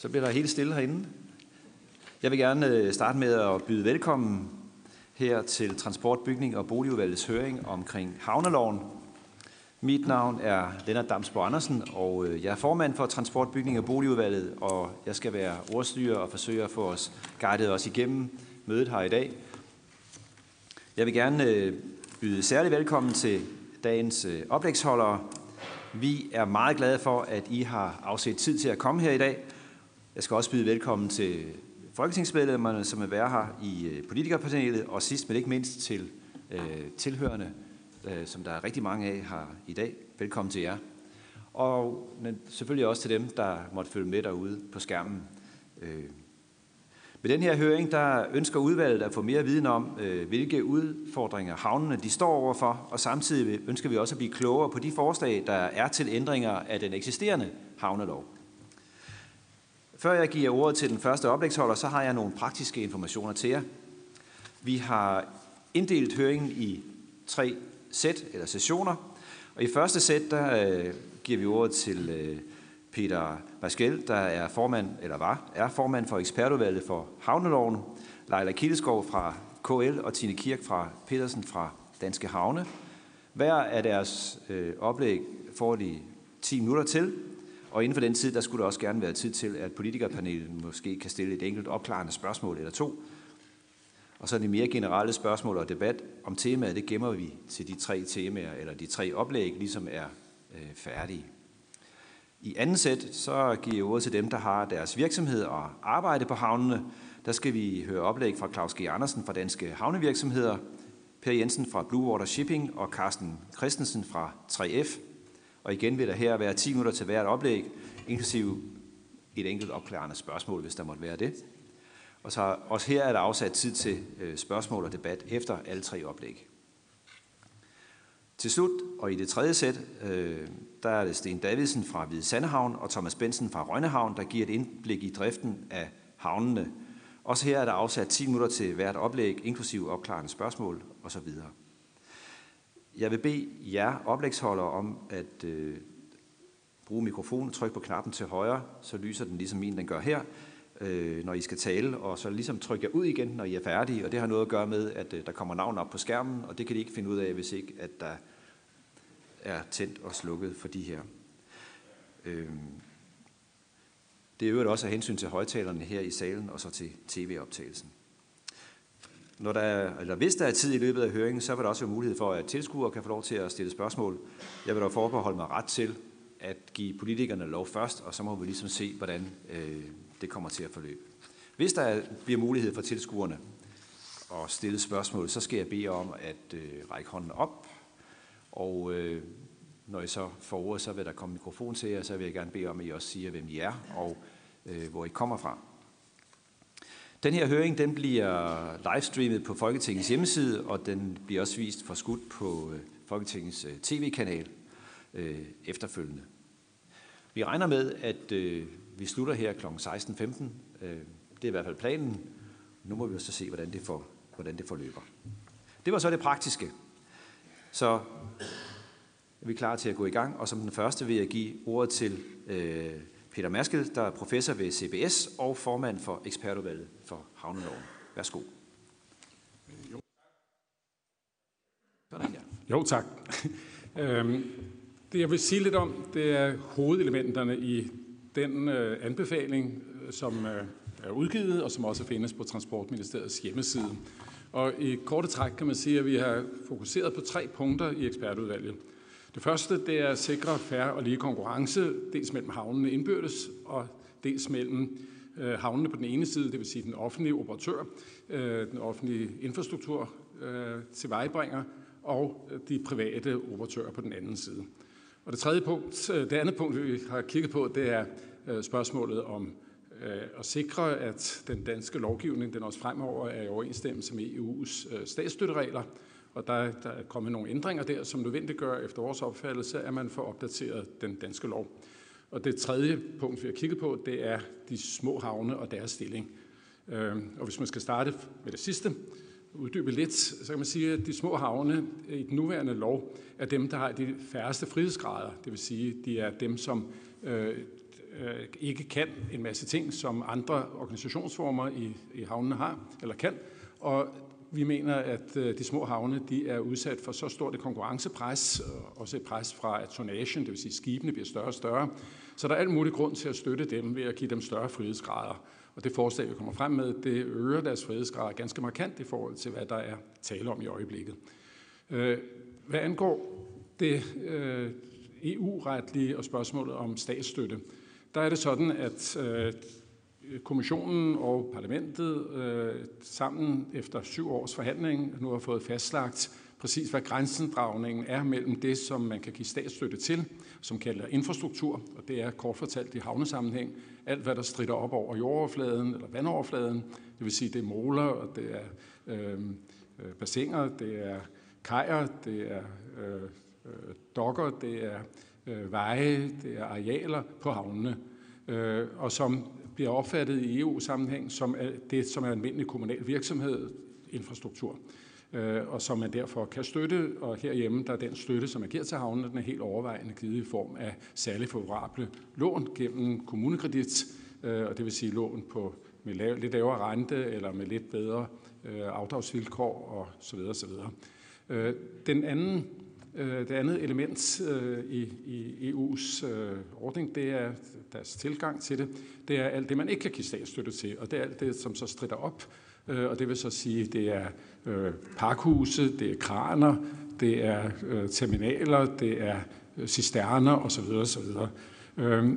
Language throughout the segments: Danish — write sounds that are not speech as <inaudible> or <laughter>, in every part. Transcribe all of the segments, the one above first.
Så bliver der helt stille herinde. Jeg vil gerne øh, starte med at byde velkommen her til Transport, Bygning og Boligudvalgets høring omkring havneloven. Mit navn er Lennart Damsborg Andersen, og øh, jeg er formand for Transport, Bygning og Boligudvalget, og jeg skal være ordstyrer og forsøge at få os guidet os igennem mødet her i dag. Jeg vil gerne øh, byde særlig velkommen til dagens oplægsholdere. Vi er meget glade for, at I har afsat tid til at komme her i dag. Jeg skal også byde velkommen til folketingsmedlemmerne, som er være her i øh, politikerpanelet, og sidst men ikke mindst til øh, tilhørende, øh, som der er rigtig mange af her i dag. Velkommen til jer. Og men selvfølgelig også til dem, der måtte følge med derude på skærmen. Øh. Med den her høring, der ønsker udvalget at få mere viden om, øh, hvilke udfordringer havnene de står overfor, og samtidig ønsker vi også at blive klogere på de forslag, der er til ændringer af den eksisterende havnelov. Før jeg giver ordet til den første oplægsholder, så har jeg nogle praktiske informationer til jer. Vi har inddelt høringen i tre sæt eller sessioner. Og i første sæt, der øh, giver vi ordet til øh, Peter Baskel, der er formand, eller var, er formand for ekspertudvalget for havneloven, Leila Kildeskov fra KL og Tine Kirk fra Petersen fra Danske Havne. Hver af deres øh, oplæg får de 10 minutter til, og inden for den tid, der skulle der også gerne være tid til, at politikerpanelet måske kan stille et enkelt opklarende spørgsmål eller to. Og så de mere generelle spørgsmål og debat om temaet, det gemmer vi til de tre temaer, eller de tre oplæg, ligesom er øh, færdige. I anden sæt, så giver jeg ordet til dem, der har deres virksomhed og arbejde på havnene. Der skal vi høre oplæg fra Claus G. Andersen fra Danske Havnevirksomheder, Per Jensen fra Blue Water Shipping og Carsten Christensen fra 3F. Og igen vil der her være 10 minutter til hvert oplæg, inklusive et enkelt opklarende spørgsmål, hvis der måtte være det. Og så også her er der afsat tid til øh, spørgsmål og debat efter alle tre oplæg. Til slut, og i det tredje sæt, øh, der er det Sten Davidsen fra Hvide Sandehavn og Thomas Bensen fra Rønnehavn, der giver et indblik i driften af havnene. Også her er der afsat 10 minutter til hvert oplæg, inklusive opklarende spørgsmål osv. Jeg vil bede jer oplægsholdere om at øh, bruge mikrofonen, tryk på knappen til højre, så lyser den ligesom min, den gør her, øh, når I skal tale, og så ligesom tryk jer ud igen, når I er færdige, og det har noget at gøre med, at øh, der kommer navn op på skærmen, og det kan I ikke finde ud af, hvis ikke at der er tændt og slukket for de her. Øh, det er øvrigt også af hensyn til højtalerne her i salen, og så til tv-optagelsen. Når der er, eller hvis der er tid i løbet af høringen, så vil der også være mulighed for, at tilskuere kan få lov til at stille spørgsmål. Jeg vil dog forbeholde mig ret til at give politikerne lov først, og så må vi ligesom se, hvordan øh, det kommer til at forløbe. Hvis der bliver mulighed for tilskuerne at stille spørgsmål, så skal jeg bede om at øh, række hånden op, og øh, når I så får ordet, så vil der komme mikrofon til jer, så vil jeg gerne bede om, at I også siger, hvem I er og øh, hvor I kommer fra. Den her høring den bliver livestreamet på Folketingets hjemmeside, og den bliver også vist for skudt på øh, Folketingets øh, tv-kanal øh, efterfølgende. Vi regner med, at øh, vi slutter her kl. 16.15. Øh, det er i hvert fald planen. Nu må vi jo så se, hvordan det, for, hvordan det forløber. Det var så det praktiske. Så er vi klar til at gå i gang, og som den første vil jeg give ordet til øh, Peter Maskel, der er professor ved CBS og formand for ekspertudvalget for havneloven. Værsgo. Jo, jo tak. Øhm, det jeg vil sige lidt om, det er hovedelementerne i den øh, anbefaling, øh, som øh, er udgivet, og som også findes på Transportministeriets hjemmeside. Og i korte træk kan man sige, at vi har fokuseret på tre punkter i ekspertudvalget. Det første det er at sikre færre og lige konkurrence, dels mellem havnene indbyrdes, og dels mellem øh, havnene på den ene side, det vil sige den offentlige operatør, øh, den offentlige infrastruktur øh, til vejbringer, og øh, de private operatører på den anden side. Og det tredje punkt, øh, det andet punkt, vi har kigget på, det er øh, spørgsmålet om at sikre, at den danske lovgivning den også fremover er i overensstemmelse med EU's statsstøtteregler, og der, der er kommet nogle ændringer der, som nødvendiggør efter vores opfattelse, at man får opdateret den danske lov. Og det tredje punkt, vi har kigget på, det er de små havne og deres stilling. Øhm, og hvis man skal starte med det sidste, uddybe lidt, så kan man sige, at de små havne i den nuværende lov er dem, der har de færreste frihedsgrader. Det vil sige, de er dem, som øh, øh, ikke kan en masse ting, som andre organisationsformer i, i havnene har, eller kan. Og vi mener, at øh, de små havne de er udsat for så stort et konkurrencepres, og også et pres fra at tonagen, det vil sige skibene, bliver større og større. Så der er alt mulig grund til at støtte dem ved at give dem større frihedsgrader. Og det forslag, vi kommer frem med, det øger deres frihedsgrader ganske markant i forhold til, hvad der er tale om i øjeblikket. Øh, hvad angår det EU-retlige og spørgsmålet om statsstøtte, der er det sådan, at kommissionen og parlamentet øh, sammen efter syv års forhandling nu har fået fastlagt præcis, hvad grænsendragningen er mellem det, som man kan give statsstøtte til, som kalder infrastruktur, og det er kort fortalt i havnesammenhæng, alt hvad der strider op over jordoverfladen eller vandoverfladen, det vil sige, det er måler, og det er øh, øh, bassiner, det er kajer, det er øh, øh, dokker, det er øh, veje, det er arealer på havnene, øh, og som bliver opfattet i EU-sammenhæng som det, som er almindelig kommunal virksomhed, infrastruktur, øh, og som man derfor kan støtte. Og herhjemme, der er den støtte, som er givet til havnene, den er helt overvejende givet i form af særligt favorable lån gennem kommunekredit, øh, og det vil sige lån på med lav, lidt lavere rente eller med lidt bedre øh, afdragsvilkår og så videre, så videre. Øh, den anden Øh, det andet element øh, i, i EU's øh, ordning, det er deres tilgang til det, det er alt det, man ikke kan give statsstøtte til, og det er alt det, som så strider op, og det vil så sige, det er parkhuse, det er kraner, det er terminaler, det er cisterner osv. osv.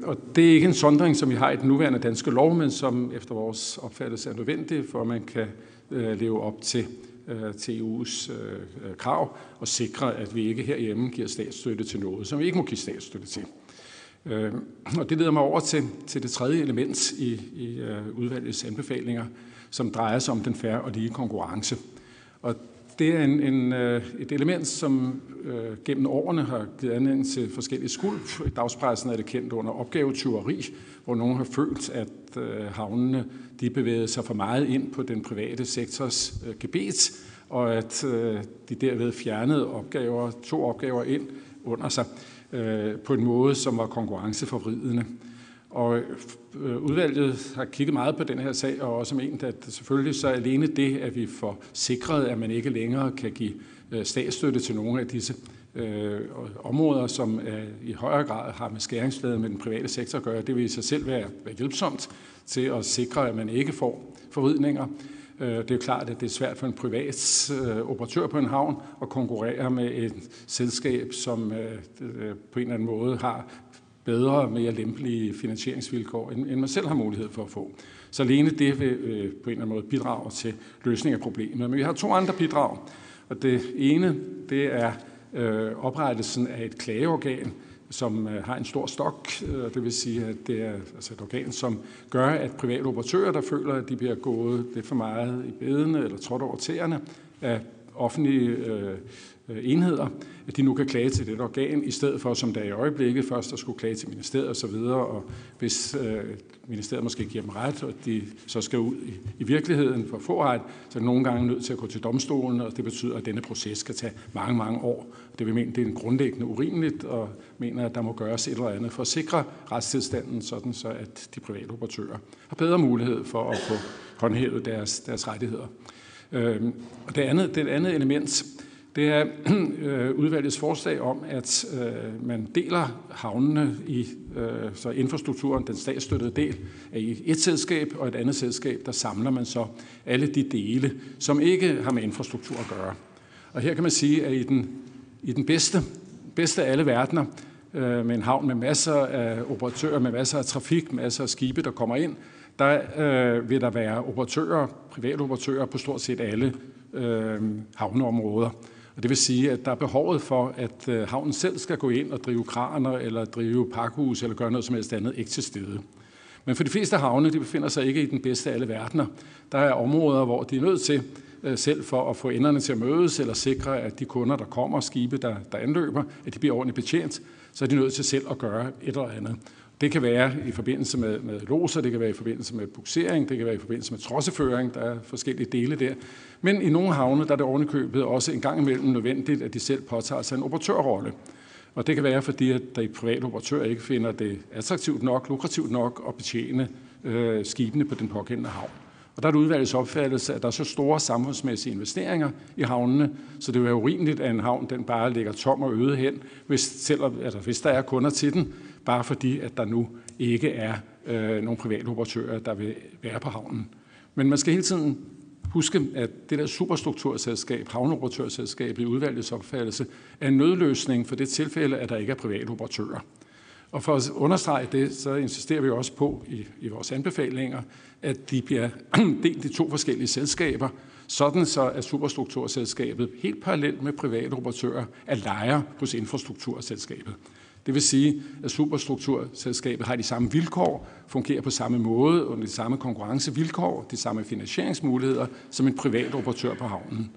Og det er ikke en sondring, som vi har i den nuværende danske lov, men som efter vores opfattelse er nødvendig, for at man kan leve op til, Øh, til EU's øh, øh, krav og sikre, at vi ikke herhjemme giver statsstøtte til noget, som vi ikke må give statsstøtte til. Øh, og det leder mig over til, til det tredje element i, i øh, udvalgets anbefalinger, som drejer sig om den færre og lige konkurrence. Og det er en, en, øh, et element, som øh, gennem årene har givet anledning til forskellige skuld. I dagspressen er det kendt under opgavetyveri, hvor nogen har følt, at øh, havnene de bevægede sig for meget ind på den private sektors øh, gebet, og at øh, de derved fjernede opgaver, to opgaver ind under sig øh, på en måde, som var konkurrenceforvridende. Og øh, udvalget har kigget meget på den her sag, og også ment, at selvfølgelig så alene det, at vi får sikret, at man ikke længere kan give øh, statsstøtte til nogle af disse øh, områder, som øh, i højere grad har med skæringsfladen med den private sektor at gøre, det vil i sig selv være, være hjælpsomt til at sikre, at man ikke får forvridninger. Øh, det er jo klart, at det er svært for en privat øh, operatør på en havn at konkurrere med et selskab, som øh, øh på en eller anden måde har bedre, mere lempelige finansieringsvilkår, end man selv har mulighed for at få. Så alene det vil øh, på en eller anden måde bidrage til løsning af problemet. Men vi har to andre bidrag, og det ene, det er øh, oprettelsen af et klageorgan, som øh, har en stor stok. Øh, det vil sige, at det er altså et organ, som gør, at private operatører, der føler, at de bliver gået lidt for meget i bedene eller trådt over tæerne af offentlige øh, Øh, enheder, at de nu kan klage til det organ, i stedet for, som der i øjeblikket, først at skulle klage til ministeriet osv., og, så og hvis øh, ministeriet måske giver dem ret, og de så skal ud i, i virkeligheden for at få ret, så er de nogle gange nødt til at gå til domstolen, og det betyder, at denne proces skal tage mange, mange år. Det vil mene, det er en grundlæggende urimeligt, og mener, at der må gøres et eller andet for at sikre retstilstanden, sådan så at de private operatører har bedre mulighed for at få håndhævet deres, deres rettigheder. Øh, og det andet, det andet element, det er <clears throat> øh, udvalgets forslag om, at øh, man deler havnene i øh, så infrastrukturen, den statsstøttede del, er i et selskab, og et andet selskab, der samler man så alle de dele, som ikke har med infrastruktur at gøre. Og her kan man sige, at i den, i den bedste, bedste af alle verdener, øh, med en havn med masser af operatører, med masser af trafik, masser af skibe, der kommer ind, der øh, vil der være operatører, private operatører på stort set alle øh, havneområder. Og det vil sige, at der er behovet for, at øh, havnen selv skal gå ind og drive kraner eller drive pakhus eller gøre noget som helst andet ikke til stede. Men for de fleste havne, de befinder sig ikke i den bedste af alle verdener. Der er områder, hvor de er nødt til øh, selv for at få enderne til at mødes, eller sikre, at de kunder, der kommer, skibe, der, der anløber, at de bliver ordentligt betjent, så er de nødt til selv at gøre et eller andet. Det kan være i forbindelse med, med loser, det kan være i forbindelse med buksering, det kan være i forbindelse med trosseføring, der er forskellige dele der. Men i nogle havne, der er det ovenikøbet også en gang imellem nødvendigt, at de selv påtager sig en operatørrolle. Og det kan være, fordi at der i private operatør ikke finder det attraktivt nok, lukrativt nok at betjene øh, skibene på den pågældende havn. Og der er det udvalgets opfattelse, at der er så store samfundsmæssige investeringer i havnene, så det vil være urimeligt, at en havn den bare ligger tom og øde hen, hvis, selv, altså, hvis der er kunder til den, bare fordi at der nu ikke er øh, nogle private operatører, der vil være på havnen. Men man skal hele tiden huske, at det der superstrukturselskab, havneoperatørselskab i udvalgets opfattelse, er en nødløsning for det tilfælde, at der ikke er private operatører. Og for at understrege det, så insisterer vi også på i, i vores anbefalinger, at de bliver <clears throat> delt i to forskellige selskaber, sådan så at superstrukturselskabet helt parallelt med private operatører er lejer hos infrastrukturselskabet. Det vil sige, at superstrukturselskabet har de samme vilkår, fungerer på samme måde, under de samme konkurrencevilkår, de samme finansieringsmuligheder som en privat operatør på havnen.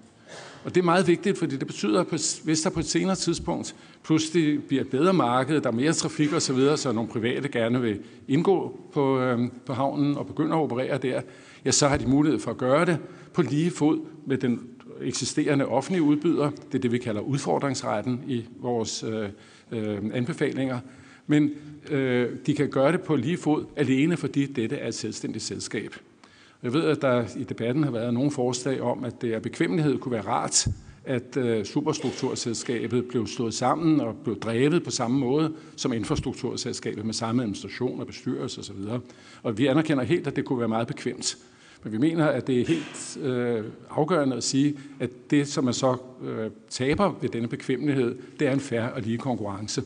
Og det er meget vigtigt, fordi det betyder, at hvis der på et senere tidspunkt pludselig bliver et bedre marked, der er mere trafik osv., så, videre, så nogle private gerne vil indgå på, øh, på havnen og begynde at operere der, ja, så har de mulighed for at gøre det på lige fod med den eksisterende offentlige udbyder. Det er det, vi kalder udfordringsretten i vores øh, øh, anbefalinger. Men øh, de kan gøre det på lige fod, alene fordi dette er et selvstændigt selskab. Jeg ved, at der i debatten har været nogle forslag om, at det er bekvemmelighed kunne være rart, at øh, superstrukturselskabet blev slået sammen og blev drevet på samme måde som infrastrukturselskabet med samme administration og bestyrelse osv. Og vi anerkender helt, at det kunne være meget bekvemt. Men vi mener, at det er helt øh, afgørende at sige, at det, som man så øh, taber ved denne bekvemmelighed, det er en færre og lige konkurrence.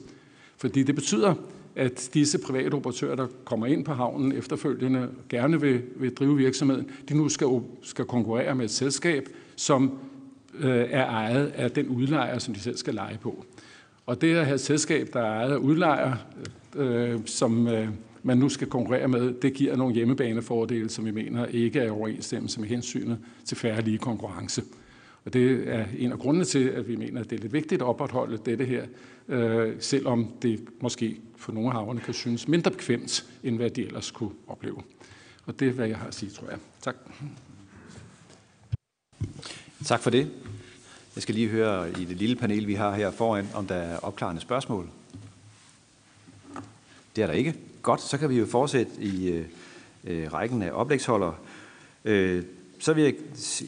Fordi det betyder, at disse private operatører, der kommer ind på havnen efterfølgende, gerne vil, vil drive virksomheden, de nu skal, skal konkurrere med et selskab, som øh, er ejet af den udlejer, som de selv skal lege på. Og det at have et selskab, der er ejet af udlejer, øh, som øh, man nu skal konkurrere med, det giver nogle hjemmebanefordele, som vi mener ikke er i overensstemmelse med hensynet til færre lige konkurrence. Og det er en af grundene til, at vi mener, at det er lidt vigtigt at opretholde dette her, øh, selvom det måske for nogle af haverne kan synes mindre bekvemt, end hvad de ellers kunne opleve. Og det er, hvad jeg har at sige, tror jeg. Tak. Tak for det. Jeg skal lige høre i det lille panel, vi har her foran, om der er opklarende spørgsmål. Det er der ikke. Godt, så kan vi jo fortsætte i øh, øh, rækken af oplægsholdere. Øh, så vil jeg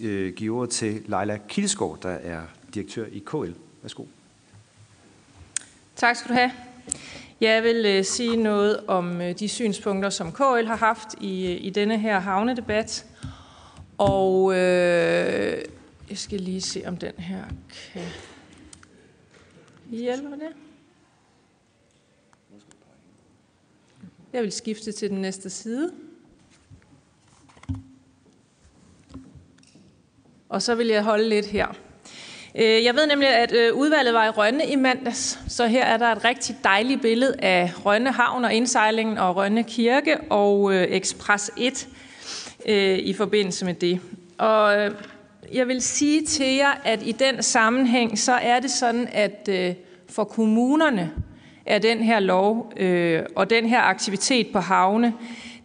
øh, give ordet til Leila Kilsgaard, der er direktør i KL. Værsgo. Tak skal du have. Jeg vil øh, sige noget om øh, de synspunkter, som KL har haft i, øh, i denne her havnedebat. Og øh, jeg skal lige se, om den her kan hjælpe med det. Jeg vil skifte til den næste side. Og så vil jeg holde lidt her. Øh, jeg ved nemlig, at øh, udvalget var i Rønne i mandags, så her er der et rigtig dejligt billede af Rønne Havn og indsejlingen og Rønne Kirke og øh, Express 1 i forbindelse med det. Og jeg vil sige til jer, at i den sammenhæng, så er det sådan, at for kommunerne er den her lov øh, og den her aktivitet på havne,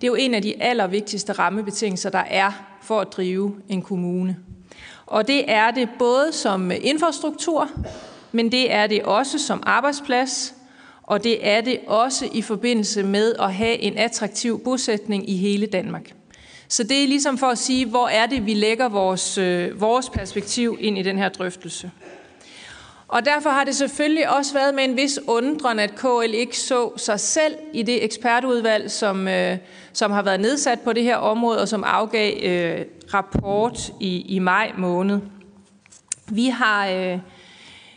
det er jo en af de allervigtigste rammebetingelser, der er for at drive en kommune. Og det er det både som infrastruktur, men det er det også som arbejdsplads, og det er det også i forbindelse med at have en attraktiv bosætning i hele Danmark. Så det er ligesom for at sige, hvor er det, vi lægger vores, øh, vores perspektiv ind i den her drøftelse. Og derfor har det selvfølgelig også været med en vis undren, at KL ikke så sig selv i det ekspertudvalg, som, øh, som har været nedsat på det her område, og som afgav øh, rapport i, i maj måned. Vi har, øh,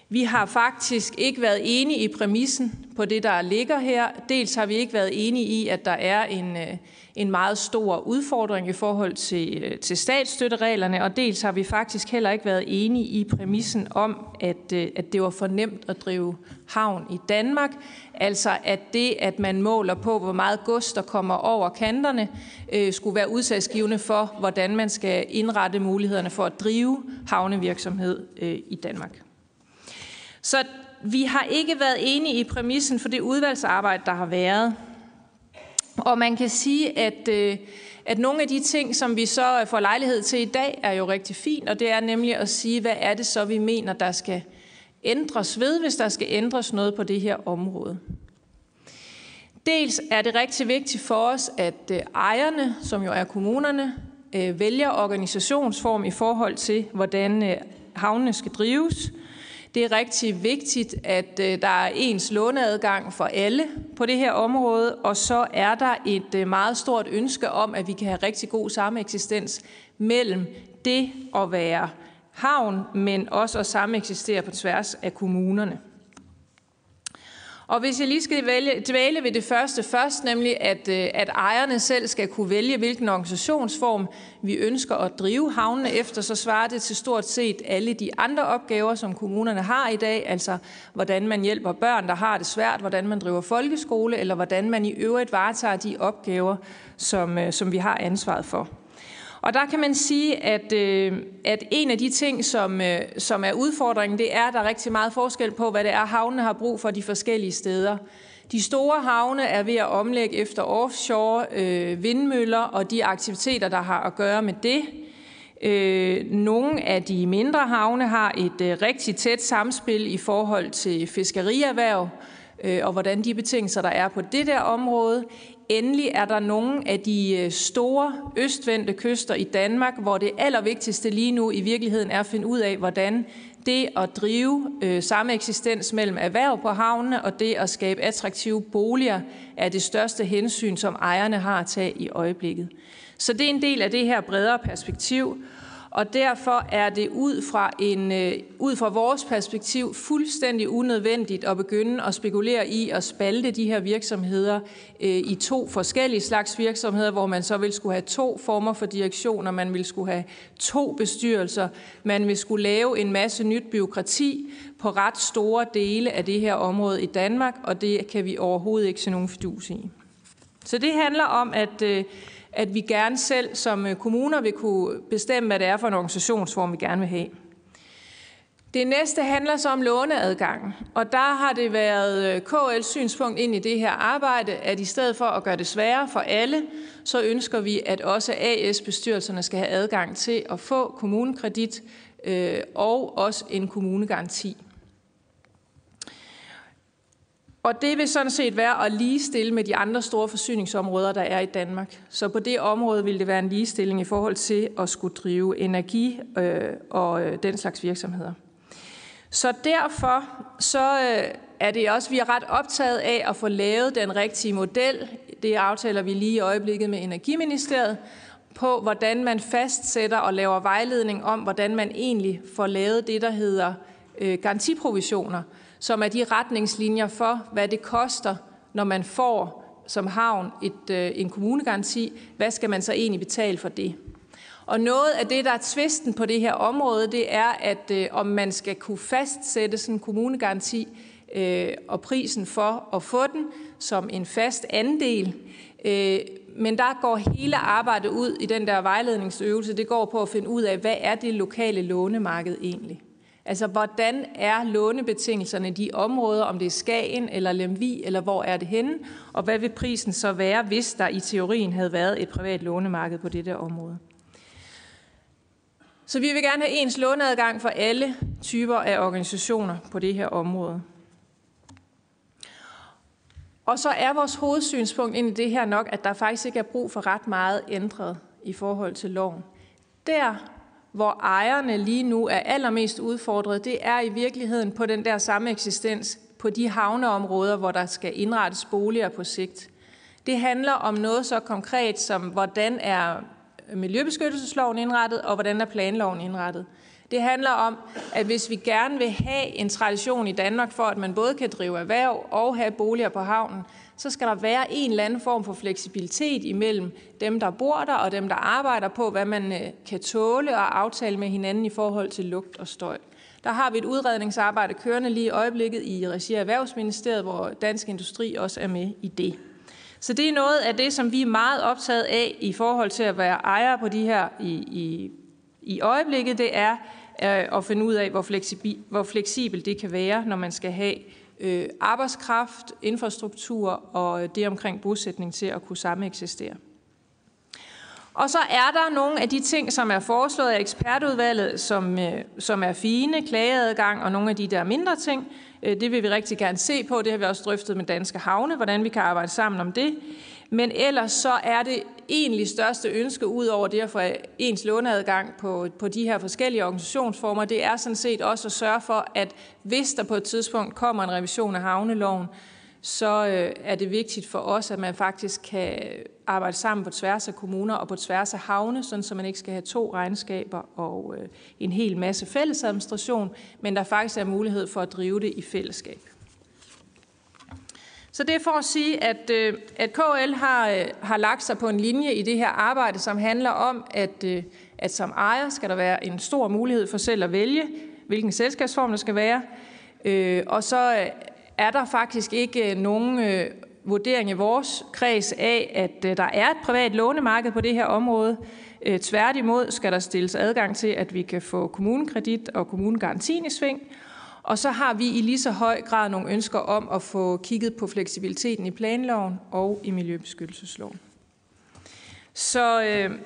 vi har faktisk ikke været enige i præmissen på det, der ligger her. Dels har vi ikke været enige i, at der er en, øh, en meget stor udfordring i forhold til, øh, til statsstøttereglerne, og dels har vi faktisk heller ikke været enige i præmissen om, at, øh, at det var for nemt at drive havn i Danmark. Altså at det, at man måler på, hvor meget gods der kommer over kanterne, øh, skulle være udsagsgivende for, hvordan man skal indrette mulighederne for at drive havnevirksomhed øh, i Danmark. Så vi har ikke været enige i præmissen for det udvalgsarbejde, der har været. Og man kan sige, at, øh, at nogle af de ting, som vi så øh, får lejlighed til i dag, er jo rigtig fint, og det er nemlig at sige, hvad er det så, vi mener, der skal ændres ved, hvis der skal ændres noget på det her område. Dels er det rigtig vigtigt for os, at øh, ejerne, som jo er kommunerne, vælger organisationsform i forhold til, hvordan havnene skal drives. Det er rigtig vigtigt, at øh, der er ens låneadgang for alle på det her område, og så er der et øh, meget stort ønske om, at vi kan have rigtig god sameksistens mellem det at være havn, men også at sameksistere på tværs af kommunerne. Og hvis jeg lige skal vælge, dvæle ved det første først, nemlig at, øh, at ejerne selv skal kunne vælge, hvilken organisationsform vi ønsker at drive havnene efter, så svarer det til stort set alle de andre opgaver, som kommunerne har i dag, altså hvordan man hjælper børn, der har det svært, hvordan man driver folkeskole, eller hvordan man i øvrigt varetager de opgaver, som, øh, som vi har ansvaret for. Og der kan man sige, at, øh, at en af de ting, som, øh, som er udfordringen, det er, at der er rigtig meget forskel på, hvad det er, havnene har brug for de forskellige steder. De store havne er ved at omlægge efter offshore øh, vindmøller og de aktiviteter, der har at gøre med det. Øh, nogle af de mindre havne har et øh, rigtig tæt samspil i forhold til fiskerierhverv øh, og hvordan de betingelser, der er på det der område. Endelig er der nogle af de øh, store østvendte kyster i Danmark, hvor det allervigtigste lige nu i virkeligheden er at finde ud af, hvordan det at drive øh, samme eksistens mellem erhverv på havnene og det at skabe attraktive boliger er det største hensyn, som ejerne har at tage i øjeblikket. Så det er en del af det her bredere perspektiv, og derfor er det ud fra, en, øh, ud fra vores perspektiv fuldstændig unødvendigt at begynde at spekulere i at spalte de her virksomheder øh, i to forskellige slags virksomheder, hvor man så vil skulle have to former for direktioner, man vil skulle have to bestyrelser, man vil skulle lave en masse nyt byråkrati på ret store dele af det her område i Danmark, og det kan vi overhovedet ikke se nogen fidus i. Så det handler om, at øh, at vi gerne selv som øh, kommuner vil kunne bestemme, hvad det er for en organisationsform, vi gerne vil have. Det næste handler så om låneadgangen, og der har det været øh, KL's synspunkt ind i det her arbejde, at i stedet for at gøre det sværere for alle, så ønsker vi, at også AS-bestyrelserne skal have adgang til at få kommunekredit øh, og også en kommunegaranti. Og det vil sådan set være at ligestille med de andre store forsyningsområder, der er i Danmark. Så på det område vil det være en ligestilling i forhold til at skulle drive energi øh, og øh, den slags virksomheder. Så derfor så øh, er det også, vi er ret optaget af at få lavet den rigtige model. Det aftaler vi lige i øjeblikket med Energiministeriet på, hvordan man fastsætter og laver vejledning om, hvordan man egentlig får lavet det, der hedder øh, garantiprovisioner – som er de retningslinjer for, hvad det koster, når man får som havn et, øh, en kommunegaranti. Hvad skal man så egentlig betale for det? Og noget af det, der er tvisten på det her område, det er, at øh, om man skal kunne fastsætte sådan en kommunegaranti øh, og prisen for at få den som en fast andel. Øh, men der går hele arbejdet ud i den der vejledningsøvelse. Det går på at finde ud af, hvad er det lokale lånemarked egentlig? Altså, hvordan er lånebetingelserne i de områder, om det er Skagen eller Lemvi, eller hvor er det henne, og hvad vil prisen så være, hvis der i teorien havde været et privat lånemarked på det der område? Så vi vil gerne have ens låneadgang for alle typer af organisationer på det her område. Og så er vores hovedsynspunkt ind i det her nok, at der faktisk ikke er brug for ret meget ændret i forhold til loven. Der, hvor ejerne lige nu er allermest udfordret, det er i virkeligheden på den der samme eksistens på de havneområder, hvor der skal indrettes boliger på sigt. Det handler om noget så konkret som, hvordan er miljøbeskyttelsesloven indrettet, og hvordan er planloven indrettet. Det handler om, at hvis vi gerne vil have en tradition i Danmark for, at man både kan drive erhverv og have boliger på havnen, så skal der være en eller anden form for fleksibilitet imellem dem, der bor der, og dem, der arbejder på, hvad man øh, kan tåle og aftale med hinanden i forhold til lugt og støj. Der har vi et udredningsarbejde kørende lige i øjeblikket i regi af Erhvervsministeriet, hvor Dansk Industri også er med i det. Så det er noget af det, som vi er meget optaget af i forhold til at være ejere på de her i, i, i øjeblikket. Det er øh, at finde ud af, hvor, fleksibel, hvor fleksibel det kan være, når man skal have øh, arbejdskraft, infrastruktur og det omkring bosætning til at kunne samme eksistere. Og så er der nogle af de ting, som er foreslået af ekspertudvalget, som, øh, som er fine, klageadgang og nogle af de der mindre ting. Øh, det vil vi rigtig gerne se på. Det har vi også drøftet med Danske Havne, hvordan vi kan arbejde sammen om det. Men ellers så er det egentlig største ønske, ud over det at få ens låneadgang på, på de her forskellige organisationsformer, det er sådan set også at sørge for, at hvis der på et tidspunkt kommer en revision af havneloven, så øh, er det vigtigt for os, at man faktisk kan arbejde sammen på tværs af kommuner og på tværs af havne, sådan så man ikke skal have to regnskaber og øh, en hel masse fælles administration, men der faktisk er mulighed for at drive det i fællesskab. Så det er for at sige, at, øh, at KL har, øh, har lagt sig på en linje i det her arbejde, som handler om, at, øh, at som ejer skal der være en stor mulighed for selv at vælge, hvilken selskabsform der skal være. Og så er der faktisk ikke nogen vurdering i vores kreds af, at der er et privat lånemarked på det her område. Tværtimod skal der stilles adgang til, at vi kan få kommunekredit og kommunegarantien i sving. Og så har vi i lige så høj grad nogle ønsker om at få kigget på fleksibiliteten i planloven og i miljøbeskyttelsesloven. Så øh,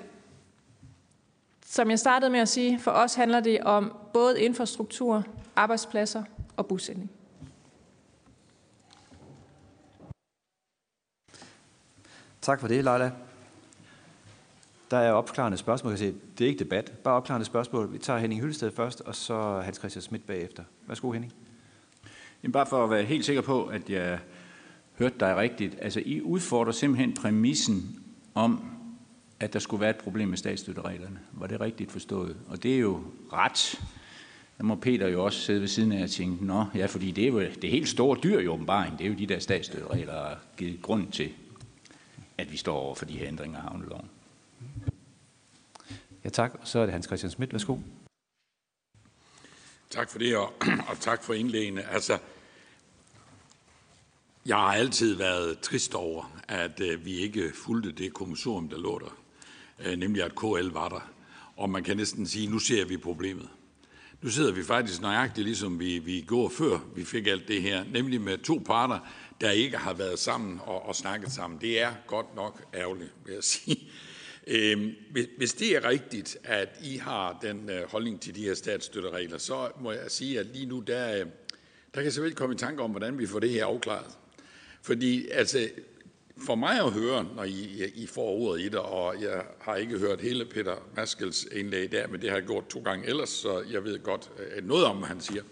som jeg startede med at sige, for os handler det om både infrastruktur, arbejdspladser og bosætning. Tak for det, Leila. Der er opklarende spørgsmål. Jeg kan se, det er ikke debat, bare opklarende spørgsmål. Vi tager Henning Hyllested først, og så Hans Christian Schmidt bagefter. Værsgo, Henning. Jamen bare for at være helt sikker på, at jeg hørte dig rigtigt. Altså, I udfordrer simpelthen præmissen om, at der skulle være et problem med statsstøttereglerne. Var det rigtigt forstået? Og det er jo ret. Der må Peter jo også sidde ved siden af og tænke, nå, ja, fordi det er jo det helt store dyr i åbenbaring. Det er jo de der statsstøtteregler, der har givet grund til, at vi står over for de her ændringer af havneloven. Ja, tak. Så er det Hans Christian Schmidt. Værsgo. Tak for det, og, <clears throat> og tak for indlæggene. Altså, jeg har altid været trist over, at øh, vi ikke fulgte det kommissorium, der lå der, øh, nemlig at KL var der. Og man kan næsten sige, nu ser vi problemet. Nu sidder vi faktisk nøjagtigt, ligesom vi, vi går før vi fik alt det her, nemlig med to parter, der ikke har været sammen og, og snakket sammen. Det er godt nok ærgerligt, vil jeg sige. Øhm, hvis det er rigtigt, at I har den øh, holdning til de her statsstøtteregler, så må jeg sige, at lige nu, der, øh, der kan selvfølgelig komme i tanke om, hvordan vi får det her afklaret. Fordi altså, for mig at høre, når I, I får ordet i det, og jeg har ikke hørt hele Peter Maskels indlæg der, men det har jeg gjort to gange ellers, så jeg ved godt øh, noget om, hvad han siger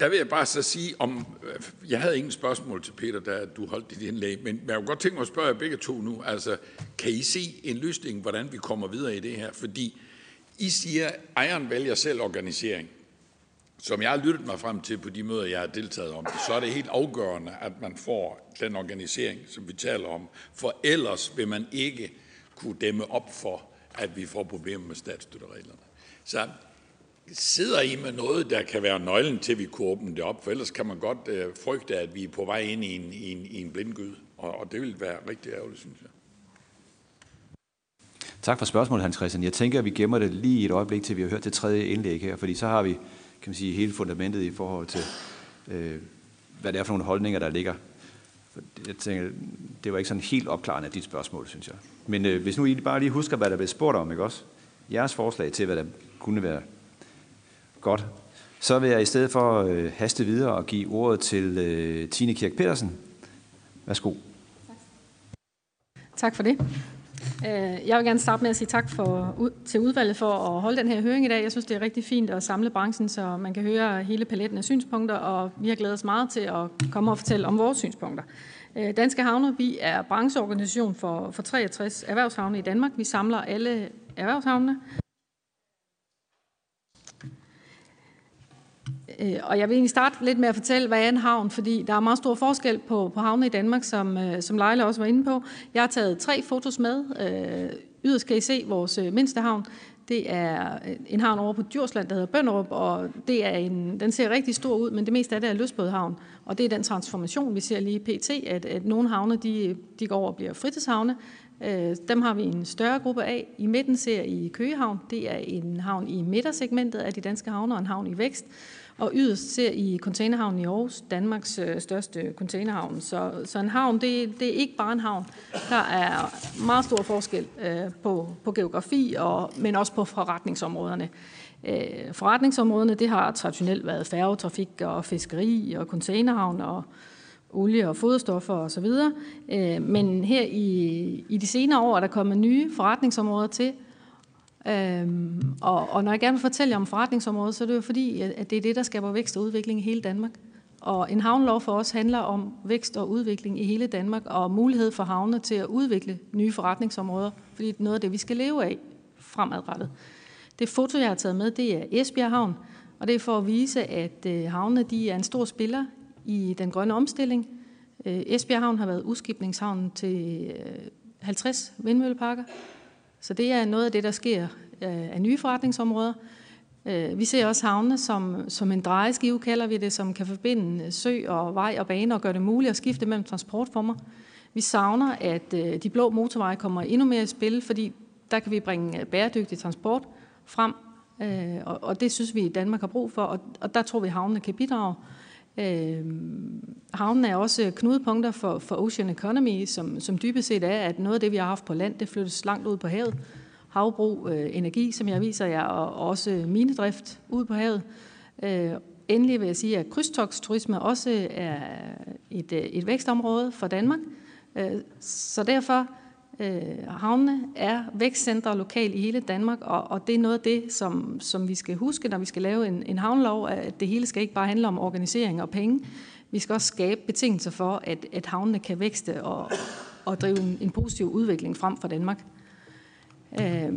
der vil jeg bare så sige, om øh, jeg havde ingen spørgsmål til Peter, da du holdt dit indlæg, men jeg kunne godt tænke mig at spørge jer begge to nu, altså, kan I se en løsning, hvordan vi kommer videre i det her? Fordi I siger, at ejeren vælger selv organisering. Som jeg har lyttet mig frem til på de møder, jeg har deltaget om, så er det helt afgørende, at man får den organisering, som vi taler om. For ellers vil man ikke kunne dæmme op for, at vi får problemer med statsstøttereglerne. Så Sidder I med noget, der kan være nøglen til, at vi kunne åbne det op? For ellers kan man godt øh, frygte, at vi er på vej ind i en, i en, i en blindgyde. Og, og det vil være rigtig ærgerligt, synes jeg. Tak for spørgsmålet, Hans Christian. Jeg tænker, at vi gemmer det lige et øjeblik, til vi har hørt det tredje indlæg her, fordi så har vi kan man sige, hele fundamentet i forhold til, øh, hvad det er for nogle holdninger, der ligger. Jeg tænker, det var ikke sådan helt opklarende af dit spørgsmål, synes jeg. Men øh, hvis nu I bare lige husker, hvad der blev spurgt om, ikke også? Jeres forslag til, hvad der kunne være Godt. Så vil jeg i stedet for øh, haste videre og give ordet til øh, Tine Kirk Petersen. Værsgo. Tak tak for det. Øh, jeg vil gerne starte med at sige tak for, til udvalget for at holde den her høring i dag. Jeg synes, det er rigtig fint at samle branchen, så man kan høre hele paletten af synspunkter, og vi har glædet os meget til at komme og fortælle om vores synspunkter. Øh, Danske Havne, vi er brancheorganisation for, for 63 erhvervshavne i Danmark. Vi samler alle erhvervshavnene, Øh, og jeg vil egentlig starte lidt med at fortælle, hvad er en havn, fordi der er meget stor forskel på, på havne i Danmark, som, øh, som Leila også var inde på. Jeg har taget tre fotos med. Øh, yderst kan I se vores øh, mindste havn. Det er en havn over på Djursland, der hedder Bønderup, og det er en, den ser rigtig stor ud, men det meste af det er løsbådhavn. Og det er den transformation, vi ser lige pt, at, at nogle havne de, de går over og bliver fritidshavne, Øh, dem har vi en større gruppe af. I midten ser I Køgehavn. Det er en havn i midtersegmentet af de danske havne og en havn i vækst. Og yderst ser I containerhavnen i Aarhus, Danmarks øh, største containerhavn. Så, så en havn, det, det er ikke bare en havn. Der er meget stor forskel øh, på, på geografi, og, men også på forretningsområderne. Øh, forretningsområderne, det har traditionelt været færgetrafik og fiskeri og containerhavn og olie og foderstoffer osv. Øh, men her i, i de senere år er der kommet nye forretningsområder til, Øhm, og, og når jeg gerne vil fortælle om forretningsområdet, så er det jo fordi, at det er det, der skaber vækst og udvikling i hele Danmark. Og en havnelov for os handler om vækst og udvikling i hele Danmark, og mulighed for havne til at udvikle nye forretningsområder, fordi det er noget af det, vi skal leve af fremadrettet. Det foto, jeg har taget med, det er Esbjerg Havn, og det er for at vise, at øh, havne de er en stor spiller i den grønne omstilling. Øh, Esbjerg Havn har været udskibningshavnen til øh, 50 vindmølleparker, så det er noget af det, der sker øh, af nye forretningsområder. Øh, vi ser også havne som, som en drejeskive, kalder vi det, som kan forbinde sø og vej og bane og gøre det muligt at skifte mellem transportformer. Vi savner, at øh, de blå motorveje kommer endnu mere i spil, fordi der kan vi bringe bæredygtig transport frem, og det synes vi i Danmark har brug for, og der tror vi, havnene kan bidrage. Øh, havnen er også knudepunkter for, for Ocean Economy, som, som dybest set er, at noget af det, vi har haft på land, det flyttes langt ud på havet. Havbrug, øh, energi, som jeg viser jer, og også minedrift ud på havet. Øh, endelig vil jeg sige, at krydstogsturisme også er et, øh, et vækstområde for Danmark. Øh, så derfor Øh, havnene er vækstcentre lokalt i hele Danmark, og, og det er noget af det, som, som vi skal huske, når vi skal lave en, en havnelov, at det hele skal ikke bare handle om organisering og penge. Vi skal også skabe betingelser for, at, at havnene kan vækste og, og drive en, en positiv udvikling frem for Danmark. Øh,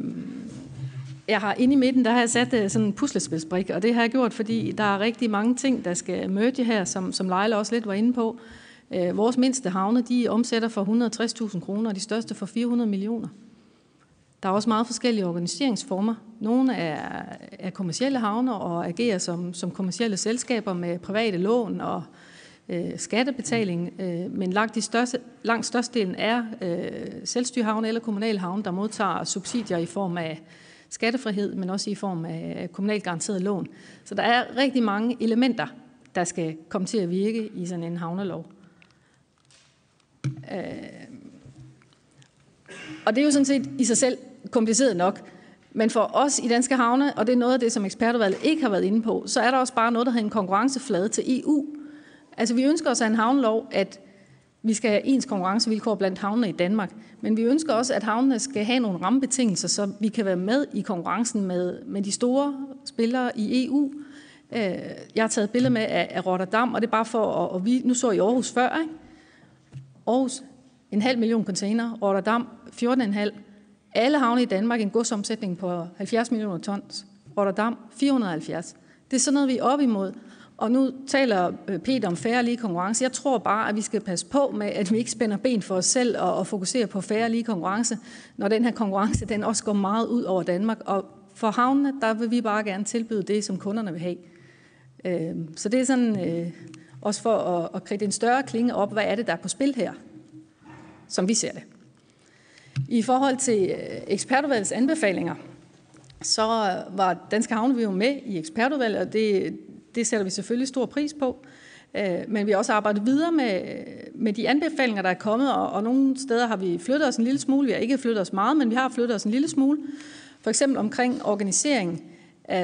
jeg har inde i midten, der har jeg sat øh, sådan en puslespilsbrik, og det har jeg gjort, fordi der er rigtig mange ting, der skal møde her, som, som Leila også lidt var inde på. Øh, Øh, vores mindste havne, de omsætter for 160.000 kroner, og de største for 400 millioner. Der er også meget forskellige organiseringsformer. Nogle er, er kommersielle havne og agerer som, som kommersielle selskaber med private lån og øh, skattebetaling, øh, men langt, de største, langt størstedelen er øh, selvstyrhavne eller kommunale havne, der modtager subsidier i form af skattefrihed, men også i form af kommunalt garanteret lån. Så der er rigtig mange elementer, der skal komme til at virke i sådan en havnelov. Øh, og det er jo sådan set i sig selv kompliceret nok. Men for os i Danske Havne, og det er noget af det, som ekspertudvalget ikke har været inde på, så er der også bare noget, der hedder en konkurrenceflade til EU. Altså vi ønsker os af en havnelov, at vi skal have ens konkurrencevilkår blandt havnene i Danmark. Men vi ønsker også, at havnene skal have nogle rammebetingelser, så vi kan være med i konkurrencen med, med de store spillere i EU. Øh, jeg har taget billede med af Rotterdam, og det er bare for at, at vi, nu så i Aarhus før, ikke? Aarhus, en halv million container. Rotterdam, 14,5. Alle havne i Danmark en godsomsætning på 70 millioner tons. Rotterdam, 470. Det er sådan noget, vi er op imod. Og nu taler øh, Peter om færre lige konkurrence. Jeg tror bare, at vi skal passe på med, at vi ikke spænder ben for os selv og, og fokuserer på færre lige konkurrence, når den her konkurrence den også går meget ud over Danmark. Og for havnene, der vil vi bare gerne tilbyde det, som kunderne vil have. Øh, så det er sådan øh, også for at, at kridte en større klinge op, hvad er det, der er på spil her, som vi ser det. I forhold til øh, ekspertudvalgets anbefalinger, så var Danske Havne jo med i ekspertudvalget, og det, det sætter vi selvfølgelig stor pris på. Øh, men vi har også arbejdet videre med, med de anbefalinger, der er kommet, og, og nogle steder har vi flyttet os en lille smule. Vi har ikke flyttet os meget, men vi har flyttet os en lille smule. For eksempel omkring organisering Øh,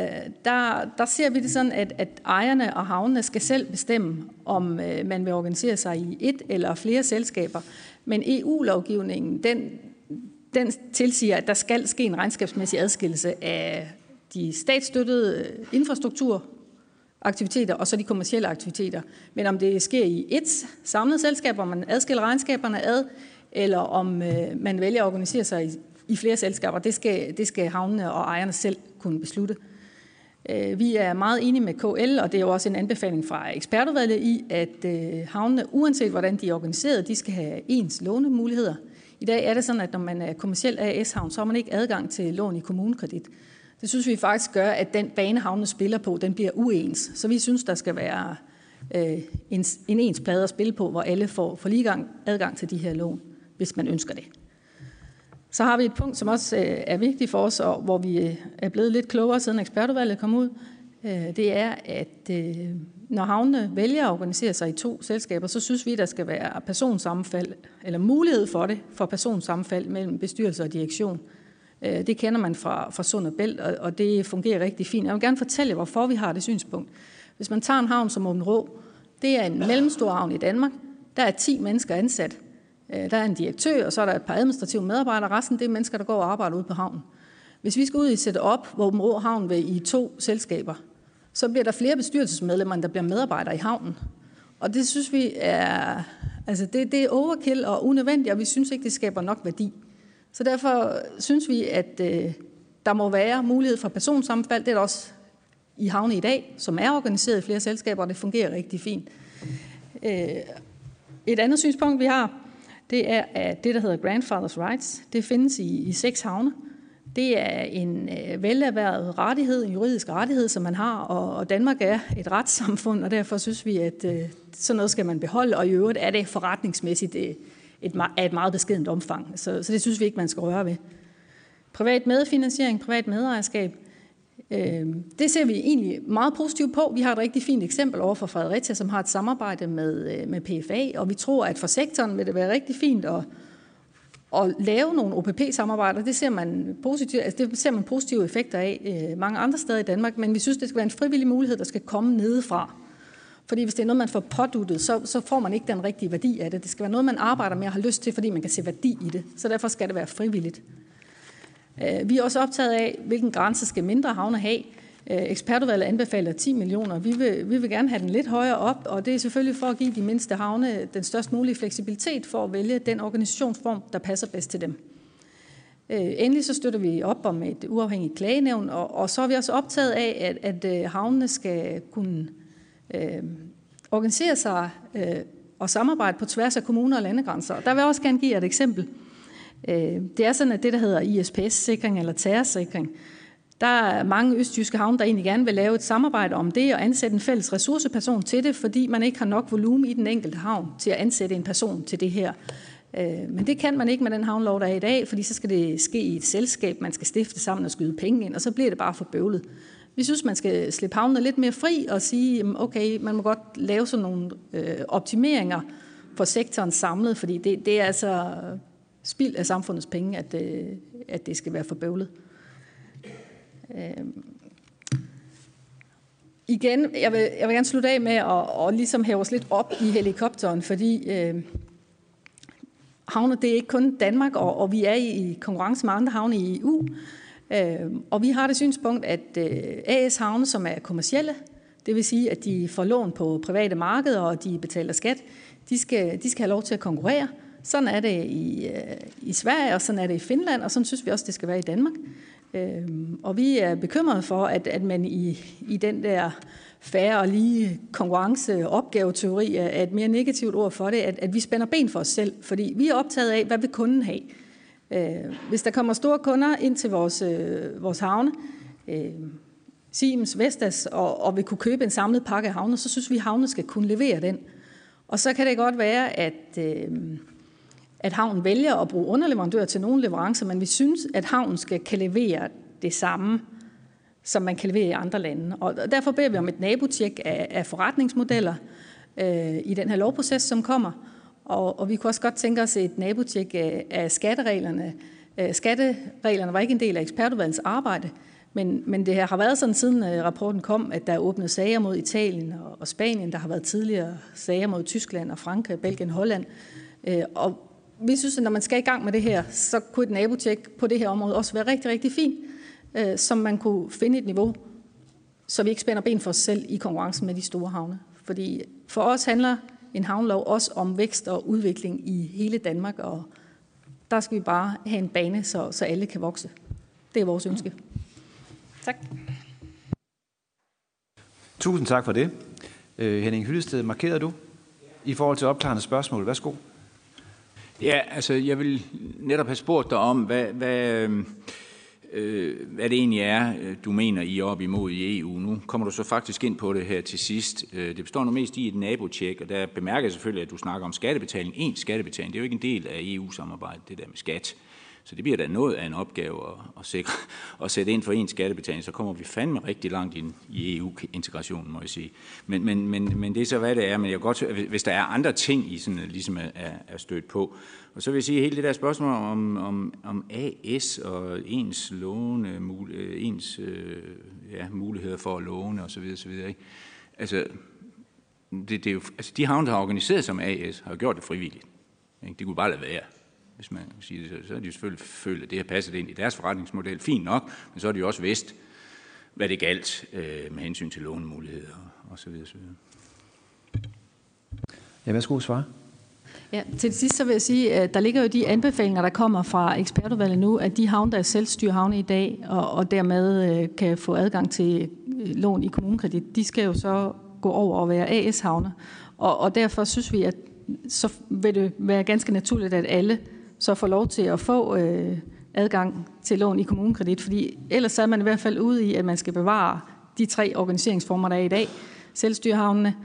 der, der ser vi det sådan, at, at ejerne og havnene skal selv bestemme, om øh, man vil organisere sig i et eller flere selskaber. Men EU-lovgivningen, den, den tilsiger, at der skal ske en regnskabsmæssig adskillelse af de statsstøttede infrastrukturaktiviteter og så de kommercielle aktiviteter. Men om det sker i et samlet selskab, hvor man adskiller regnskaberne ad, eller om øh, man vælger at organisere sig i, i flere selskaber, det skal, det skal havnene og ejerne selv kunne beslutte. Øh, Øh, vi er meget enige med KL, og det er jo også en anbefaling fra ekspertudvalget i, at øh, havnene, uanset hvordan de er organiseret, de skal have ens lånemuligheder. I dag er det sådan, at når man er kommersiel AS-havn, så har man ikke adgang til lån i kommunekredit. Det synes vi faktisk gør, at den bane, havnene spiller på, den bliver uens. Så vi synes, der skal være øh, en, en ens plade at spille på, hvor alle får, får lige gang, adgang til de her lån, hvis man ønsker det. Så har vi et punkt, som også øh, er vigtigt for os, og hvor vi øh, er blevet lidt klogere, siden ekspertudvalget kom ud. Øh, det er, at når havnene vælger at organisere sig i to selskaber, så synes vi, der skal være personsammenfald, eller mulighed for det, for personsammenfald mellem bestyrelse og direktion. Det kender man fra, fra Sund og Bælt, og det fungerer rigtig fint. Jeg vil gerne fortælle hvorfor vi har det synspunkt. Hvis man tager en havn som Åben Rå, det er en mellemstor havn i Danmark. Der er 10 mennesker ansat. Øh, der er en direktør, og så er der et par administrative medarbejdere. Resten det er mennesker, der går og arbejder ude på havnen. Hvis vi skal ud i sætte op, hvor Rå Havn vil i to selskaber, så bliver der flere bestyrelsesmedlemmer, end der bliver medarbejdere i havnen. Og det synes vi er, altså det, det er overkill og unødvendigt, og vi synes ikke, det skaber nok værdi. Så derfor synes vi, at øh, der må være mulighed for personsammenfald. Det er der også i havne i dag, som er organiseret i flere selskaber, og det fungerer rigtig fint. Øh, et andet synspunkt, vi har, det er, at det, der hedder Grandfather's Rights, det findes i, i seks havne. Det er en øh, velerhvervet rettighed, en juridisk rettighed, som man har, og, og Danmark er et retssamfund, og derfor synes vi, at øh, sådan noget skal man beholde, og i øvrigt er det forretningsmæssigt øh, et, af et meget beskedent omfang, så, så det synes vi ikke, man skal røre ved. Privat medfinansiering, privat medejerskab, Øh, Øhm, det ser vi egentlig meget positivt på. Vi har et rigtig fint eksempel over for Fredericia, som har et samarbejde med, øh, med PFA, og vi tror, at for sektoren vil det være rigtig fint at, at lave nogle OPP-samarbejder. Det ser man positivt, altså det ser man positive effekter af øh, mange andre steder i Danmark, men vi synes, det skal være en frivillig mulighed, der skal komme nedefra. Fordi hvis det er noget, man får påduttet, så, så får man ikke den rigtige værdi af det. Det skal være noget, man arbejder med og har lyst til, fordi man kan se værdi i det. Så derfor skal det være frivilligt. Øh, vi er også optaget af, hvilken grænse skal mindre havne have. Øh, ekspertudvalget anbefaler 10 millioner. Vi vil, vi vil gerne have den lidt højere op, og det er selvfølgelig for at give de mindste havne den størst mulige fleksibilitet for at vælge den organisationsform, der passer bedst til dem. Øh, endelig så støtter vi op om et uafhængigt klagenævn, og, og så er vi også optaget af, at, at havnene skal kunne øh, organisere sig øh, og samarbejde på tværs af kommuner og landegrænser. Og der vil jeg også gerne give et eksempel. Øh, det er sådan, at det, der hedder ISPS-sikring eller terrorsikring, der er mange østjyske havne, der egentlig gerne vil lave et samarbejde om det og ansætte en fælles ressourceperson til det, fordi man ikke har nok volumen i den enkelte havn til at ansætte en person til det her. Øh, men det kan man ikke med den havnlov, der er i dag, fordi så skal det ske i et selskab, man skal stifte sammen og skyde penge ind, og så bliver det bare for bøvlet. Vi synes, man skal slippe havnene lidt mere fri og sige, okay, man må godt lave sådan nogle øh, optimeringer for sektoren samlet, fordi det, det er altså spild af samfundets penge, at, øh, at det skal være for bøvlet. Øh, igen, jeg vil, jeg vil gerne slutte af med at, at ligesom hæve os lidt op i helikopteren, fordi øh, havne, det er ikke kun Danmark, og, og vi er i konkurrence med andre havne i EU. Øh, og vi har det synspunkt, at øh, AS havne, som er kommercielle, det vil sige, at de får lån på private markeder, og de betaler skat, de skal, de skal have lov til at konkurrere, sådan er det i, øh, i Sverige, og sådan er det i Finland, og sådan synes vi også, det skal være i Danmark. Øh, og vi er bekymrede for, at, at man i, i den der færre og lige konkurrence opgaveteori er et mere negativt ord for det, at, at vi spænder ben for os selv, fordi vi er optaget af, hvad vil kunden have. Øh, hvis der kommer store kunder ind til vores, øh, vores havne, øh, Siemens, Vestas, og, og vil kunne købe en samlet pakke af havne, så synes vi, at havne skal kunne levere den. Og så kan det godt være, at, øh, at havnen vælger at bruge underleverandører til nogle leverancer, men vi synes, at havnen skal kan levere det samme, som man kan levere i andre lande. Og derfor beder vi om et nabotjek af, af forretningsmodeller øh, i den her lovproces, som kommer. Og, og vi kunne også godt tænke os et nabotjek af, af skattereglerne. Øh, skattereglerne var ikke en del af ekspertudvalgets arbejde, men, men det har været sådan siden øh, rapporten kom, at der er åbnet sager mod Italien og, og Spanien. Der har været tidligere sager mod Tyskland og Frankrig, Belgien Holland. Øh, og vi synes, at når man skal i gang med det her, så kunne et nabotjek på det her område også være rigtig, rigtig fint, øh, som man kunne finde et niveau, så vi ikke spænder ben for os selv i konkurrencen med de store havne. Fordi for os handler en havnlov også om vækst og udvikling i hele Danmark, og der skal vi bare have en bane, så, så alle kan vokse. Det er vores ønske. Tak. Tusind tak for det. Øh, Henning Hyllested, markerer du i forhold til opklarende spørgsmål? Værsgo. Ja, altså jeg vil netop have spurgt dig om, hvad, hvad, øhm, øh, hvad det egentlig er, øh, du mener, I er op imod i EU. Nu kommer du så faktisk ind på det her til sidst. Øh, det består nu mest i et nabotjek, og der bemærker jeg selvfølgelig, at du snakker om skattebetaling. En skattebetaling, det er jo ikke en del af EU-samarbejdet, det der med skat. Så det bliver da noget af en opgave at, at, sikre, at sætte ind for en skattebetaling. Så kommer vi fandme rigtig langt ind i EU-integrationen, må jeg sige. Men, men, men, men det er så, hvad det er. Men jeg godt, hvis der er andre ting, I sådan, ligesom er, er stødt på. Og så vil jeg sige, hele det der spørgsmål om, om, om AS og ens låne, øh, ens øh, ja, muligheder for at låne osv. osv. Ikke? Altså, det, det er jo, altså de havne, der har organiseret som AS, har gjort det frivilligt. Ikke? Det kunne bare lade være hvis man kan sige det, så, så har de jo selvfølgelig følt, at det har passet ind i deres forretningsmodel. Fint nok, men så har de jo også vidst, hvad det galt øh, med hensyn til lånemuligheder og så videre. Så videre. Ja, værsgo svare. Ja, til sidst så vil jeg sige, at der ligger jo de anbefalinger, der kommer fra ekspertudvalget nu, at de havne, der er selvstyrehavne i dag, og, og dermed øh, kan få adgang til øh, lån i kommunekredit, de skal jo så gå over og være AS-havne. Og, og derfor synes vi, at så vil det være ganske naturligt, at alle så får lov til at få øh, adgang til lån i kommunekredit, fordi ellers er man i hvert fald ude i, at man skal bevare de tre organiseringsformer, der er i dag. Selvstyrehavnene,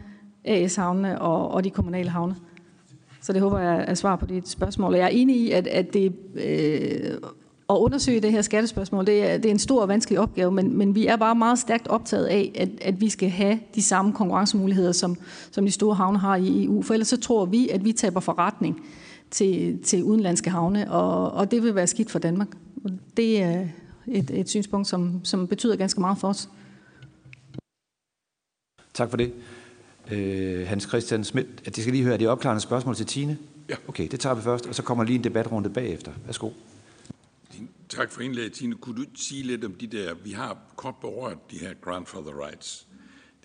AS-havnene og, og de kommunale havne. Så det håber jeg er svar på dit spørgsmål. Og jeg er enig i, at, at det, øh, at undersøge det her skattespørgsmål, det er, det er en stor og vanskelig opgave, men, men vi er bare meget stærkt optaget af, at, at vi skal have de samme konkurrencemuligheder, som, som de store havne har i EU. For ellers så tror vi, at vi taber forretning til, til udenlandske havne, og, og det vil være skidt for Danmark. Og det er et, et synspunkt, som, som betyder ganske meget for os. Tak for det. Øh, Hans Christian Schmidt, at det skal lige høre, er det opklarende spørgsmål til Tine? Ja. Okay, det tager vi først, og så kommer lige en debatrunde bagefter. Værsgo. Tak for indlægget, Tine. Kunne du sige lidt om de der, vi har kort berørt de her grandfather rights.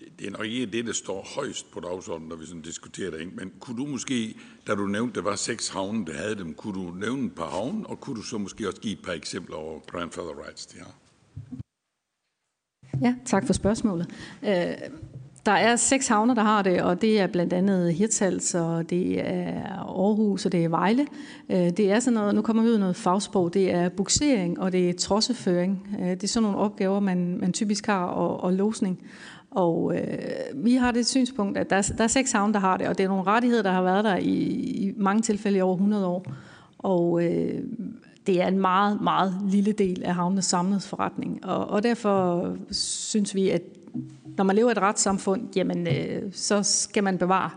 Det, det er nok ikke det, der står højst på dagsordenen, når vi sådan diskuterer det, men kunne du måske, da du nævnte, at der var seks havne, der havde dem, kunne du nævne et par havne, og kunne du så måske også give et par eksempler over grandfather rights, de har? Ja, tak for spørgsmålet. Øh, der er seks havner, der har det, og det er blandt andet Hirtals, og det er Aarhus, og det er Vejle. Øh, det er sådan noget, nu kommer vi ud noget fagsprog, det er buksering, og det er trosseføring. Øh, det er sådan nogle opgaver, man, man typisk har, og, og losning. Og øh, vi har det synspunkt, at der er, der er seks havne, der har det, og det er nogle rettigheder, der har været der i, i mange tilfælde i over 100 år. Og øh, det er en meget, meget lille del af havnenes samlede forretning. Og, og derfor synes vi, at når man lever i et retssamfund, jamen, øh, så skal man bevare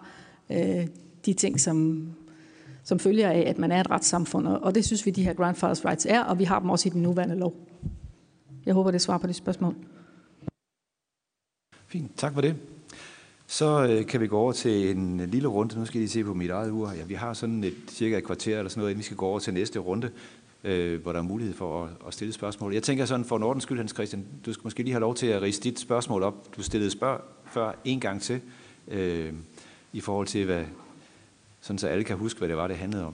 øh, de ting, som, som følger af, at man er et retssamfund. Og det synes vi, de her grandfathers rights er, og vi har dem også i den nuværende lov. Jeg håber, det svarer på det spørgsmål. Fint, tak for det. Så øh, kan vi gå over til en øh, lille runde. Nu skal I se på mit eget ur. Ja, vi har sådan et cirka et kvarter eller sådan noget, inden vi skal gå over til næste runde øh, hvor der er mulighed for at, at stille spørgsmål. Jeg tænker sådan, for Nordens skyld, Hans Christian, du skal måske lige have lov til at rise dit spørgsmål op. Du stillede spørg før en gang til, øh, i forhold til, hvad, sådan så alle kan huske, hvad det var, det handlede om.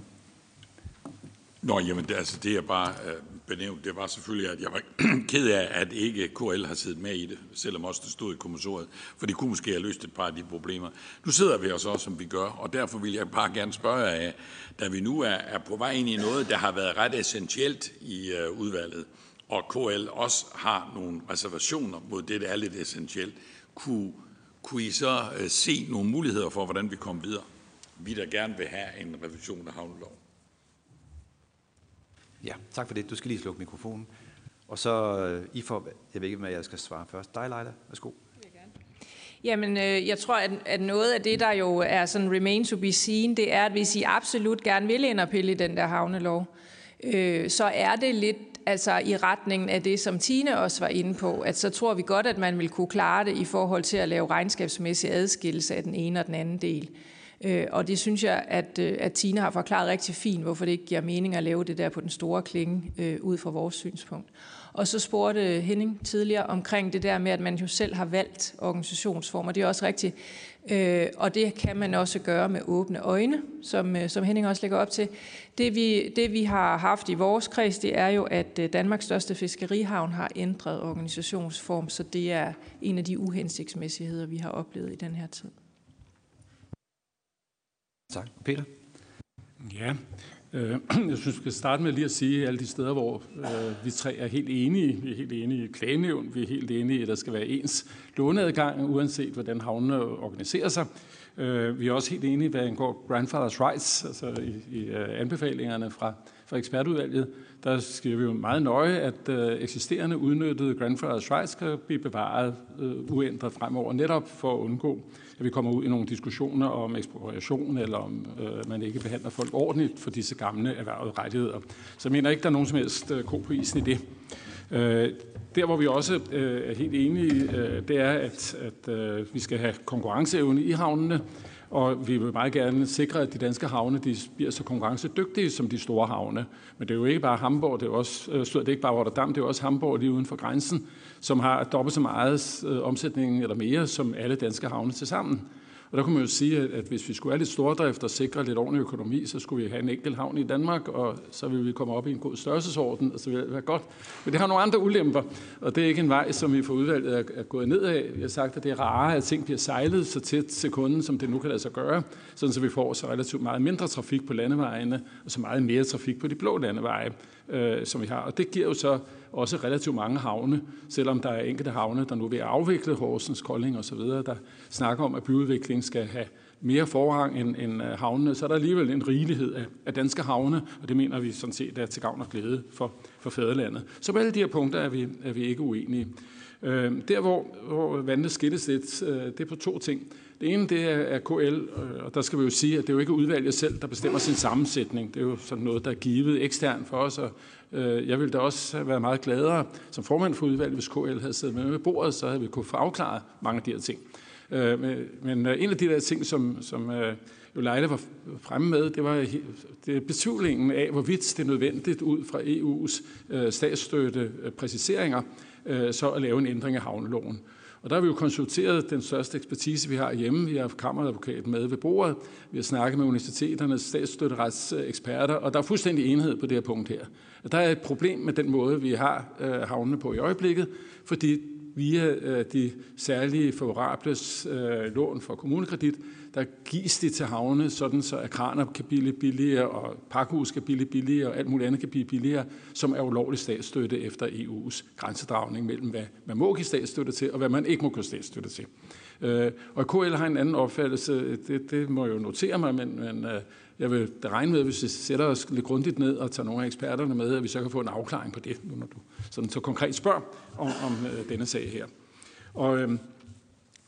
Nå, jamen, det, altså, det er bare øh, benævnt, det var selvfølgelig, at jeg var <clears throat> ked af, at ikke KL har siddet med i det, selvom også det stod i kommissoriet, for det kunne måske have løst et par af de problemer. Nu sidder vi os også, som vi gør, og derfor vil jeg bare gerne spørge jer af, da vi nu er, er på vej ind i noget, der har været ret essentielt i uh, udvalget, og KL også har nogle reservationer mod det, der er lidt essentielt, kunne, kunne I så uh, se nogle muligheder for, hvordan vi kommer videre? Vi der gerne vil have en revision af havneloven. Ja, tak for det. Du skal lige slukke mikrofonen. Og så, øh, I får, jeg ved ikke, hvad jeg skal svare først. Dig, Leila. Værsgo. Jamen, øh, jeg tror, at, at noget af det, der jo er sådan remain to be seen, det er, at hvis I absolut gerne vil ind og pille i den der havnelov, øh, så er det lidt altså i retningen af det, som Tine også var inde på, at så tror vi godt, at man vil kunne klare det i forhold til at lave regnskabsmæssig adskillelse af den ene og den anden del. Øh, og det synes jeg, at, øh, at Tina har forklaret rigtig fint, hvorfor det ikke giver mening at lave det der på den store klinge, øh, ud fra vores synspunkt. Og så spurgte Henning tidligere omkring det der med, at man jo selv har valgt organisationsformer. Det er også rigtigt. Øh, og det kan man også gøre med åbne øjne, som, øh, som Henning også lægger op til. Det vi, det vi har haft i vores kreds, det er jo, at øh, Danmarks største fiskerihavn har ændret organisationsform, så det er en af de uhensigtsmæssigheder, vi har oplevet i den her tid. Tak. Peter? Ja, øh, <clears throat> jeg synes, vi skal starte med lige at sige alle de steder, hvor øh, vi tre er helt enige. Vi er helt enige i klagenævn, vi er helt enige i, at der skal være ens låneadgang, uanset hvordan havnene organiserer sig. Øh, vi er også helt enige, hvad angår grandfathers rights, altså i, i øh, anbefalingerne fra, fra ekspertudvalget, der skriver vi jo meget nøje, at øh, eksisterende udnyttede grandfathers rights skal blive bevaret øh, uændret fremover, netop for at undgå, at vi kommer ud i nogle diskussioner om ekspropriation, eller om øh, man ikke behandler folk ordentligt for disse gamle erhvervede rettigheder. Så jeg mener ikke, der er nogen som helst øh, ko på isen i det. Øh, der, hvor vi også øh, er helt enige, øh, det er, at, at øh, vi skal have konkurrenceevne i havnene, og vi vil meget gerne sikre, at de danske havne de bliver så konkurrencedygtige som de store havne. Men det er jo ikke bare Hamburg, det er, også, øh, det er ikke bare Rotterdam, det er også Hamburg lige uden for grænsen, som har dobbelt så meget øh, omsætning eller mere som alle danske havne til sammen. Og der kunne man jo sige, at hvis vi skulle have lidt stordrift og sikre lidt ordentlig økonomi, så skulle vi have en enkelt havn i Danmark, og så ville vi komme op i en god størrelsesorden, og så ville det være godt. Men det har nogle andre ulemper, og det er ikke en vej, som vi for udvalget er gået ned af. Jeg har sagt, at det er rarere, at ting bliver sejlet så tæt til kunden, som det nu kan lade sig gøre, sådan så vi får så relativt meget mindre trafik på landevejene, og så meget mere trafik på de blå landeveje, øh, som vi har. Og det giver jo så også relativt mange havne, selvom der er enkelte havne, der nu vil afvikle Horsens, Kolding osv., der snakker om, at byudvikling skal have mere forrang end, end øh, havnene, så er der alligevel en rigelighed af, af danske havne, og det mener vi sådan set er til gavn og glæde for, for fædrelandet. Så på alle de her punkter er vi, er vi ikke uenige. Øh, der, hvor, hvor vandene skilles lidt, øh, det er på to ting. Det ene det er, KL, øh, og der skal vi jo sige, at det er jo ikke udvalget selv, der bestemmer sin sammensætning. Det er jo sådan noget, der er givet ekstern for os, og Øh, jeg ville da også have været meget gladere som formand for udvalget, hvis KL havde siddet med ved bordet, så havde vi kunne få afklaret mange af de her ting. Øh, men øh, en af de der ting, som, som jo Leila var fremme med, det var det betvivlingen af, hvorvidt det er nødvendigt ud fra EU's statsstøtte præciseringer, så at lave en ændring af havneloven. Og der har vi jo konsulteret den største ekspertise, vi har hjemme. Vi har kammeradvokaten med ved bordet. Vi har snakket med universiteternes statsstøtteretseksperter, og der er fuldstændig enhed på det her punkt her. Der er et problem med den måde, vi har øh, havnene på i øjeblikket, fordi via øh, de særlige favorables øh, lån for kommunekredit, der gives det til havne, sådan så at kraner kan blive billigere, og pakhus kan blive billigere, og alt muligt andet kan blive billigere, som er ulovlig statsstøtte efter EU's grænsedragning mellem, hvad man må give statsstøtte til, og hvad man ikke må give statsstøtte til. Øh, og KL har en anden opfattelse, det, det må jeg jo notere mig, men, men øh, jeg vil regne med, hvis vi sætter os lidt grundigt ned og tager nogle af eksperterne med, at vi så kan få en afklaring på det, når du sådan så konkret spørger om, om øh, denne sag her. Og øh,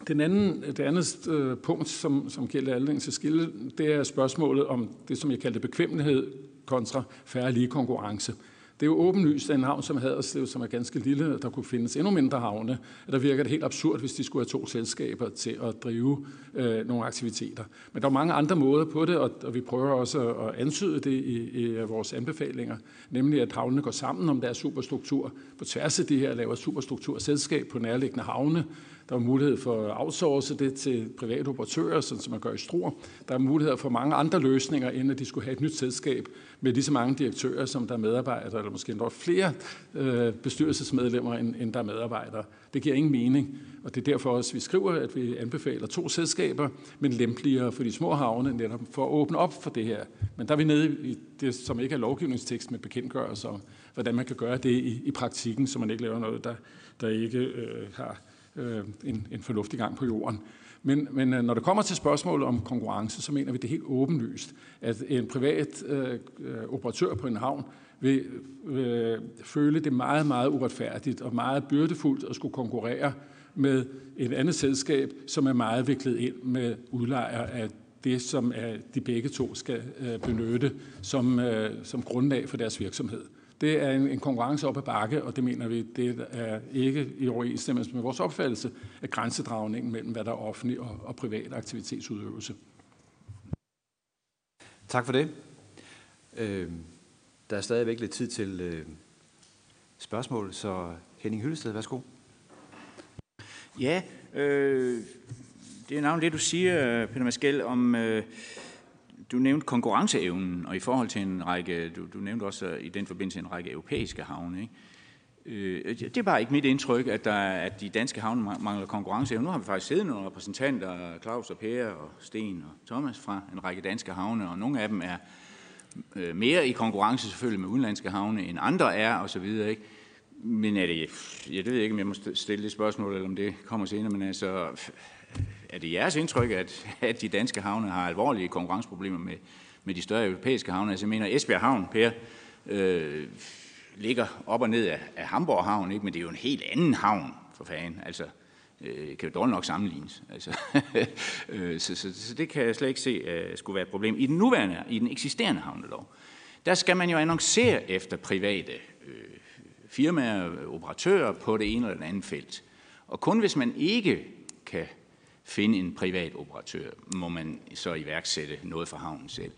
den anden, det andet øh, punkt, som, som gælder anledning til skille, det er spørgsmålet om det, som jeg kaldte bekvemmelighed kontra færre lige konkurrence. Det er jo åbenlyst, at en havn som Haderslev, som er ganske lille, der kunne findes endnu mindre havne, at der virker det helt absurd, hvis de skulle have to selskaber til at drive øh, nogle aktiviteter. Men der er mange andre måder på det, og, og vi prøver også at antyde det i, i vores anbefalinger, nemlig at havnene går sammen om deres superstruktur. På tværs af det her laver superstrukturselskab på nærliggende havne, der er mulighed for at outsource det til private operatører, sådan som man gør i Struer. Der er muligheder for mange andre løsninger, end at de skulle have et nyt selskab med lige så mange direktører, som der er medarbejdere, eller måske endda flere øh, bestyrelsesmedlemmer, end, end der er medarbejdere. Det giver ingen mening, og det er derfor også, at vi skriver, at vi anbefaler to selskaber, men lempeligere for de små havne, netop for at åbne op for det her. Men der er vi nede i det, som ikke er lovgivningstekst med bekendtgørelser, hvordan man kan gøre det i, i praktikken, så man ikke laver noget, der, der ikke øh, har øh, en, en fornuftig gang på jorden. Men, men øh, når det kommer til spørgsmålet om konkurrence, så mener vi det er helt åbenlyst, at en privat øh, øh, operatør på en havn vil øh, føle det meget, meget uretfærdigt og meget byrdefuldt at skulle konkurrere med et andet selskab, som er meget viklet ind med udlejer af det, som er, de begge to skal øh, benytte som, øh, som grundlag for deres virksomhed. Det er en, en konkurrence op ad bakke, og det mener vi, det er ikke i overensstemmelse med vores opfattelse af grænsedragningen mellem, hvad der er offentlig og, og privat aktivitetsudøvelse. Tak for det. Øh, der er stadigvæk lidt tid til øh, spørgsmål, så Henning Hyllested, værsgo. Ja, øh, det er navnet det, du siger, Peter Maskell, om... Øh, du nævnte konkurrenceevnen, og i forhold til en række, du, du nævnte også øh, i den forbindelse en række europæiske havne, ikke? Øh, det er bare ikke mit indtryk, at, der, at de danske havne mangler konkurrenceevne. Nu har vi faktisk siddet nogle repræsentanter, Claus og Per og Sten og Thomas fra en række danske havne, og nogle af dem er øh, mere i konkurrence selvfølgelig med udenlandske havne, end andre er, og så videre, ikke? Men er det, jeg ved ikke, om jeg må stille det spørgsmål, eller om det kommer senere, men altså, er det jeres indtryk, at, at de danske havne har alvorlige konkurrenceproblemer med, med de større europæiske havne? Altså jeg mener, Esbjerg Havn, Per, øh, ligger op og ned af, af Hamburg Havn, ikke? men det er jo en helt anden havn, for fanden. Altså, øh, kan jo dårligt nok sammenlignes. Altså, <laughs> øh, så, så, så det kan jeg slet ikke se uh, skulle være et problem. I den nuværende, i den eksisterende havnelov, der skal man jo annoncere efter private øh, firmaer, operatører på det ene eller det andet felt. Og kun hvis man ikke kan finde en privat operatør, må man så iværksætte noget for havnen selv.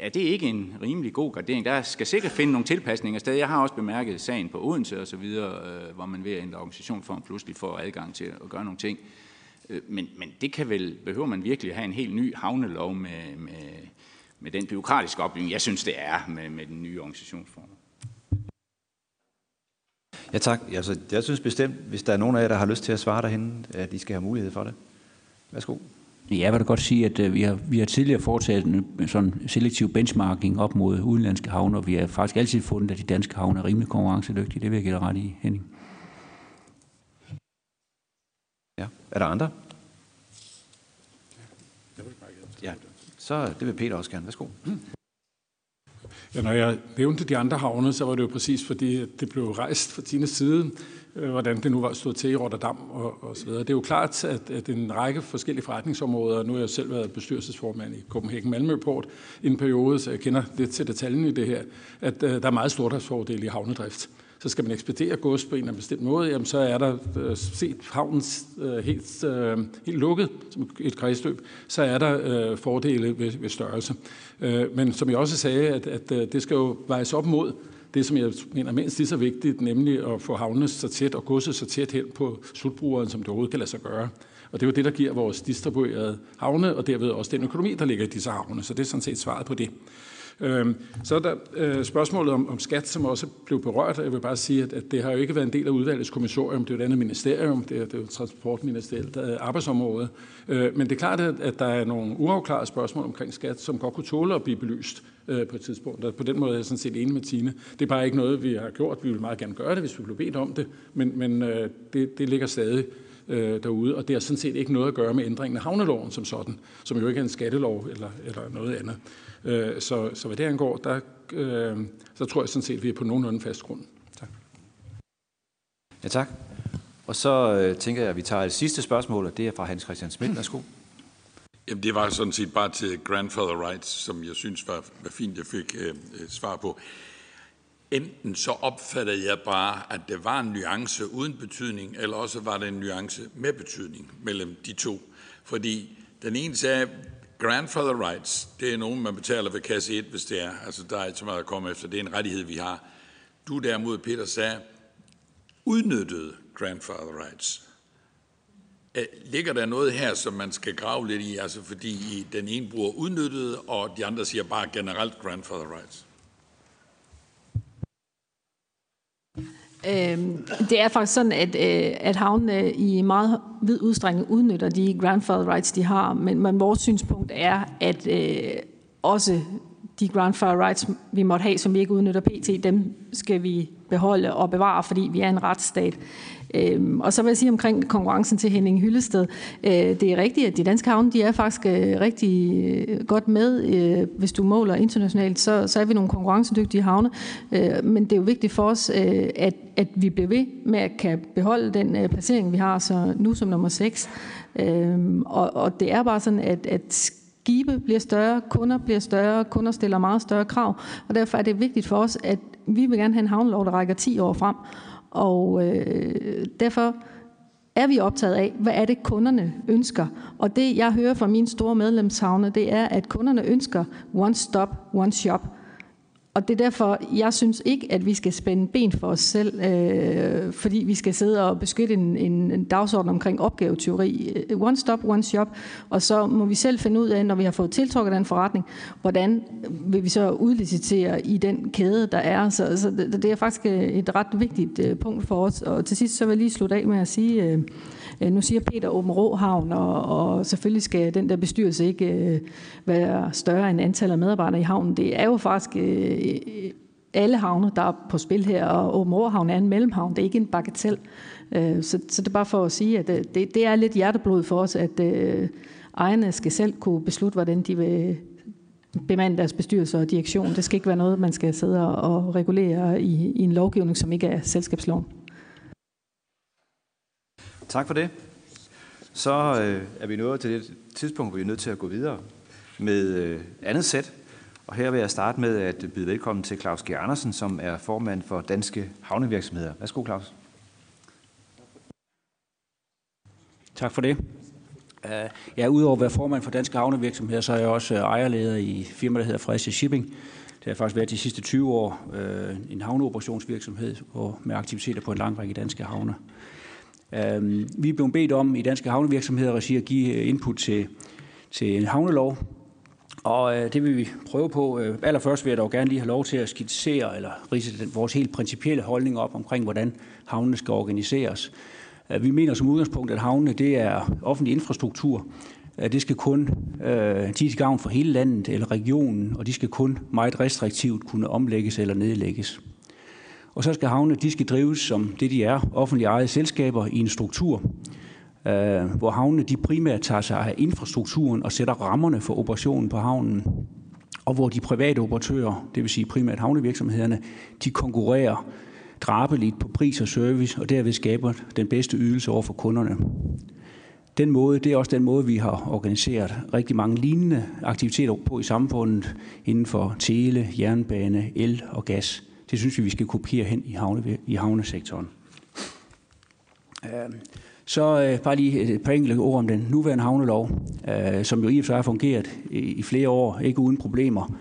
Er det ikke en rimelig god gradering? Der skal sikkert finde nogle tilpasninger sted. Jeg har også bemærket sagen på Odense og så videre, øh, hvor man ved at ændre organisationsform pludselig får adgang til at gøre nogle ting. Øh, men, men det kan vel, behøver man virkelig have en helt ny havnelov med, med, med den byråkratiske opbygning, jeg synes, det er med, med den nye organisationsform. Ja tak. Altså, jeg synes bestemt, hvis der er nogen af jer, der har lyst til at svare derhen, at I skal have mulighed for det. Værsgo. Jeg vil da godt sige, at øh, vi har, vi har tidligere foretaget en sådan selektiv benchmarking op mod udenlandske havne, og vi har faktisk altid fundet, at de danske havne er rimelig konkurrencedygtige. Det vil jeg give dig ret i, Henning. Ja. Er der andre? Ja, så det vil Peter også gerne. Værsgo. Ja, når jeg nævnte de andre havne, så var det jo præcis fordi, det blev rejst fra Tines side, øh, Øh, hvordan det nu var stået til i Rotterdam og, og så videre. Det er jo klart, at, at en række forskellige forretningsområder, nu har jeg selv været bestyrelsesformand i Copenhagen Malmøport i en periode, så jeg kender lidt til detaljen i det her, at uh, der er meget stordriftsfordele i havnedrift så skal man ekspedere gods på en eller anden bestemt måde, jamen så er der uh, set havnen uh, helt, uh, helt lukket som et kredsløb, så er der uh, fordele ved, ved størrelse. Uh, men som jeg også sagde, at, at uh, det skal jo vejes op mod det, som jeg mener mindst lige så vigtigt, nemlig at få havnene så tæt og godset så tæt hen på slutbrugeren, som det overhovedet kan lade sig gøre. Og det er jo det, der giver vores distribuerede havne, og derved også den økonomi, der ligger i disse havne. Så det er sådan set svaret på det. Øhm, så er der øh, spørgsmålet om, om skat, som også blev berørt. Jeg vil bare sige, at, at det har jo ikke været en del af udvalgets kommissorium. Det er jo et andet ministerium. Det er, det er jo transportministeriet øh, arbejdsområde. Øh, men det er klart, at, at der er nogle uafklarede spørgsmål omkring skat, som godt kunne tåle at blive belyst på et tidspunkt. Og på den måde er jeg sådan set enig med Tine. Det er bare ikke noget, vi har gjort. Vi vil meget gerne gøre det, hvis vi blev bedt om det. Men, men det, det ligger stadig øh, derude, og det har sådan set ikke noget at gøre med ændringen af havneloven som sådan, som jo ikke er en skattelov eller, eller noget andet. Øh, så, så hvad det angår, der, øh, så tror jeg sådan set, at vi er på nogenlunde fast grund. Tak. Ja, tak. Og så øh, tænker jeg, at vi tager et sidste spørgsmål, og det er fra Hans Christian Schmidt. Værsgo. Jamen, det var sådan set bare til grandfather rights, som jeg synes var, var fint, jeg fik øh, svar på. Enten så opfattede jeg bare, at det var en nuance uden betydning, eller også var det en nuance med betydning mellem de to. Fordi den ene sagde, grandfather rights, det er nogen, man betaler ved kasse 1, hvis det er. Altså, der er ikke så meget at komme efter. Det er en rettighed, vi har. Du derimod, Peter, sagde, udnyttede grandfather rights. Ligger der noget her, som man skal grave lidt i, altså fordi den ene bruger udnyttet, og de andre siger bare generelt grandfather rights? Øhm, det er faktisk sådan, at, øh, at havnene øh, i meget vid udstrækning udnytter de grandfather rights, de har, men, men vores synspunkt er, at øh, også de grandfather rights, vi måtte have, som vi ikke udnytter pt., dem skal vi beholde og bevare, fordi vi er en retsstat. Øhm, og så vil jeg sige omkring konkurrencen til Henning Hyllested. Øh, det er rigtigt, at de danske havne de er faktisk øh, rigtig øh, godt med. Øh, hvis du måler internationalt, så, så er vi nogle konkurrencedygtige havne. Øh, men det er jo vigtigt for os, øh, at, at vi bliver ved med at kan beholde den øh, placering, vi har så nu som nummer 6. Øh, og, og det er bare sådan, at, at skibe bliver større, kunder bliver større, kunder stiller meget større krav, og derfor er det vigtigt for os, at vi vil gerne have en havnelov, der rækker 10 år frem. Og øh, derfor er vi optaget af, hvad er det kunderne ønsker. Og det jeg hører fra mine store medlemshavne, det er, at kunderne ønsker one stop, one shop. Og det er derfor, jeg synes ikke, at vi skal spænde ben for os selv, øh, fordi vi skal sidde og beskytte en, en, en dagsorden omkring opgaveteori. Øh, one stop, one shop. Og så må vi selv finde ud af, når vi har fået tiltrukket den forretning, hvordan vil vi så udlicitere i den kæde, der er. Så, så det, det er faktisk øh, et ret vigtigt øh, punkt for os. Og til sidst så vil jeg lige slutte af med at sige, Øh, Øh, nu siger Peter Åben Råhavn, og, og selvfølgelig skal den der bestyrelse ikke øh, være større end antallet af medarbejdere i havnen. Det er jo faktisk øh, øh alle havne, der er på spil her, og Åben Råhavn er en mellemhavn. Det er ikke en bagatel. Øh, så, så det er bare for at sige, at øh, det, det er lidt hjerteblod for os, at øh, ejerne skal selv kunne beslutte, hvordan de vil bemande deres bestyrelse og direktion. Det skal ikke være noget, man skal sidde og regulere i, i en lovgivning, som ikke er selskabsloven. Tak for det. Så øh, er vi nået til det tidspunkt, hvor vi er nødt til at gå videre med øh, andet sæt. Og her vil jeg starte med at byde velkommen til Claus G. Andersen, som er formand for Danske Havnevirksomheder. Værsgo, Claus. Tak for det. Uh, ja, udover at være formand for Danske Havnevirksomheder, så er jeg også øh, ejerleder i firma, der hedder Fredericia Shipping. Det har faktisk været de sidste 20 år uh, en havneoperationsvirksomhed med aktiviteter på en lang række danske havne. Uh, vi er blevet bedt om i Danske Havnevirksomheder at give øh, input til, til en havnelov, og øh, det vil vi prøve på. Øh, allerførst vil jeg dog gerne lige have lov til at skitsere eller rise vores helt principielle holdning op omkring, hvordan havnene skal organiseres. Øh, vi mener som udgangspunkt, at havnene det er offentlig infrastruktur. Det skal kun øh, de til gavn for hele landet eller regionen, og de skal kun meget restriktivt kunne omlægges eller nedlægges. Og så skal havne, de skal drives som det, de er, offentlige ejede selskaber i en struktur, øh, hvor havnene de primært tager sig af infrastrukturen og sætter rammerne for operationen på havnen, og hvor de private operatører, det vil sige primært havnevirksomhederne, de konkurrerer drabeligt på pris og service, og derved skaber den bedste ydelse over for kunderne. Den måde, det er også den måde, vi har organiseret rigtig mange lignende aktiviteter på i samfundet inden for tele, jernbane, el og gas. Det synes vi, vi skal kopiere hen i, havne, i havnesektoren. Øhm, så øh, bare lige et par enkelte ord om den nuværende havnelov, øh, som jo i og for sig har fungeret i, i flere år, ikke uden problemer.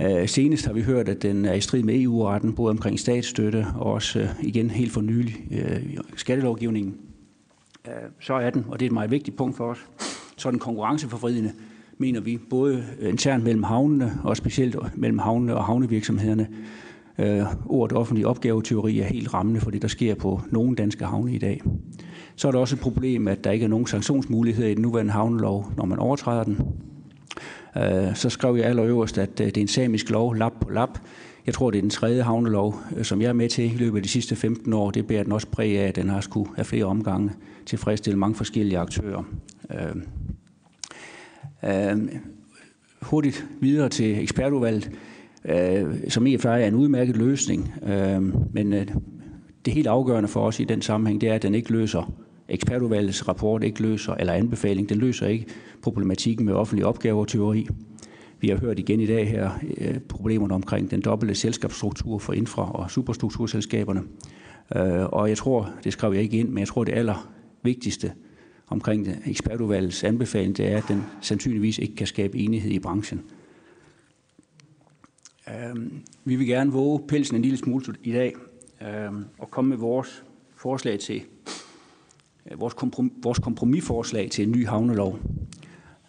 Øh, senest har vi hørt, at den er i strid med EU-retten, både omkring statsstøtte og også øh, igen helt for nylig øh, skattelovgivningen. Øh, så er den, og det er et meget vigtigt punkt for os, så er den konkurrenceforvridende, mener vi, både internt mellem havnene og specielt mellem havnene og havnevirksomhederne. Øh, ordet offentlig opgaveteori er helt rammende for det, der sker på nogle danske havne i dag. Så er der også et problem, at der ikke er nogen sanktionsmuligheder i den nuværende havnelov, når man overtræder den. Øh, så skrev jeg allerøverst, at øh, det er en samisk lov, lap på lap. Jeg tror, det er den tredje havnelov, øh, som jeg er med til i løbet af de sidste 15 år. Det bærer den også præg af, at den har skulle have flere omgange tilfredsstille mange forskellige aktører. Øh, øh, hurtigt videre til ekspertudvalget, øh, som i og er en udmærket løsning. Øh, men øh, det helt afgørende for os i den sammenhæng, det er, at den ikke løser ekspertudvalgets rapport ikke løser, eller anbefaling, den løser ikke problematikken med offentlige opgaver og teori. Vi har hørt igen i dag her øh, problemerne omkring den dobbelte selskabsstruktur for infra- og superstrukturselskaberne. Øh, og jeg tror, det skrev jeg ikke ind, men jeg tror, det aller vigtigste omkring ekspertudvalgets anbefaling, det er, at den sandsynligvis ikke kan skabe enighed i branchen. Øhm, vi vil gerne våge pelsen en lille smule i dag øhm, og komme med vores forslag til øh, vores, komprom- vores kompromisforslag til en ny havnelov.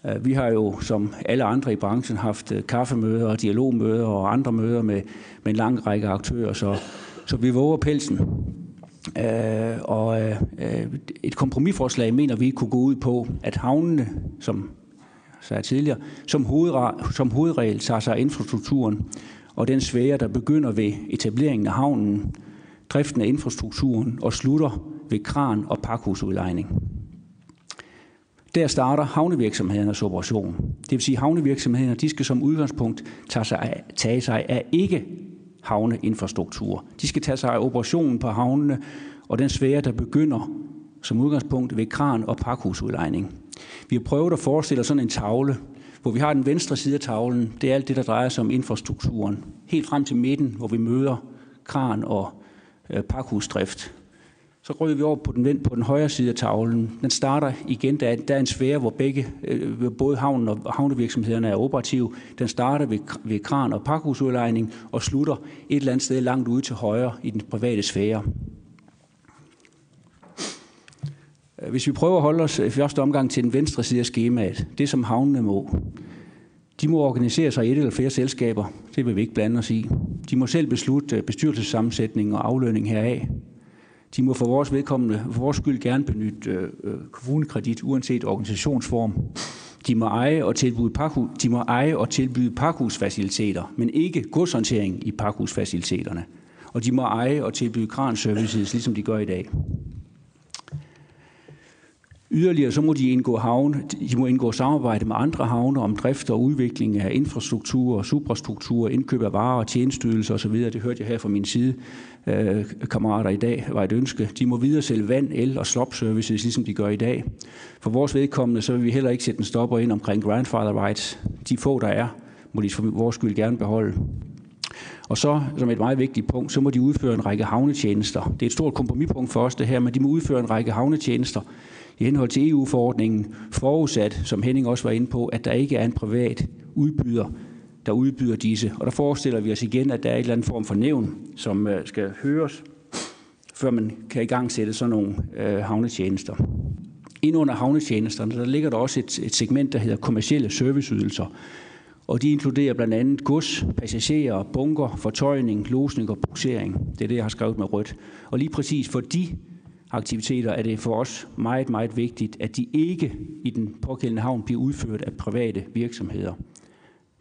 Øh, vi har jo, som alle andre i branchen, haft øh, kaffemøder og dialogmøder og andre møder med, med en lang række aktører, så, så vi våger pelsen. Øh, og øh, øh et kompromisforslag mener vi kunne gå ud på, at havnene, som sagde tidligere, som, hovedre, som hovedregel tager sig af infrastrukturen, og den svære, der begynder ved etableringen af havnen, driften af infrastrukturen og slutter ved kran- og pakhusudlejning. Der starter havnevirksomhedernes operation. Det vil sige, at havnevirksomhederne de skal som udgangspunkt tage sig af, tage sig af ikke havneinfrastruktur. De skal tage sig af operationen på havnene og den sfære, der begynder som udgangspunkt ved kran- og pakhusudlejning. Vi har prøvet at forestille os sådan en tavle, hvor vi har den venstre side af tavlen. Det er alt det, der drejer sig om infrastrukturen. Helt frem til midten, hvor vi møder kran- og øh, pakhusdrift. Så ryger vi over på den, på den højre side af tavlen. Den starter igen, der er, der er en sfære, hvor begge, øh, både havnen og havnevirksomhederne er operative. Den starter ved, ved kran- og pakhusudlejning og slutter et eller andet sted langt ude til højre i den private sfære. Øh, hvis vi prøver at holde os i første omgang til den venstre side af skemaet, det som havnene må, de må organisere sig i et eller flere selskaber. Det vil vi ikke blande os i. De må selv beslutte øh, bestyrelsessammensætning og aflønning heraf. De må for vores vedkommende, for vores skyld gerne benytte øh, kommunekredit, uanset organisationsform. De må eje og tilbyde, pakhus, de må eje og tilbyde pakhusfaciliteter, men ikke godshåndtering i pakhusfaciliteterne. Og de må eje og tilbyde kranservices, ligesom de gør i dag. Yderligere så må de indgå, havne, de må indgå samarbejde med andre havne om drift og udvikling af infrastruktur, og suprastruktur, indkøb af varer og tjenestydelser osv. Det hørte jeg her fra min side. Øh, kammerater i dag var et ønske. De må videre sælge vand, el og slop services, ligesom de gør i dag. For vores vedkommende, så vil vi heller ikke sætte en stopper ind omkring grandfather rights. De få, der er, må de for vores skyld gerne beholde. Og så, som et meget vigtigt punkt, så må de udføre en række havnetjenester. Det er et stort kompromispunkt for os, det her, men de må udføre en række havnetjenester i henhold til EU-forordningen, forudsat, som Henning også var inde på, at der ikke er en privat udbyder, der udbyder disse. Og der forestiller vi os igen, at der er et eller andet form for nævn, som øh, skal høres, før man kan i gang sætte sådan nogle øh, havnetjenester. Ind under havnetjenesterne, der ligger der også et, et segment, der hedder kommercielle serviceydelser. Og de inkluderer blandt andet gods, passagerer, bunker, fortøjning, losning og buksering. Det er det, jeg har skrevet med rødt. Og lige præcis for de aktiviteter er det for os meget, meget vigtigt, at de ikke i den pågældende havn bliver udført af private virksomheder.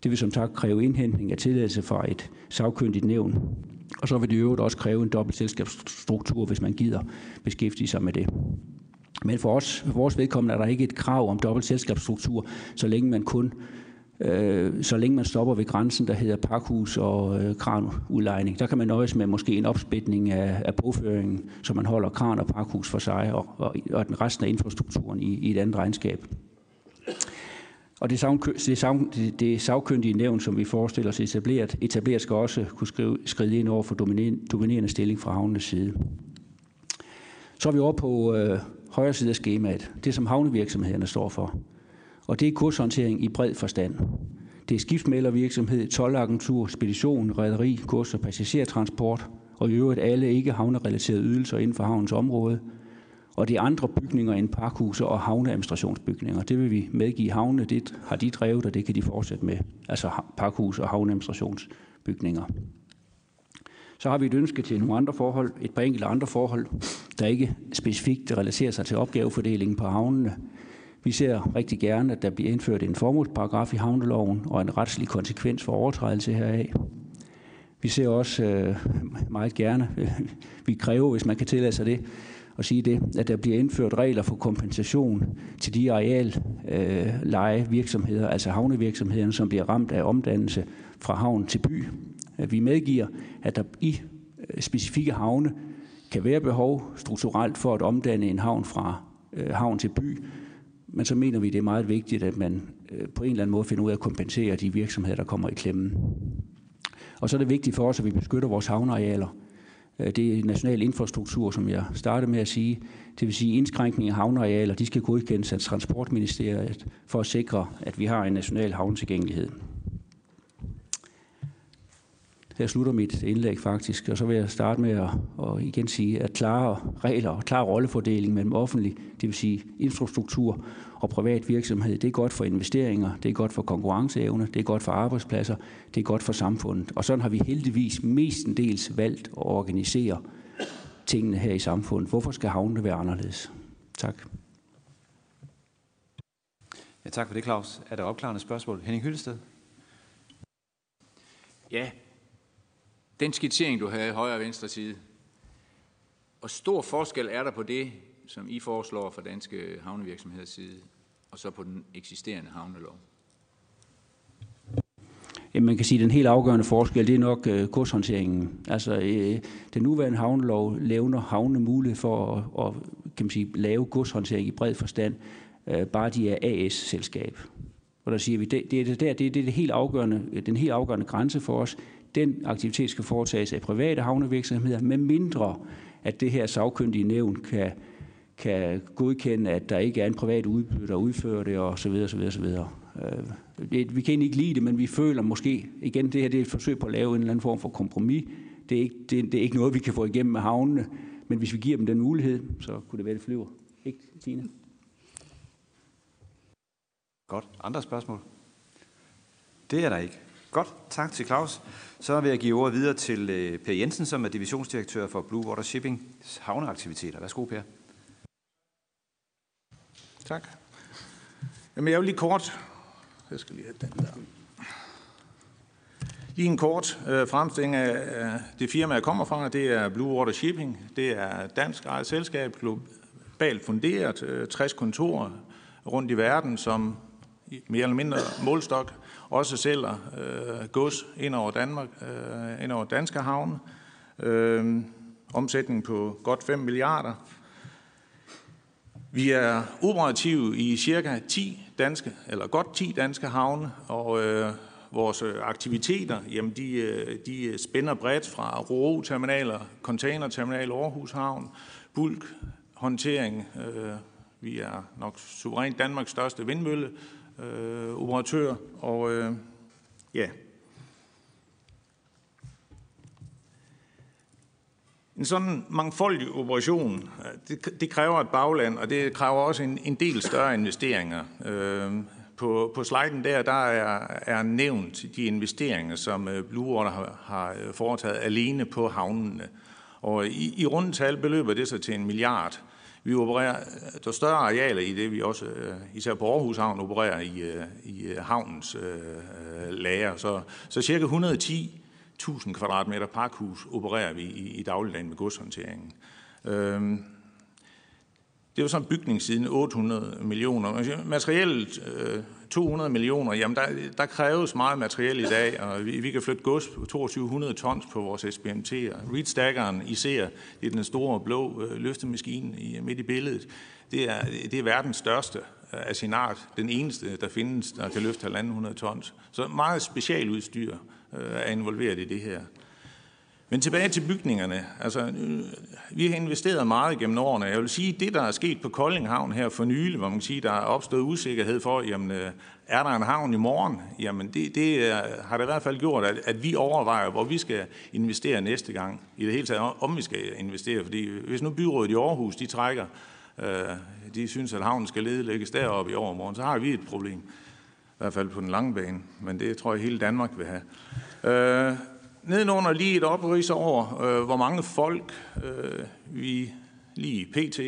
Det vil som sagt kræve indhentning af tilladelse fra et sagkyndigt nævn. Og så vil det øvrigt også kræve en dobbelt selskabsstruktur, hvis man gider beskæftige sig med det. Men for os, for vores vedkommende er der ikke et krav om dobbelt selskabsstruktur, så længe man kun øh, så længe man stopper ved grænsen, der hedder pakhus og øh, kranudlejning. Der kan man nøjes med måske en opsplitning af, af bogføringen, så man holder kran og pakhus for sig, og, og, og den resten af infrastrukturen i, i et andet regnskab. Og det, det, det sagkyndige nævn, som vi forestiller os etableret, etableret skal også kunne skrive, skride ind over for dominerende stilling fra havnenes side. Så er vi over på øh, højre side af skemaet, det som havnevirksomhederne står for. Og det er kurshåndtering i bred forstand. Det er skibsmælervirksomhed, tolvagentur, spedition, rederi, kurs og passagertransport, og i øvrigt alle ikke havnerelaterede ydelser inden for havnens område. Og det er andre bygninger end parkhuse og havneadministrationsbygninger. Det vil vi medgive havne, det har de drevet, og det kan de fortsætte med. Altså parkhus og havneadministrationsbygninger. Så har vi et ønske til nogle andre forhold, et par enkelte andre forhold, der ikke specifikt relaterer sig til opgavefordelingen på havnene. Vi ser rigtig gerne, at der bliver indført en formålsparagraf i havneloven og en retslig konsekvens for overtrædelse heraf. Vi ser også øh, meget gerne, <laughs> vi kræver, hvis man kan tillade sig det, at sige det, at der bliver indført regler for kompensation til de areal øh, leje virksomheder, altså havnevirksomhederne, som bliver ramt af omdannelse fra havn til by. At vi medgiver, at der i øh, specifikke havne kan være behov strukturelt for at omdanne en havn fra øh, havn til by, men så mener vi, det er meget vigtigt, at man øh, på en eller anden måde finder ud af at kompensere de virksomheder, der kommer i klemmen. Og så er det vigtigt for os, at vi beskytter vores havnearealer. Øh, det er national infrastruktur, som jeg startede med at sige. Det vil sige, indskrænkning af havnearealer, de skal godkendes af Transportministeriet for at sikre, at vi har en national havnetilgængelighed. Her slutter mit indlæg faktisk, og så vil jeg starte med at, at igen sige, at klare regler og klar rollefordeling mellem offentlig, det vil sige infrastruktur og privat virksomhed, det er godt for investeringer, det er godt for konkurrenceevne, det er godt for arbejdspladser, det er godt for samfundet. Og sådan har vi heldigvis mestendels valgt at organisere tingene her i samfundet. Hvorfor skal havnene være anderledes? Tak. Ja, tak for det, Claus. Er der opklarende spørgsmål? Henning Hyllested? Ja, den skitsering, du havde i højre og venstre side, og stor forskel er der på det, som I foreslår fra danske havnevirksomheders side, og så på den eksisterende havnelov? Jamen, man kan sige, at den helt afgørende forskel, det er nok øh, kurshåndteringen. Altså, øh, den nuværende havnelov levner havne mulighed for at, at kan man sige, lave godshåndtering i bred forstand, øh, bare de er AS-selskab. Og der siger vi, det, det, er det, der, det, det er det helt afgørende, den helt afgørende grænse for os. Den aktivitet skal foretages af private havnevirksomheder, med mindre at det her sagkyndige nævn kan, kan godkende, at der ikke er en privat udbyder, der udfører det, og så videre, så videre, så videre. Øh, vi kan ikke lide det, men vi føler måske, igen, det her det er et forsøg på at lave en eller anden form for kompromis. Det er ikke, det, det er ikke noget, vi kan få igennem med havnene, men hvis vi giver dem den mulighed, så kunne det være, det flyver. Ikke, Tine? Godt. Andre spørgsmål? Det er der ikke. Godt, tak til Claus. Så vil jeg give ordet videre til øh, Per Jensen, som er divisionsdirektør for Blue Water Shipping havneaktiviteter. Værsgo, Per. Tak. Jamen, jeg vil lige kort... Jeg skal lige have den der. Lige en kort øh, fremstilling af det firma, jeg kommer fra. Det er Blue Water Shipping. Det er dansk eget selskab, globalt funderet, øh, 60 kontorer rundt i verden, som mere eller mindre målstok også sælger øh, gods ind over Danmark, øh, ind over danske havne. Øh, omsætning på godt 5 milliarder. Vi er operative i cirka 10 danske, eller godt 10 danske havne, og øh, vores øh, aktiviteter, jamen de, øh, de spænder bredt fra ro-terminaler, containerterminal Aarhus Havn, bulk, håndtering. Øh, vi er nok suverænt Danmarks største vindmølle øh, operatør, og øh, ja. En sådan mangfoldig operation, det, det kræver et bagland, og det kræver også en, en del større investeringer. Øh, på, på sliden der, der er, er nævnt de investeringer, som øh, Blue Water har, har øh, foretaget alene på havnene. Og i, i rundtal beløber det sig til en milliard. Vi opererer, øh, der er større arealer i det, vi også, øh, især på Aarhus Havn, opererer i, øh, i havnens øh, lager. Så, så cirka 110.000 kvadratmeter pakhus opererer vi i, i dagligdagen med godshåndteringen. Øhm, det var sådan bygningssiden 800 millioner. Materielt 200 øh, millioner, jamen der, der kræves meget materiel i dag, og vi, vi kan flytte gods på 2200 tons på vores SBMT'er. Reed Staggeren ser, det er den store blå øh, løftemaskine i, midt i billedet. Det er, det er verdens største øh, af sin art. Den eneste, der findes, der kan løfte 1.500 tons. Så meget specialudstyr øh, er involveret i det her. Men tilbage til bygningerne. Altså, øh, vi har investeret meget gennem årene. Jeg vil sige, det, der er sket på Kolding Havn her for nylig, hvor man kan sige, der er opstået usikkerhed for, jamen, øh, er der en havn i morgen? Jamen, det, det øh, har det i hvert fald gjort, at, at vi overvejer, hvor vi skal investere næste gang. I det hele taget, om vi skal investere. Fordi hvis nu byrådet i Aarhus, de trækker, øh, de synes, at havnen skal ledlægges deroppe i overmorgen, så har vi et problem. I hvert fald på den lange bane. Men det tror jeg, hele Danmark vil have. Øh, nedenunder lige et oprids over, øh, hvor mange folk øh, vi lige pt,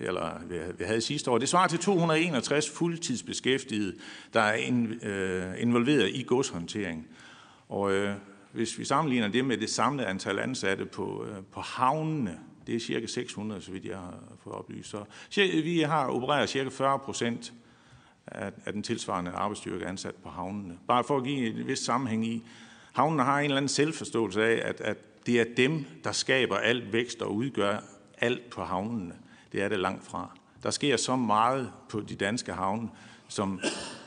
eller vi havde sidste år. Det svarer til 261 fuldtidsbeskæftigede, der er in, øh, involveret i godshåndtering. Og øh, hvis vi sammenligner det med det samlede antal ansatte på, øh, på havnene, det er cirka 600, så vidt jeg har fået oplyst. Så vi har opereret cirka 40 procent af, af den tilsvarende arbejdsstyrke ansat på havnene. Bare for at give en vis sammenhæng i, Havnen har en eller anden selvforståelse af, at, at det er dem, der skaber alt vækst og udgør alt på havnene. Det er det langt fra. Der sker så meget på de danske havne, som,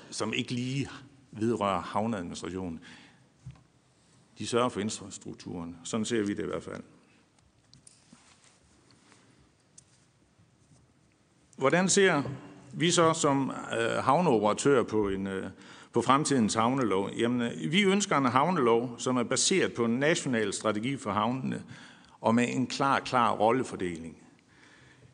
som ikke lige vedrører havneadministrationen. De sørger for infrastrukturen. Sådan ser vi det i hvert fald. Hvordan ser vi så som øh, havneoperatør på en, øh, på fremtidens havnelov? Jamen, vi ønsker en havnelov, som er baseret på en national strategi for havnene og med en klar, klar rollefordeling.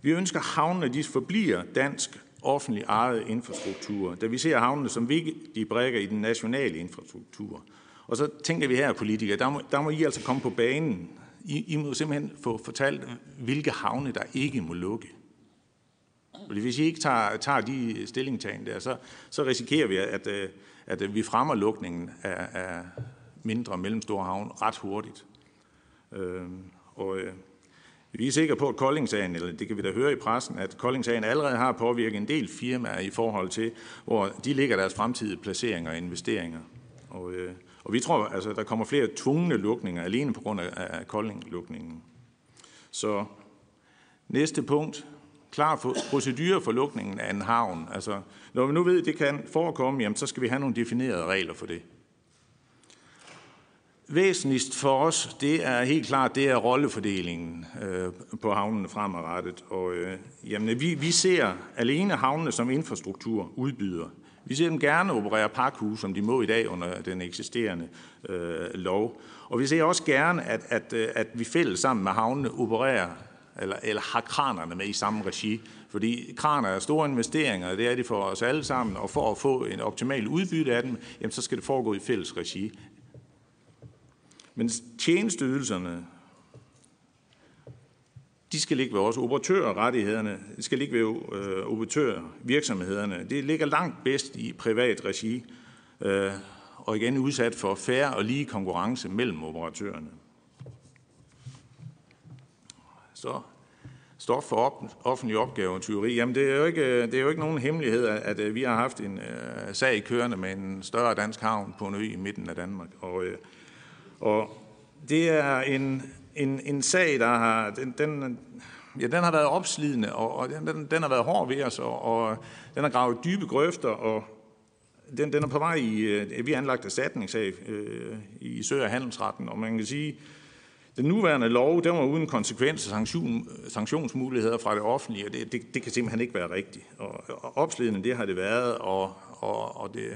Vi ønsker, at havnene de forbliver dansk offentlig ejet infrastruktur, da vi ser havnene som vigtige brækker i den nationale infrastruktur. Og så tænker vi her, politikere, der må, der må I altså komme på banen. I, I må simpelthen få fortalt, hvilke havne, der ikke må lukke. Fordi hvis I ikke tager, tager de stillingtagen der, så, så risikerer vi, at, øh, at øh, vi fremmer lukningen af, af mindre og mellemstore havn ret hurtigt. Øh, og øh, vi er sikre på, at Koldingsagen, eller det kan vi da høre i pressen, at Koldingsagen allerede har påvirket en del firmaer i forhold til, hvor de ligger deres fremtidige placeringer og investeringer. Og, øh, og vi tror, altså, der kommer flere tvungne lukninger alene på grund af, af Kolding-lukningen. Så næste punkt, klar for, procedure for lukningen af en havn. Altså, når vi nu ved, at det kan forekomme, jamen, så skal vi have nogle definerede regler for det. Væsentligst for os, det er helt klart, det er rollefordelingen øh, på havnene fremadrettet. Og, øh, jamen, vi, vi ser alene havnene som infrastruktur udbyder. Vi ser dem gerne operere pakhus, som de må i dag under den eksisterende øh, lov. Og vi ser også gerne, at, at, øh, at vi fælles sammen med havnene opererer eller, eller har kranerne med i samme regi. Fordi kraner er store investeringer, og det er det for os alle sammen, og for at få en optimal udbytte af dem, jamen, så skal det foregå i fælles regi. Men tjenesteydelserne, de skal ligge ved os. Operatørrettighederne, skal ligge ved øh, operatørvirksomhederne. Det ligger langt bedst i privat regi, øh, og igen udsat for færre og lige konkurrence mellem operatørerne. Så, stof for offentlig opgave og tyveri. Jamen, det er, jo ikke, det er jo ikke nogen hemmelighed, at, at vi har haft en uh, sag kørende med en større dansk havn på en ø i midten af Danmark. Og, uh, og det er en, en, en sag, der har, den, den, ja, den har været opslidende, og, og den, den har været hård ved os, og, og den har gravet dybe grøfter, og den, den er på vej i, uh, vi har anlagt erstatningssag uh, i Sø- og Handelsretten, og man kan sige, den nuværende lov, den var uden konsekvens og sanktion, sanktionsmuligheder fra det offentlige, og det, det, det kan simpelthen ikke være rigtigt. Og, og opslidende, det har det været, og, og, og det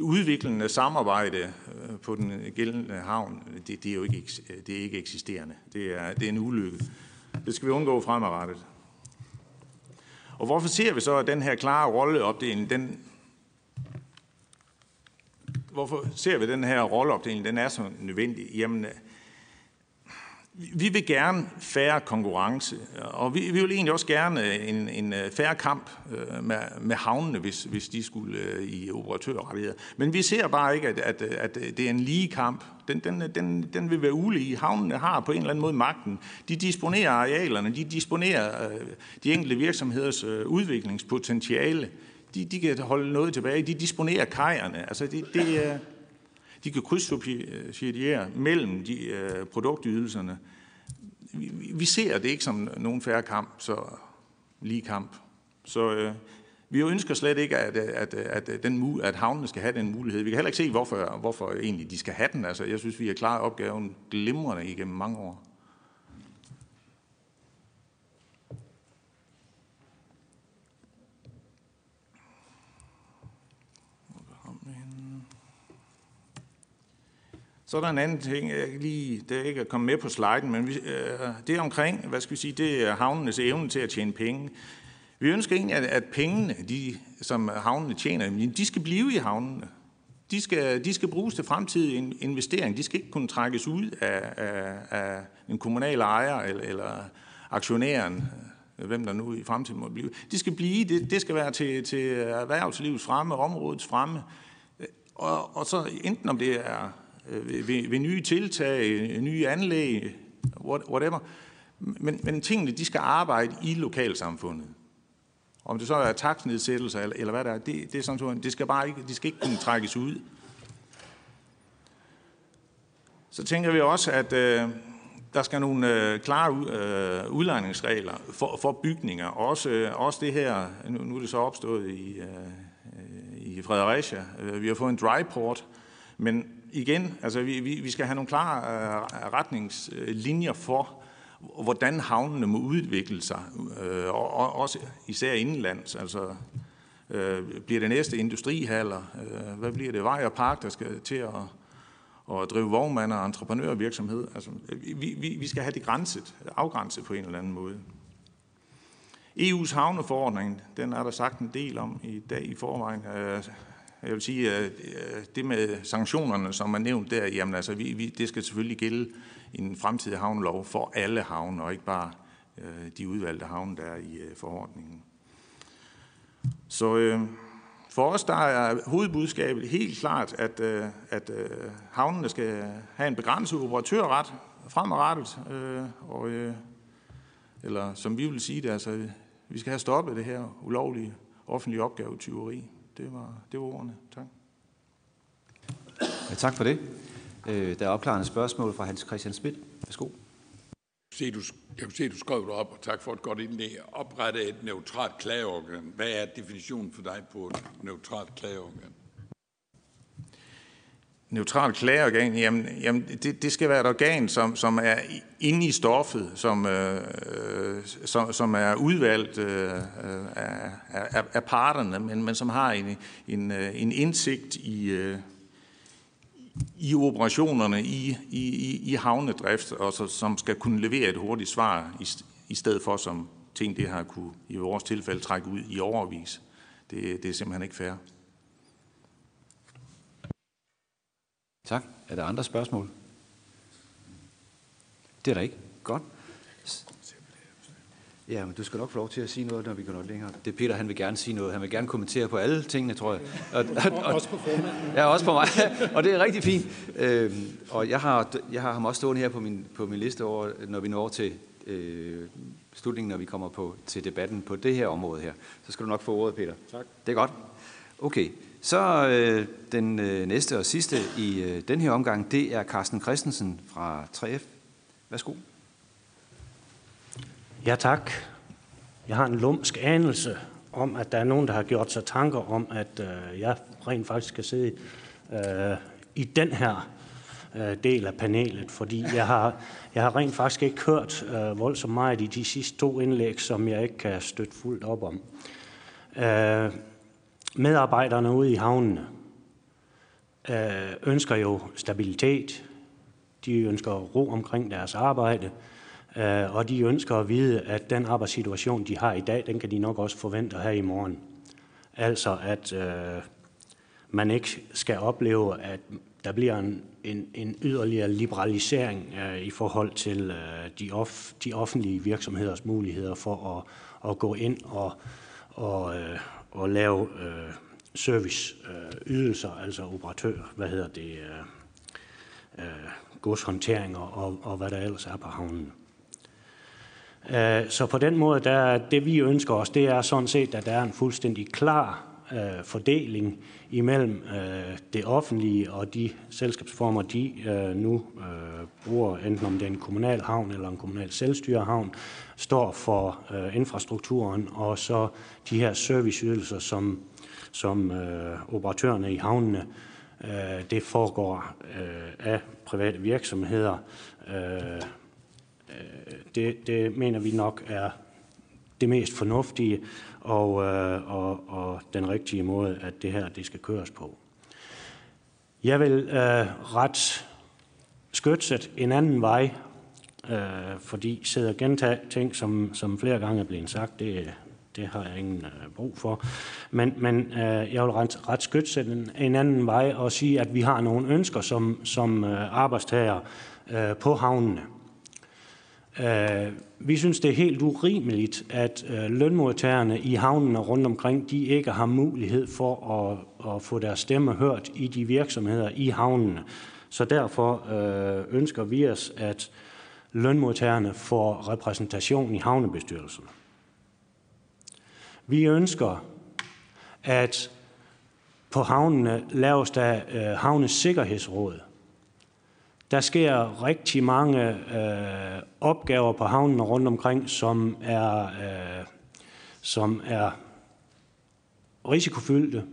udviklende samarbejde øh, på den gældende havn, det, det er jo ikke, det er ikke eksisterende. Det er, det er en ulykke. Det skal vi undgå fremadrettet. Og hvorfor ser vi så, at den her klare rolleopdeling, den, hvorfor ser vi den her rolleopdeling, den er så nødvendig? Jamen, vi vil gerne færre konkurrence, og vi, vi vil egentlig også gerne en, en øh, færre kamp øh, med, med havnene, hvis, hvis de skulle øh, i operatørrettigheder. Men vi ser bare ikke, at, at, at det er en lige kamp. Den, den, den, den vil være ulige. Havnene har på en eller anden måde magten. De disponerer arealerne, de disponerer de enkelte virksomheders udviklingspotentiale. De, de kan holde noget tilbage. De disponerer kajerne. Altså det, det, de kan krydssubsidiere mellem de øh, produktydelserne. Vi, vi ser det ikke som nogen færre kamp, så lige kamp. Så øh, vi ønsker slet ikke, at, øh, at, øh, at, øh, den, at havnene skal have den mulighed. Vi kan heller ikke se, hvorfor, hvorfor egentlig de skal have den. Altså, jeg synes, vi har klaret opgaven glimrende igennem mange år. Så er der en anden ting, jeg lige, der ikke er kommet med på sliden, men vi, øh, det er omkring, hvad skal vi sige, det er havnenes evne til at tjene penge. Vi ønsker egentlig, at, at pengene, de, som havnene tjener, de skal blive i havnene. De skal, de skal bruges til fremtidig investering. De skal ikke kunne trækkes ud af, af, af en kommunal ejer eller, eller aktionæren, øh, hvem der nu i fremtiden må blive. De skal blive, det, det skal være til, til erhvervslivets fremme, områdets fremme. Øh, og, og så enten om det er Øh, ved, ved nye tiltag, øh, nye anlæg, whatever. Men, men tingene, de skal arbejde i lokalsamfundet. Om det så er taksnedsættelser eller, eller hvad der er, det, det er sådan, det skal bare ikke, de skal ikke kunne trækkes ud. Så tænker vi også, at øh, der skal nogle øh, klare øh, udlejningsregler for, for bygninger. Også, øh, også det her, nu, nu er det så opstået i, øh, øh i Fredericia. Øh, vi har fået en dryport, men igen, altså vi, vi, vi skal have nogle klare øh, retningslinjer for, hvordan havnene må udvikle sig, øh, og, og også især indenlands. Altså, øh, bliver det næste industrihaller? Øh, hvad bliver det? Vej og park, der skal til at, at drive vognmand og entreprenørvirksomhed? Altså, vi, vi, vi skal have det grænset, afgrænset på en eller anden måde. EU's havneforordning, den er der sagt en del om i dag i forvejen. Øh, jeg vil sige, at øh, det med sanktionerne, som er nævnt der, jamen altså, vi, vi, det skal selvfølgelig gælde en fremtidig havnelov for alle havne, og ikke bare øh, de udvalgte havne, der er i øh, forordningen. Så øh, for os der er hovedbudskabet helt klart, at, øh, at øh, havnene skal have en begrænset operatørret fremadrettet, øh, og, øh, eller som vi vil sige det, altså, vi skal have stoppet det her ulovlige offentlige opgave tyveri. Det var, det var ordene. Tak. Ja, tak for det. Øh, der er opklarende spørgsmål fra Hans Christian Schmidt. Værsgo. Se, du, jeg kan se, du skrev det op, og tak for et godt indlæg. Oprette et neutralt klageorgan. Hvad er definitionen for dig på et neutralt klageorgan? Neutralt klageorgan, jamen, jamen det, det skal være et organ, som, som er inde i stoffet, som, øh, øh som, som er udvalgt øh, øh, af, af, af parterne, men, men som har en, en, øh, en indsigt i, øh, i operationerne i, i, i havnedrift, og så, som skal kunne levere et hurtigt svar, i, i stedet for som ting, det har kunne i vores tilfælde trække ud i overvis. Det, det er simpelthen ikke fair. Tak. Er der andre spørgsmål? Det er der ikke. Godt. Ja, men du skal nok få lov til at sige noget, når vi går noget længere. Det er Peter, han vil gerne sige noget. Han vil gerne kommentere på alle tingene, tror jeg. Og, og, og, <laughs> også på formanden. Ja, også på mig. og det er rigtig fint. Øhm, og jeg har, jeg har ham også stående her på min, på min liste over, når vi når til øh, slutningen, når vi kommer på, til debatten på det her område her. Så skal du nok få ordet, Peter. Tak. Det er godt. Okay, så øh, den øh, næste og sidste i øh, den her omgang, det er Carsten Christensen fra 3F. Værsgo. Ja, tak. Jeg har en lumsk anelse om, at der er nogen, der har gjort sig tanker om, at øh, jeg rent faktisk skal sidde øh, i den her øh, del af panelet, fordi jeg har, jeg har rent faktisk ikke hørt øh, voldsomt meget i de sidste to indlæg, som jeg ikke kan støtte fuldt op om. Øh, medarbejderne ude i havnene øh, ønsker jo stabilitet, de ønsker ro omkring deres arbejde, øh, og de ønsker at vide, at den arbejdssituation, de har i dag, den kan de nok også forvente at have i morgen. Altså at øh, man ikke skal opleve, at der bliver en, en, en yderligere liberalisering øh, i forhold til øh, de, off, de offentlige virksomheders muligheder for at, at gå ind og, og, øh, og lave øh, serviceydelser, øh, altså operatør, hvad hedder det, øh, øh, godshåndteringer og, og hvad der ellers er på havnen. Øh, så på den måde, der, det vi ønsker os, det er sådan set, at der er en fuldstændig klar øh, fordeling imellem øh, det offentlige og de selskabsformer, de øh, nu øh, bruger, enten om det er en kommunal havn eller en kommunal selvstyrehavn, står for øh, infrastrukturen, og så de her serviceydelser, som, som øh, operatørerne i havnene, øh, det foregår øh, af private virksomheder. Øh, øh, det, det mener vi nok er det mest fornuftige og, øh, og, og den rigtige måde, at det her det skal køres på. Jeg vil øh, ret skytset en anden vej, øh, fordi sidde og gentage ting, som, som flere gange er blevet sagt, det, det har jeg ingen øh, brug for. Men, men øh, jeg vil ret, ret skytset en, en anden vej og sige, at vi har nogle ønsker som, som øh, arbejdstager øh, på havnene. Øh, vi synes, det er helt urimeligt, at øh, lønmodtagerne i havnene rundt omkring, de ikke har mulighed for at, at få deres stemme hørt i de virksomheder i havnene. Så derfor øh, ønsker vi os, at lønmodtagerne får repræsentation i havnebestyrelsen. Vi ønsker, at på havnene laves der øh, havnes sikkerhedsråd, der sker rigtig mange øh, opgaver på havnen rundt omkring, som er, øh, som er risikofyldte.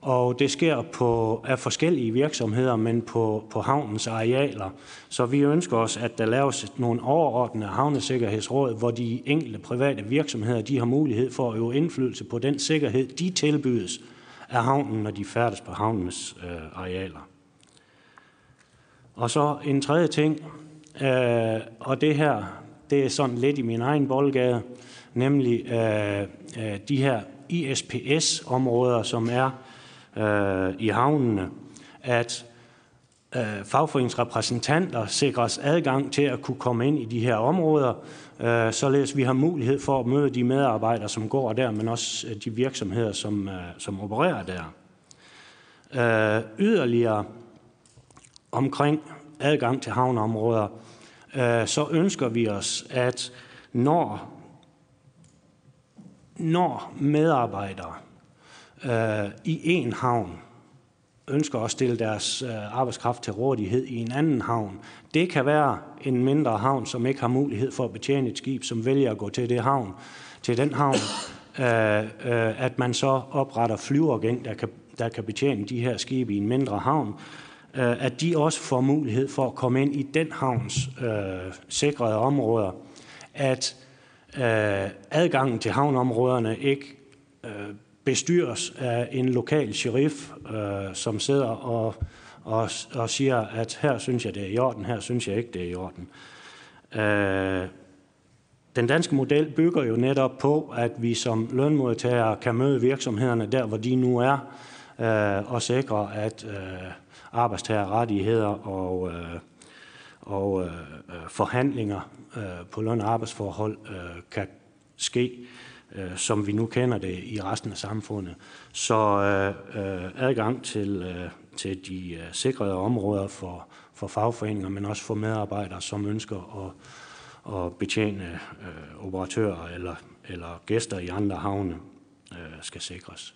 Og det sker på, af forskellige virksomheder, men på, på havnens arealer. Så vi ønsker os, at der laves nogle overordnede havnesikkerhedsråd, hvor de enkelte private virksomheder de har mulighed for at øve indflydelse på den sikkerhed, de tilbydes af havnen, når de færdes på havnens øh, arealer. Og så en tredje ting, øh, og det her, det er sådan lidt i min egen boldgade, nemlig øh, øh, de her ISPS-områder, som er øh, i havnene, at øh, fagforeningsrepræsentanter sikres adgang til at kunne komme ind i de her områder, øh, således vi har mulighed for at møde de medarbejdere, som går der, men også øh, de virksomheder, som, øh, som opererer der. Øh, yderligere omkring adgang til havneområder, øh, så ønsker vi os, at når, når medarbejdere øh, i en havn ønsker at stille deres øh, arbejdskraft til rådighed i en anden havn. Det kan være en mindre havn, som ikke har mulighed for at betjene et skib, som vælger at gå til det havn, til den havn, <coughs> øh, øh, at man så opretter flyvergæng, der kan, der kan betjene de her skibe i en mindre havn, Øh, at de også får mulighed for at komme ind i den havns øh, sikrede områder, at øh, adgangen til havnområderne ikke øh, bestyres af en lokal sheriff, øh, som sidder og, og, og siger, at her synes jeg, det er i orden, her synes jeg ikke, det er i orden. Øh, den danske model bygger jo netop på, at vi som lønmodtagere kan møde virksomhederne der, hvor de nu er, øh, og sikre, at øh, arbejdstagerrettigheder og, øh, og øh, øh forhandlinger øh, på løn- og arbejdsforhold øh, kan ske, øh, som vi nu kender det i resten af samfundet. Så øh, øh, adgang til, øh, til de øh, sikrede områder for, for fagforeninger, men også for medarbejdere, som ønsker at, at betjene øh, operatører eller, eller gæster i andre havne øh, skal sikres.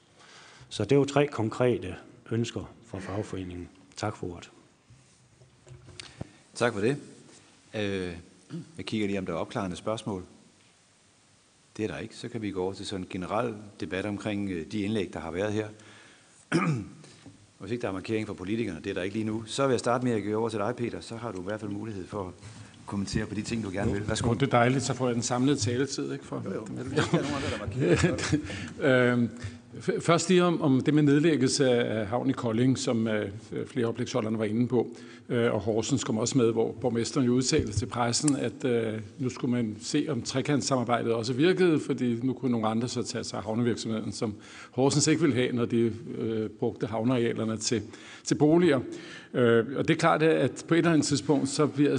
Så det er jo tre konkrete ønsker fra fagforeningen. Tak for ordet. Tak for det. Øh, jeg kigger lige, om der er opklarende spørgsmål. Det er der ikke. Så kan vi gå over til sådan en generel debat omkring øh, de indlæg, der har været her. <clears throat> Hvis ikke der er markering for politikerne, det er der ikke lige nu, så vil jeg starte med at gå over til dig, Peter. Så har du i hvert fald mulighed for at kommentere på de ting, du gerne vil. Værsgo. Det er dejligt, så får jeg den samlede taletid. Ikke, for, jo, jo. <laughs> øhm, Først lige om, om det med nedlæggelse af havn i Kolding, som øh, øh, flere oplægsholderne var inde på, øh, og Horsens kom også med, hvor borgmesteren jo udtalte til pressen, at nu skulle man se, om trekantssamarbejdet også virkede, fordi nu kunne nogle andre så tage sig af havnevirksomheden, som Horsens ikke ville have, når de brugte havnearealerne til, til boliger. Og det er klart, at på et eller andet tidspunkt, så bliver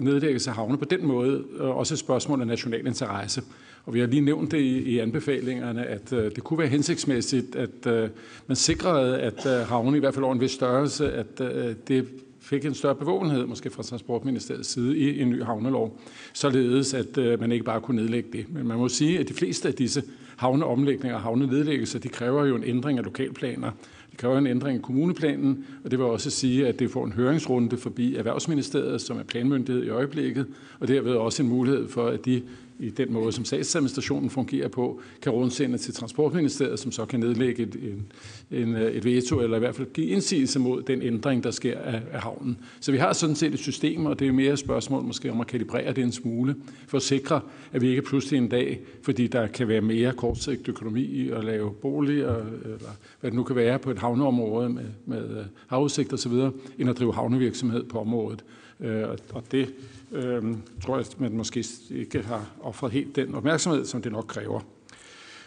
nedlæggelse af havne på den måde også et spørgsmål af national interesse. Og vi har lige nævnt det i, i anbefalingerne, at øh, det kunne være hensigtsmæssigt, at øh, man sikrede, at øh, havne i hvert fald over en vis størrelse, at øh, det fik en større bevågenhed, måske fra Transportministeriets side, i en ny havnelov, således at øh, man ikke bare kunne nedlægge det. Men man må sige, at de fleste af disse havneomlægninger og havnenedlæggelser, de kræver jo en ændring af lokalplaner. Det kræver en ændring i kommuneplanen, og det vil også sige, at det får en høringsrunde forbi Erhvervsministeriet, som er planmyndighed i øjeblikket, og derved også en mulighed for, at de i den måde, som statsadministrationen fungerer på, kan rundsende til Transportministeriet, som så kan nedlægge et, en, en, et veto, eller i hvert fald give indsigelse mod den ændring, der sker af, af havnen. Så vi har sådan set et system, og det er mere et spørgsmål måske om at kalibrere det en smule, for at sikre, at vi ikke pludselig en dag, fordi der kan være mere kortsigtet økonomi i at lave boliger, eller hvad det nu kan være på et havneområde med, med øh, havudsigt osv., end at drive havnevirksomhed på området. Øh, og det øh, tror jeg, man måske ikke har offret helt den opmærksomhed, som det nok kræver.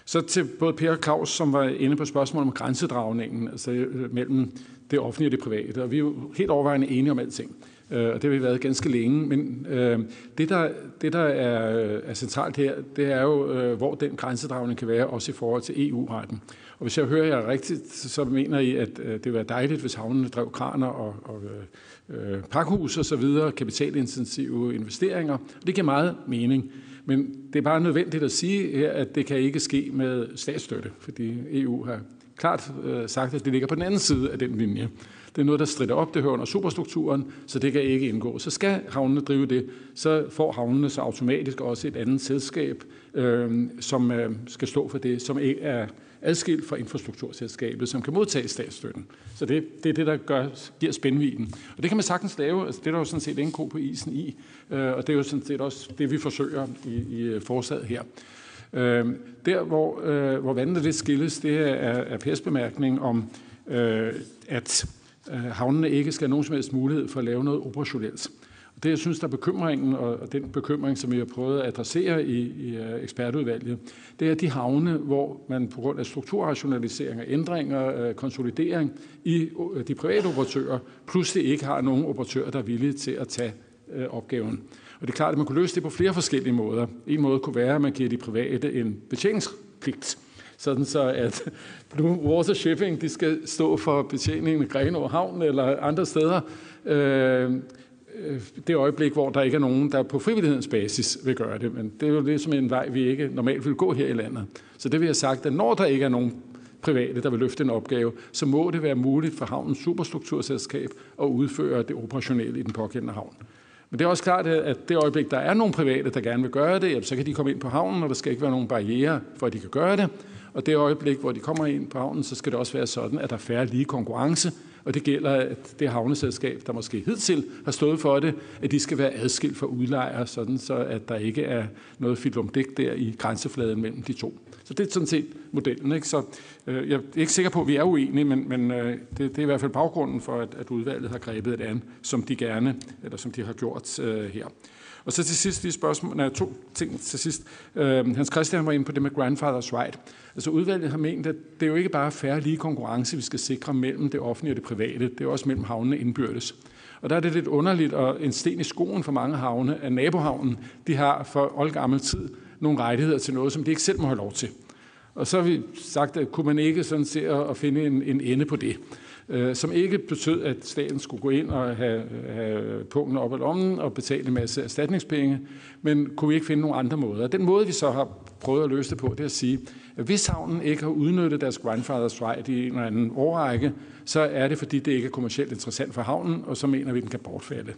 Så til både Per og Claus, som var inde på spørgsmålet om grænsedragningen, altså øh, mellem det offentlige og det private. Og vi er jo helt overvejende enige om alting. Øh, og det har vi været ganske længe. Men øh, det, der, det, der er, øh, er centralt her, det er jo, øh, hvor den grænsedragning kan være, også i forhold til EU-retten. Og hvis jeg hører jer rigtigt, så mener I, at øh, det ville være dejligt, hvis havnene drev kraner og, og øh, Øh, pakhus og så videre, kapitalintensive investeringer. Og det giver meget mening. Men det er bare nødvendigt at sige her, at det kan ikke ske med statsstøtte, fordi EU har klart øh, sagt, at det ligger på den anden side af den linje. Det er noget, der strider op, det hører under superstrukturen, så det kan ikke indgå. Så skal havnene drive det, så får havnene så automatisk også et andet selskab, øh, som øh, skal stå for det, som ikke er adskilt fra infrastrukturselskabet, som kan modtage statsstøtten. Så det, det er det, der gør, giver spændviden. Og det kan man sagtens lave. Altså, det er der jo sådan set ingen ko på isen i. Øh, og det er jo sådan set også det, vi forsøger i, i øh, forslaget her. Øh, der, hvor, øh, hvor vandene det skilles, det er, er Pers bemærkning om, øh, at øh, havnene ikke skal have nogen som helst mulighed for at lave noget operationelt. Det, jeg synes, der er bekymringen, og den bekymring, som vi har prøvet at adressere i, i øh, ekspertudvalget, det er de havne, hvor man på grund af strukturrationalisering og ændringer, øh, konsolidering i øh, de private operatører, pludselig ikke har nogen operatører, der er villige til at tage opgaven. Og det er klart, at man kunne løse det på flere forskellige måder. En måde kunne være, at man giver de private en betjeningspligt, sådan så at Blue Water Shipping de skal stå for betjeningen i Grenaa Havn eller andre steder. Øh, Øh, det øjeblik, hvor der ikke er nogen, der på frivillighedens basis vil gøre det. Men det er jo ligesom en vej, vi ikke normalt vil gå her i landet. Så det vil jeg sagt, at når der ikke er nogen private, der vil løfte en opgave, så må det være muligt for havnens superstrukturselskab at udføre det operationelle i den pågældende havn. Men det er også klart, at det øjeblik, der er nogle private, der gerne vil gøre det, så kan de komme ind på havnen, og der skal ikke være nogen barriere for, at de kan gøre det. Og det øjeblik, hvor de kommer ind på havnen, så skal det også være sådan, at der er færre lige konkurrence, og det gælder, at det havneselskab, der måske hidtil har stået for det, at de skal være adskilt fra udlejere, sådan så at der ikke er noget filumdæk der i grænsefladen mellem de to. Så det er sådan set modellen. Ikke? Så øh, jeg er ikke sikker på, at vi er uenige, men, men øh, det, det er i hvert fald baggrunden for, at, at udvalget har grebet et an, som de gerne, eller som de har gjort øh, her. Og så til sidst lige spørgsmål, nej, to ting til sidst. Øh, Hans Christian var inde på det med grandfather's right. Altså udvalget har ment, at det er jo ikke bare færre lige konkurrence, vi skal sikre mellem det offentlige og det private. Det er også mellem havnene indbyrdes. Og der er det lidt underligt og en sten i skoen for mange havne, at nabohavnen de har for oldgammel tid nogle rettigheder til noget, som de ikke selv må have lov til. Og så har vi sagt, at kunne man ikke sådan se at finde en, en ende på det øh, som ikke betød, at staten skulle gå ind og have, have punkten op i lommen og betale en masse erstatningspenge, men kunne vi ikke finde nogle andre måder. Den måde, vi så har prøvet at løse det på, det er at sige, at hvis havnen ikke har udnyttet deres grandfather's right i en eller anden årrække, så er det, fordi det ikke er kommercielt interessant for havnen, og så mener vi, at den kan bortfalde.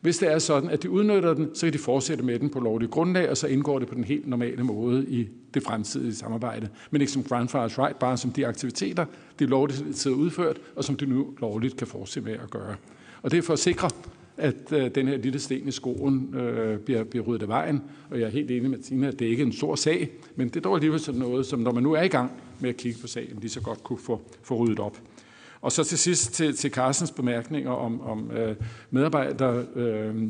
Hvis det er sådan, at de udnytter den, så kan de fortsætte med den på lovlig grundlag, og så indgår det på den helt normale måde i det fremtidige samarbejde. Men ikke som grandfather's right, bare som de aktiviteter, de lovligt er udført, og som de nu lovligt kan fortsætte med at gøre. Og det er for at sikre, at øh, den her lille sten i skoen øh, bliver, bliver ryddet af vejen. Og jeg er helt enig med Tina, at det ikke er en stor sag, men det er dog alligevel sådan noget, som når man nu er i gang med at kigge på sagen, lige så godt kunne få, få ryddet op. Og så til sidst til, til Carstens bemærkninger om, om øh, medarbejder øh,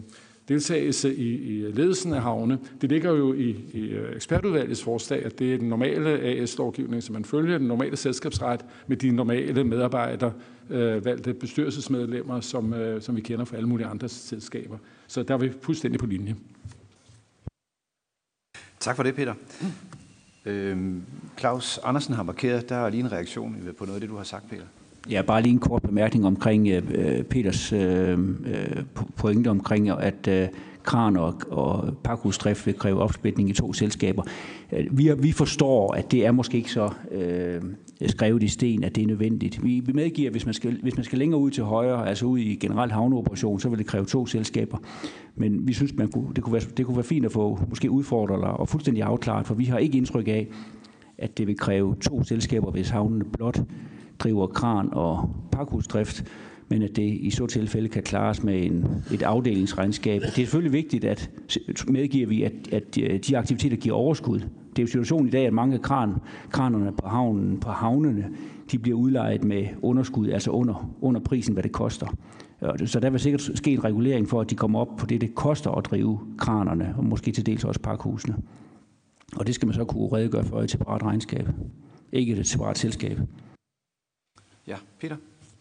deltagelse i, i ledelsen af havne. Det ligger jo i, i øh, ekspertudvalgets forslag, at det er den normale AS-lovgivning, som man følger, den normale selskabsret med de normale medarbejdere, øh, valgte bestyrelsesmedlemmer, som, øh, som vi kender fra alle mulige andre selskaber. Så der er vi fuldstændig på linje. Tak for det, Peter. Øhm, Claus Andersen har markeret, der er lige en reaktion på noget af det, du har sagt, Peter. Ja, bare lige en kort bemærkning omkring øh, øh Peters øh, øh pointe omkring, at øh, kran og, og pakhusdrift vil kræve opsplitning i to selskaber. Øh, vi, vi forstår, at det er måske ikke så øh, skrevet i sten, at det er nødvendigt. Vi, vi medgiver, at hvis man, skal, hvis man skal længere ud til højre, altså ud i generel havneoperation, så vil det kræve to selskaber. Men vi synes, man kunne, det, kunne være, det kunne være fint at få måske udfordret og fuldstændig afklaret, for vi har ikke indtryk af, at det vil kræve to selskaber, hvis havnene blot driver kran og pakhusdrift, men at det i så tilfælde kan klares med en, et afdelingsregnskab. Det er selvfølgelig vigtigt, at medgiver vi, at, at øh, de aktiviteter giver overskud. Det er jo situationen i dag, at mange kran, kranerne på, havnen, på havnene, de bliver udlejet med underskud, altså under, under prisen, hvad det koster. Så der vil sikkert ske en regulering for, at de kommer op på det, det koster at drive kranerne, og måske til dels også pakhusene. Og det skal man så kunne redegøre for i et separat regnskab. Ikke et separat selskab. Ja, Peter?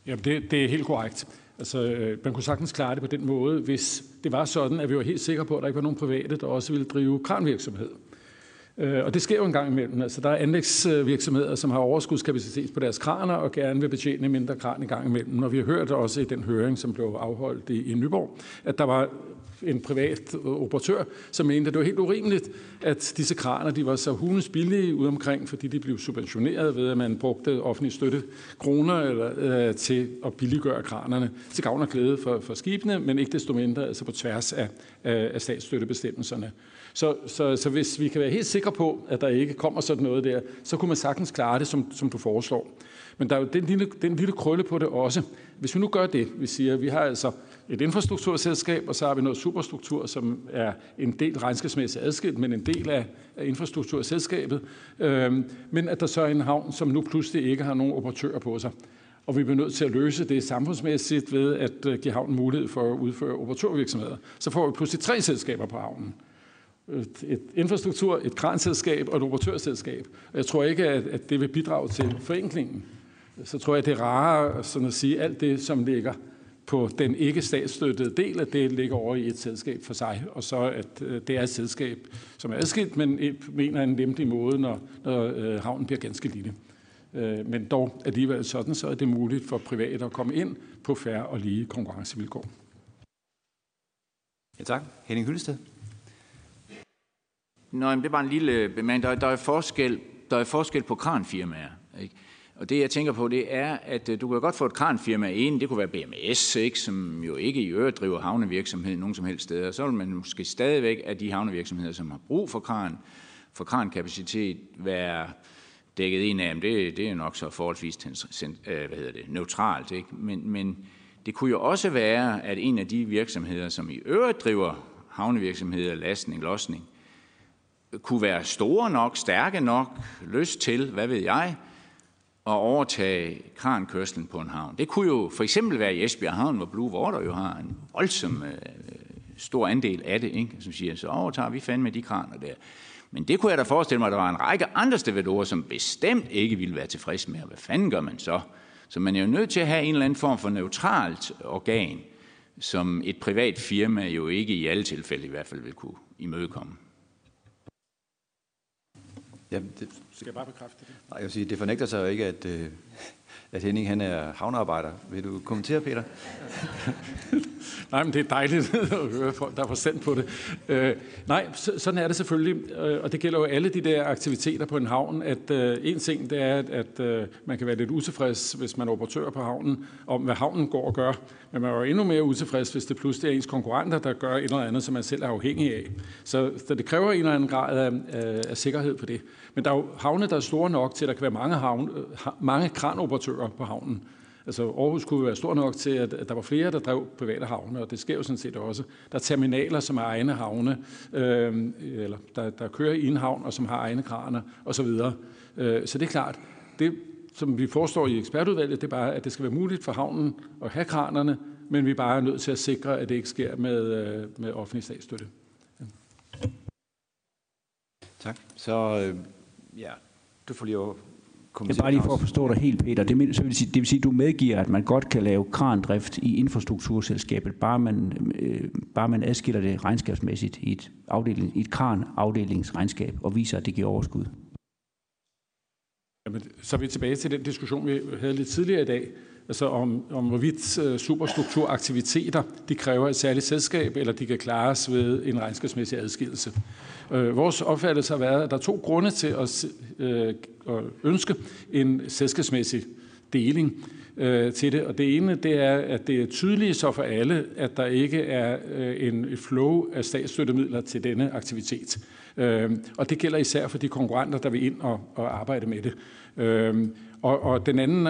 Ja, det, det er helt korrekt. Altså, øh, man kunne sagtens klare det på den måde, hvis det var sådan, at vi var helt sikre på, at der ikke var nogen private, der også ville drive kranvirksomhed. Øh, og det sker jo en gang imellem. Altså, der er anlægsvirksomheder, som har overskudskapacitet på deres kraner og gerne vil betjene mindre kran en gang imellem. Og vi har hørt også i den høring, som blev afholdt i, i Nyborg, at der var en privat operatør, som mente, at det var helt urimeligt, at disse kraner de var så hundes billige ude omkring, fordi de blev subventioneret ved, at man brugte offentlige støtte kroner eller, øh, til at billiggøre kranerne til gavn og glæde for, for skibene, men ikke desto mindre altså på tværs af, af, af statsstøttebestemmelserne. Så, så, så hvis vi kan være helt sikre på, at der ikke kommer sådan noget der, så kunne man sagtens klare det, som, som du foreslår. Men der er jo den lille, den lille krølle på det også. Hvis vi nu gør det, vi siger, at vi har altså et infrastrukturselskab, og så har vi noget superstruktur, som er en del regnskabsmæssigt adskilt, men en del af, af infrastrukturselskabet. Øhm, men at der så er en havn, som nu pludselig ikke har nogen operatører på sig. Og vi bliver nødt til at løse det samfundsmæssigt ved at øh, give havnen mulighed for at udføre operatørvirksomheder. Så får vi pludselig tre selskaber på havnen et infrastruktur, et kranselskab og et operatørselskab. Jeg tror ikke, at, at det vil bidrage til forenklingen. Så tror jeg, det er rarere sådan at sige, alt det, som ligger på den ikke statsstøttede del, at det ligger over i et selskab for sig, og så at øh, det er et selskab, som er adskilt, men mener en lempelig måde, når, når øh, havnen bliver ganske lille. Øh, men dog alligevel sådan, så er det muligt for private at komme ind på færre og lige konkurrencevilkår. Ja, tak. Henning Hyllested. Nå, men det er bare en lille bemærkning. Der, der, er forskel, der er forskel på kranfirmaer. Ikke? Og det, jeg tænker på, det er, at øh, du kan godt få et kranfirma ind. Det kunne være BMS, ikke, som jo ikke i øvrigt driver havnevirksomhed nogen som helst steder. Så vil man måske stadigvæk af de havnevirksomheder, som har brug for kran, for krankapacitet, være dækket ind af. Det, det er nok så forholdsvis øh, hvad hedder det, neutralt. Ikke? Men, men det kunne jo også være, at en af de virksomheder, som i øvrigt driver havnevirksomheder, lastning, losning, kunne være store nok, stærke nok, lyst til, hvad ved jeg, at overtage krankørslen på en havn. Det kunne jo for eksempel være i Esbjerg Havn, hvor Blue Water jo har en voldsom øh, stor andel af det, ikke? som siger, så overtager vi fandme de kraner der. Men det kunne jeg da forestille mig, at der var en række andre stevedorer, som bestemt ikke ville være tilfreds med. Hvad fanden gør man så? Så man er jo nødt til at have en eller anden form for neutralt organ, som et privat firma jo ikke i alle tilfælde i hvert fald vil kunne imødekomme. Ja, det, Skal jeg bare bekræfte det? Nej, jeg vil sige, det fornægter sig jo ikke, at, øh, at Henning han er havnearbejder. Vil du kommentere, Peter? <laughs> Nej, men det er dejligt <laughs> at høre folk, der var sendt på det. Øh, nej, sådan er det selvfølgelig, øh, og det gælder jo alle de der aktiviteter på en havn, at øh, en ting det er, at, at øh, man kan være lidt utilfreds, hvis man er operatør på havnen, om hvad havnen går og gør, men man er jo endnu mere utilfreds, hvis det pludselig er ens konkurrenter, der gør et eller andet, som man selv er afhængig af. Så, så det kræver en eller anden grad af, af, af sikkerhed på det. Men der er jo havne, der er store nok til, at der kan være mange, havne, øh, mange kranoperatører på havnen. Altså Aarhus kunne være stor nok til, at, der var flere, der drev private havne, og det sker jo sådan set også. Der er terminaler, som er egne havne, øh, eller der, der kører i en havn, og som har egne kraner osv. Så, øh, så det er klart, det som vi forestår i ekspertudvalget, det er bare, at det skal være muligt for havnen at have kranerne, men vi bare er nødt til at sikre, at det ikke sker med, øh, med offentlig statsstøtte. Ja. Tak. Så øh, ja, du får lige det er bare lige for at forstå dig helt, Peter. Det, så vil sige, det vil sige, at du medgiver, at man godt kan lave krandrift i infrastrukturselskabet, bare man, øh, bare man adskiller det regnskabsmæssigt i et, afdeling, i et kran-afdelingsregnskab og viser, at det giver overskud. Jamen, så er vi tilbage til den diskussion, vi havde lidt tidligere i dag, altså om, om hvorvidt øh, superstrukturaktiviteter de kræver et særligt selskab, eller de kan klares ved en regnskabsmæssig adskillelse. Øh, vores opfattelse har været, at der er to grunde til at, øh, at ønske en selskabsmæssig deling til det. Og det ene, det er, at det er tydeligt så for alle, at der ikke er en flow af statsstøttemidler til denne aktivitet. Og det gælder især for de konkurrenter, der vil ind og, og arbejde med det. Og, og den anden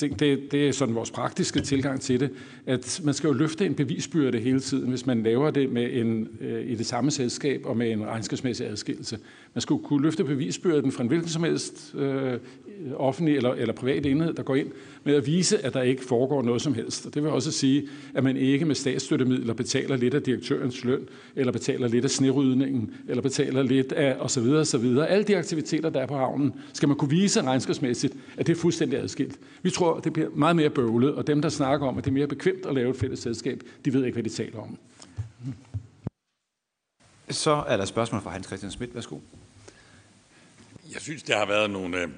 ting, det, det er sådan vores praktiske tilgang til det, at man skal jo løfte en bevisbyrde hele tiden, hvis man laver det med en, øh, i det samme selskab og med en regnskabsmæssig adskillelse. Man skulle kunne løfte bevisbyrden fra en hvilken som helst øh, offentlig eller, eller privat enhed, der går ind med at vise, at der ikke foregår noget som helst. Og det vil også sige, at man ikke med statsstøttemidler betaler lidt af direktørens løn, eller betaler lidt af snerydningen, eller betaler lidt af osv. osv. Alle de aktiviteter, der er på havnen, skal man kunne vise regnskabsmæssigt, at det er fuldstændig adskilt. Vi tror, det bliver meget mere bøvlet, og dem, der snakker om, at det er mere bekvemt at lave et fælles selskab, de ved ikke, hvad de taler om. Så er der spørgsmål fra Hans Christian Schmidt. Værsgo. Jeg synes, der har været nogle øh,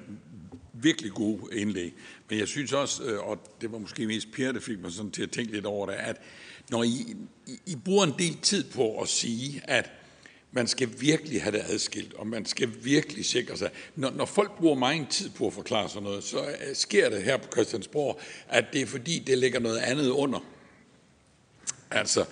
virkelig gode indlæg. Men jeg synes også, øh, og det var måske mest Per, der fik mig sådan til at tænke lidt over det, at når I, I, I bruger en del tid på at sige, at man skal virkelig have det adskilt, og man skal virkelig sikre sig. Når, når folk bruger meget tid på at forklare sådan noget, så øh, sker det her på Christiansborg, at det er fordi, det ligger noget andet under. Altså,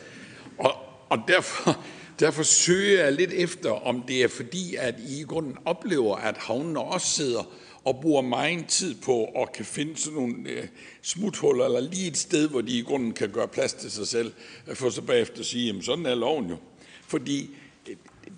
og, og derfor, derfor søger jeg lidt efter, om det er fordi, at I i grunden oplever, at havnene også sidder og bruger meget tid på at kan finde sådan nogle øh, smuthuller, eller lige et sted, hvor de i grunden kan gøre plads til sig selv, for så bagefter at sige, jamen sådan er loven jo. Fordi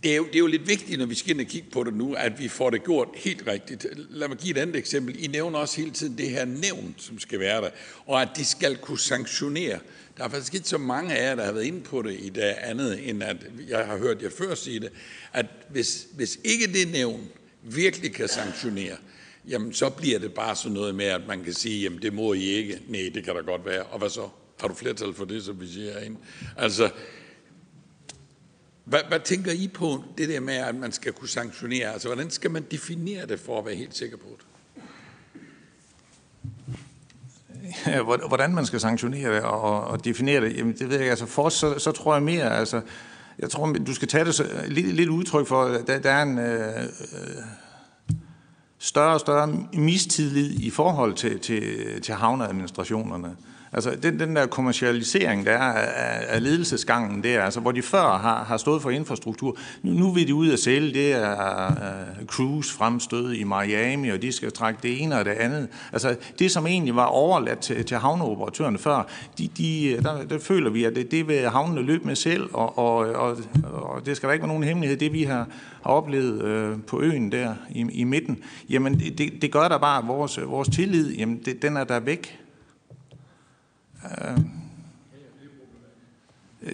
det er, jo, det er jo lidt vigtigt, når vi skal ind og kigge på det nu, at vi får det gjort helt rigtigt. Lad mig give et andet eksempel. I nævner også hele tiden det her nævn, som skal være der, og at de skal kunne sanktionere. Der er faktisk ikke så mange af jer, der har været inde på det i dag andet, end at jeg har hørt jer før sige det, at hvis, hvis ikke det nævn virkelig kan sanktionere, jamen så bliver det bare sådan noget med, at man kan sige, jamen det må I ikke. Nej, det kan da godt være. Og hvad så? Har du flertal for det, som vi siger ind? Altså, hvad, hvad tænker I på det der med, at man skal kunne sanktionere? Altså, hvordan skal man definere det for at være helt sikker på det? Ja, Øh, hvordan man skal sanktionere det og, og definere det, jamen det ved jeg altså for os, så, så tror jeg mere, altså, jeg tror, du skal tage det så, lidt, lidt udtryk for, der, der er en øh, øh, større og større mistillid i forhold til, til, til havneadministrationerne. Altså den, den der kommercialisering, der er af, af ledelsesgangen der, altså hvor de før har, har stået for infrastruktur, nu, nu vil de ud at sælge, det er uh, cruise fremstød i Miami, og de skal trække det ene og det andet. Altså det, som egentlig var overladt til, til havneoperatørerne før, de, de, der, der føler vi, at det, det vil havnene løbe med selv, og, og, og, og det skal der ikke være nogen hemmelighed, det vi har, har oplevet øh, på øen der i, i midten, jamen det, det, det gør der bare, at vores, vores tillid, jamen det, den er der væk. Øh,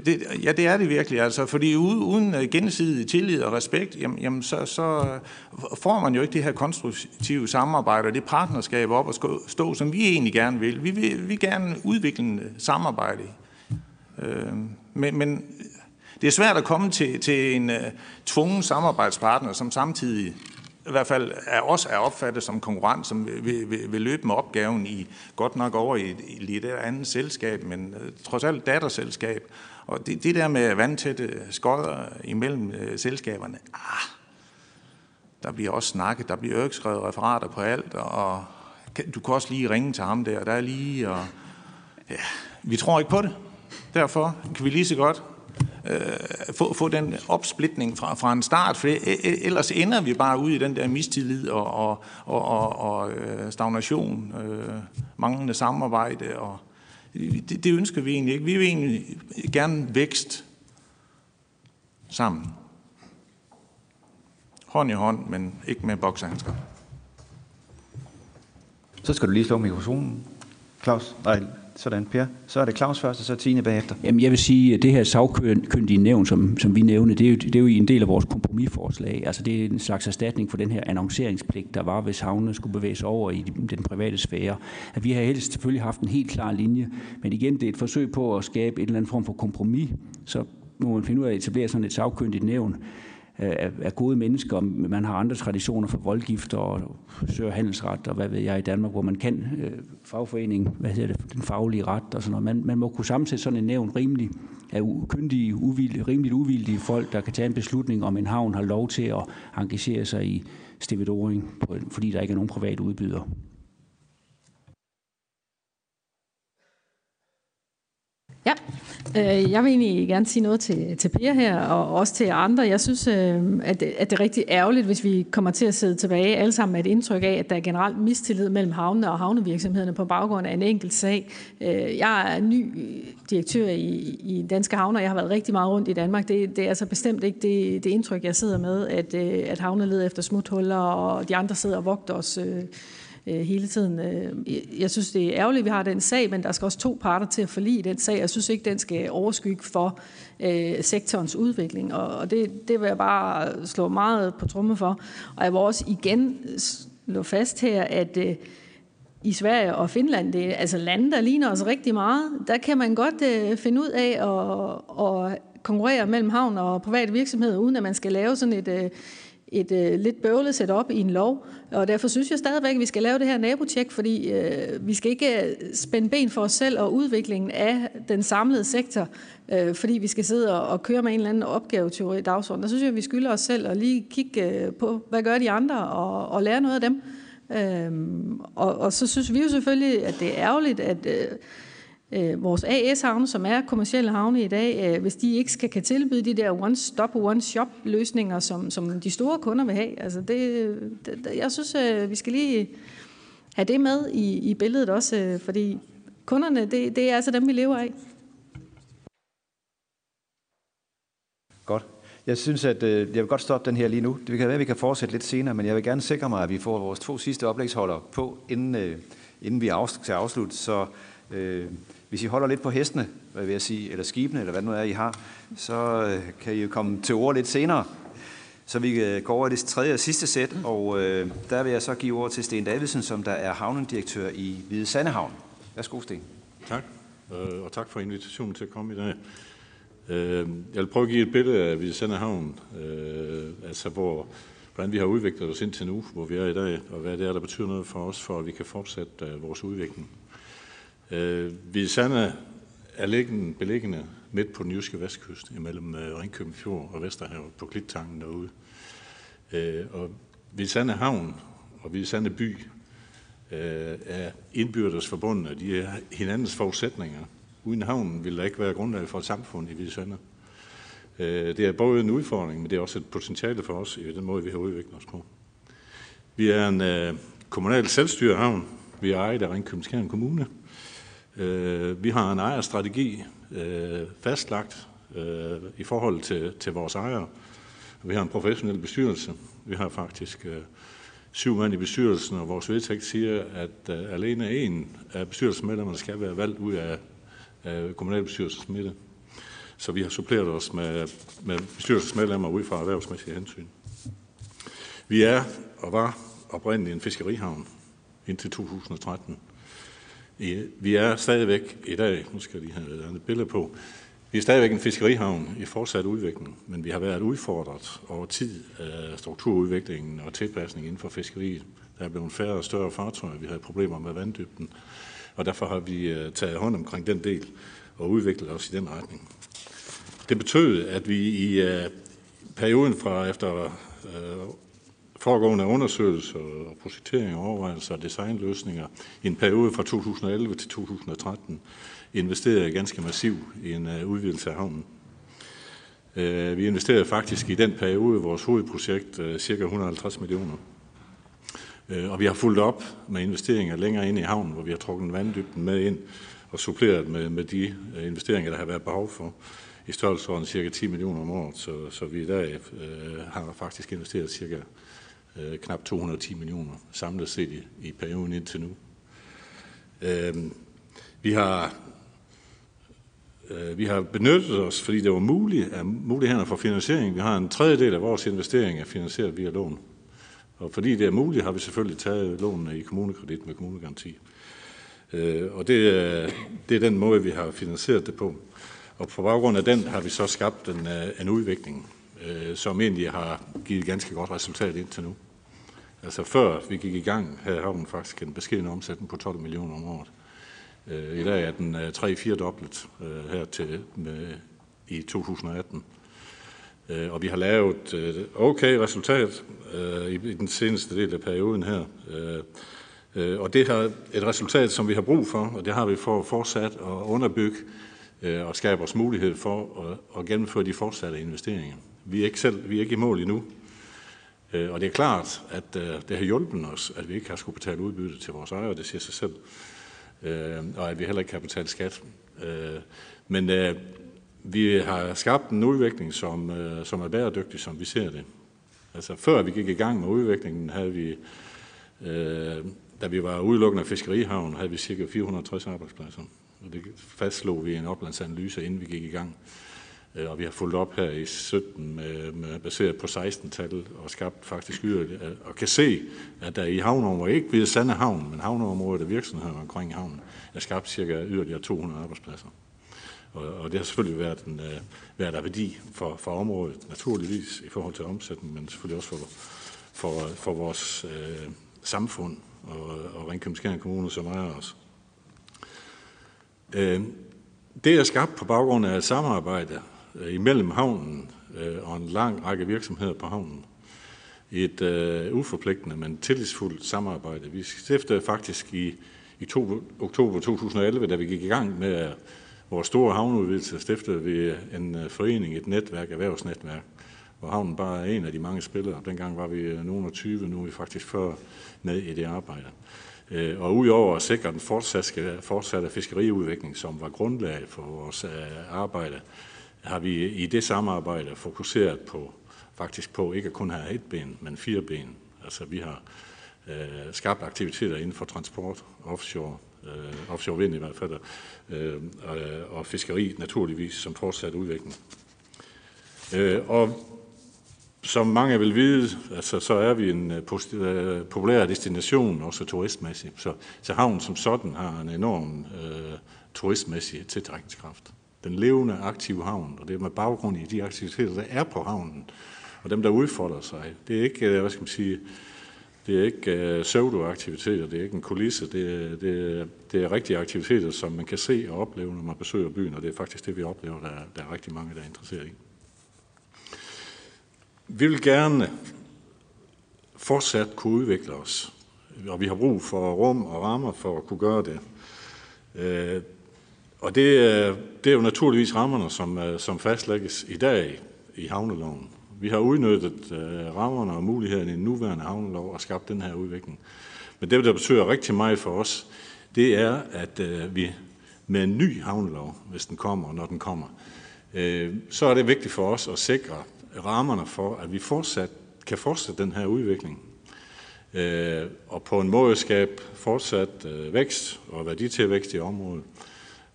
det, ja, det er det virkelig, altså, fordi uden øh, gensidig tillid og respekt, jamen, jamen så, så øh, får man jo ikke det her konstruktive samarbejde og det partnerskab op at stå, som vi egentlig gerne vil. Vi vil vi gerne udvikle en øh, samarbejde. Øh, men, men det er svært at komme til, til en uh, tvungen samarbejdspartner, som samtidig i hvert fald er også er opfattet som konkurrent, som vil, vil, vil løbe med opgaven i godt nok over i, i et andet selskab, men øh, trods alt datterselskab. Og det, det der med vandtætte skodder imellem øh, selskaberne, ah, der bliver også snakket, der bliver jo ikke skrevet referater på alt, og du kan også lige ringe til ham der, der er lige, og ja, vi tror ikke på det. Derfor kan vi lige så godt øh, få, få den opsplitning fra, fra en start, for ellers ender vi bare ud i den der mistillid og, og, og, og, og øh, stagnation, øh, manglende samarbejde, og det, det ønsker vi egentlig ikke. Vi vil egentlig gerne vækst sammen. Hånd i hånd, men ikke med boksehandsker. Så skal du lige slå mikrofonen, Claus. Nej, sådan, Per. Så er det Claus først, og så Tine bagefter. Jamen, jeg vil sige, at det her sagkyndige nævn, som, som vi nævner, det er, jo, det er jo en del af vores kompromisforslag. Altså, det er en slags erstatning for den her annonceringspligt, der var, hvis havnene skulle bevæge sig over i den private sfære. At vi har helst selvfølgelig haft en helt klar linje, men igen, det er et forsøg på at skabe en eller anden form for kompromis, så må man finde ud af at etablere sådan et sagkyndigt nævn, Øh, er, er gode mennesker. Man har andre traditioner for voldgifter og søgerhandelsret og hvad ved jeg i Danmark, hvor man kan øh, fagforening, hvad hedder det, den faglige ret og sådan noget. Man, man må kunne sammensætte sådan en nævn rimelig af kyndige, uvildige, rimeligt uvildige folk, der kan tage en beslutning om en havn har lov til at engagere sig i stevedoring, fordi der ikke er nogen privat udbyder. Ja, øh, jeg vil egentlig gerne sige noget til, til Per her, og også til andre. Jeg synes, øh, at, det, at det er rigtig ærgerligt, hvis vi kommer til at sidde tilbage alle sammen med et indtryk af, at der er generelt mistillid mellem havnene og havnevirksomhederne på baggrund af en enkelt sag. Øh, jeg er ny direktør i, i Danske Havner, jeg har været rigtig meget rundt i Danmark. Det, det er altså bestemt ikke det, det indtryk, jeg sidder med, at, øh, at havne leder efter smuthuller, og de andre sidder og vogter os øh, Øh, hele tiden. Øh, jeg synes, det er ærgerligt, at vi har den sag, men der skal også to parter til at forlige den sag. Jeg synes ikke, den skal overskygge for øh, sektorens udvikling, og det, det vil jeg bare slå meget på tromme for. Og jeg vil også igen slå fast her, at øh, i Sverige og Finland, det er altså lande, der ligner os rigtig meget, der kan man godt øh, finde ud af at, at konkurrere mellem havn og private virksomheder, uden at man skal lave sådan et, øh, et øh, lidt bøvlet setup i en lov, og derfor synes jeg stadigvæk, at vi skal lave det her nabotjek, fordi øh, vi skal ikke øh, spænde ben for os selv og udviklingen af den samlede sektor, øh, fordi vi skal sidde og, og køre med en eller anden opgaveteori dagsorden. Der synes jeg, at vi skylder os selv at lige kigge øh, på, hvad gør de andre, og, og lære noget af dem. Øh, og, og så synes vi jo selvfølgelig, at det er ærgerligt, at... Øh, øh, vores AS-havne, som er kommersielle havne i dag, øh, hvis de ikke skal kan tilbyde de der one-stop, one-shop-løsninger, som, som de store kunder vil have. Altså det, det, jeg synes, øh, vi skal lige have det med i, i billedet også, øh, fordi kunderne, det, det er altså dem, vi lever af. Godt. Jeg synes, at øh, jeg vil godt stoppe den her lige nu. Det kan være, at vi kan fortsætte lidt senere, men jeg vil gerne sikre mig, at vi får vores to sidste oplægsholder på, inden, øh, inden vi skal afslutte. Så øh, hvis I holder lidt på hestene, hvad vil jeg sige, eller skibene, eller hvad det nu er, I har, så øh, kan I jo komme til ord lidt senere. Så vi øh, går over i det tredje og sidste sæt, og øh, der vil jeg så give ord til Sten Davidsen, som der er havnendirektør i Hvide Sandehavn. Værsgo, Sten. Tak, øh, og tak for invitationen til at komme i dag. Øh, jeg vil prøve at give et billede af Hvide Sandehavn, altså hvor, hvordan vi har udviklet os indtil nu, hvor vi er i dag, og hvad det er, der betyder noget for os, for at vi kan fortsætte vores udvikling. Øh, Sande er liggende, beliggende midt på den jyske vestkyst, imellem øh, Ringkøbing Fjord og Vesterhavet på Klittangen derude. Øh, og Sande Havn og Sande By øh, er indbyrdes forbundne. De er hinandens forudsætninger. Uden havnen vil der ikke være grundlag for et samfund i Hvide Øh, det er både en udfordring, men det er også et potentiale for os i den måde, vi har udviklet os på. Vi er en øh, kommunal selvstyrehavn. Vi er ejet af Ringkøbing Kommune. Øh, vi har en ejerstrategi øh, fastlagt øh, i forhold til, til vores ejere. Vi har en professionel bestyrelse. Vi har faktisk øh, syv mand i bestyrelsen, og vores vedtægt siger, at øh, alene en af bestyrelsesmedlemmerne skal være valgt ud af, øh, kommunalbestyrelsens midte. Så vi har suppleret os med, med bestyrelsesmedlemmer ud fra erhvervsmæssige hensyn. Vi er og var oprindeligt en fiskerihavn indtil 2013. Vi er stadigvæk i dag, nu skal jeg lige have et andet billede på, Vi er stadigvæk en fiskerihavn i fortsat udvikling, men vi har været udfordret over tid af strukturudviklingen og tilpasning inden for fiskeriet. Der er blevet færre og større fartøjer, vi havde problemer med vanddybden, og derfor har vi øh, taget hånd omkring den del og udviklet os i den retning. Det betød, at vi i øh, perioden fra efter øh, foregående undersøgelser og projektering og overvejelser og designløsninger i en periode fra 2011 til 2013 investerede ganske massivt i en øh, udvidelse af havnen. Øh, vi investerede faktisk i den periode vores hovedprojekt øh, cirka 150 millioner. Og vi har fulgt op med investeringer længere ind i havnen, hvor vi har trukket vanddybden med ind og suppleret med, med de investeringer, der har været behov for i størrelsesorden cirka 10 millioner om året, så, så vi i dag øh, har faktisk investeret cirka øh, knap 210 millioner samlet set i, i perioden indtil nu. Øh, vi har øh, vi har benyttet os, fordi det var muligt, af mulighederne for finansiering. Vi har en tredjedel af vores investering er finansieret via lån. Og fordi det er muligt, har vi selvfølgelig taget lånene i kommunekredit med kommunegaranti. Øh, og det, det er den måde, vi har finansieret det på. Og på baggrund af den har vi så skabt en, øh, en udvikling, øh, som egentlig har givet ganske godt resultat indtil nu. Altså før vi gik i gang, havde havnen faktisk en beskeden omsætning på 12 millioner om året. Øh, I dag er den øh, 3-4 dobbelt øh, her til med, i 2018. Og vi har lavet et okay resultat i den seneste del af perioden her. Og det er et resultat, som vi har brug for, og det har vi for fortsat at underbygge og skaber os mulighed for at, gennemføre de fortsatte investeringer. Vi er ikke, selv, vi er ikke i mål endnu, Øh, og det er klart, at øh, det har hjulpet os, at vi ikke har skulle betale udbytte til vores ejere, det siger sig selv, øh, og at vi heller ikke har betalt skat. Men vi har skabt en udvikling, som, som er bæredygtig, som vi ser det. Altså før vi gik i gang med udviklingen, havde vi, da vi var udelukkende af fiskerihavn, havde vi cirka 460 arbejdspladser. Og det fastslog vi i en oplandsanalyse, inden vi gik i gang. Øh, og vi har fulgt op her i 17 med, med baseret på 16-tal og skabt faktisk yderligere, øh, og kan se, at der i havneområdet, ikke ved Sande Havn, men havneområdet og virksomheder omkring havnen, er skabt cirka yderligere 200 arbejdspladser. Og, og det har selvfølgelig været, en, uh, været af værdi for, for området, naturligvis i forhold til omsætning, men selvfølgelig også for, for, for vores uh, samfund og, og Ringkøbing Kommune, som ejer os. Øh, det er skabt på baggrund af et samarbejde øh, imellem havnen øh, og en lang række virksomheder på havnen. Et øh, uforpligtende, men tillidsfuldt samarbejde. Vi stiftede faktisk i, i to, oktober 2011, da vi gik i gang med øh, vores store havneudvidelse, stiftede vi øh, en øh, forening, et netværk, erhvervsnetværk, hvor havnen bare er en af de mange spillere. Dengang var vi nogen af 20, nu er vi faktisk før med i det arbejde. Og udover at sikre den fortsatte, fiskeriudvikling, som var grundlag for vores arbejde, har vi i det samarbejde fokuseret på faktisk på ikke at kun have et ben, men fire ben. Altså vi har øh, skabt aktiviteter inden for transport, offshore, øh, offshore vind i hvert fald, øh, og, øh, og fiskeri naturligvis som fortsat udvikling. Øh, og som mange vil vide, altså, så er vi en øh, øh populær destination, også turistmæssigt. Så, så havnen som sådan har en enorm øh, turistmæssig tiltrækningskraft. Den levende, aktive havn, og det er med baggrund i de aktiviteter, der er på havnen, og dem, der udfolder sig. Det er ikke, øh, hvad skal man sige, det er ikke øh, uh, aktiviteter det er ikke en kulisse, det er, det, er, det er rigtige aktiviteter, som man kan se og opleve, når man besøger byen, og det er faktisk det, vi oplever, der, der er rigtig mange, der er interesseret i. Vi vil gerne fortsat kunne udvikle os, og vi har brug for rum og rammer for at kunne gøre det. Øh, og det, øh, det er jo naturligvis rammerne, som, øh, som fastlægges i dag i havneloven. Vi har udnyttet øh, rammerne og mulighederne i den nuværende havnelov og skabt den her udvikling. Men det, der betyder rigtig meget for os, det er, at vi med en ny havnelov, hvis den kommer, når den kommer, så er det vigtigt for os at sikre, rammerne for, at vi fortsat kan fortsætte den her udvikling. Øh, og på en måde skabe fortsat vækst og værditilvækst i området.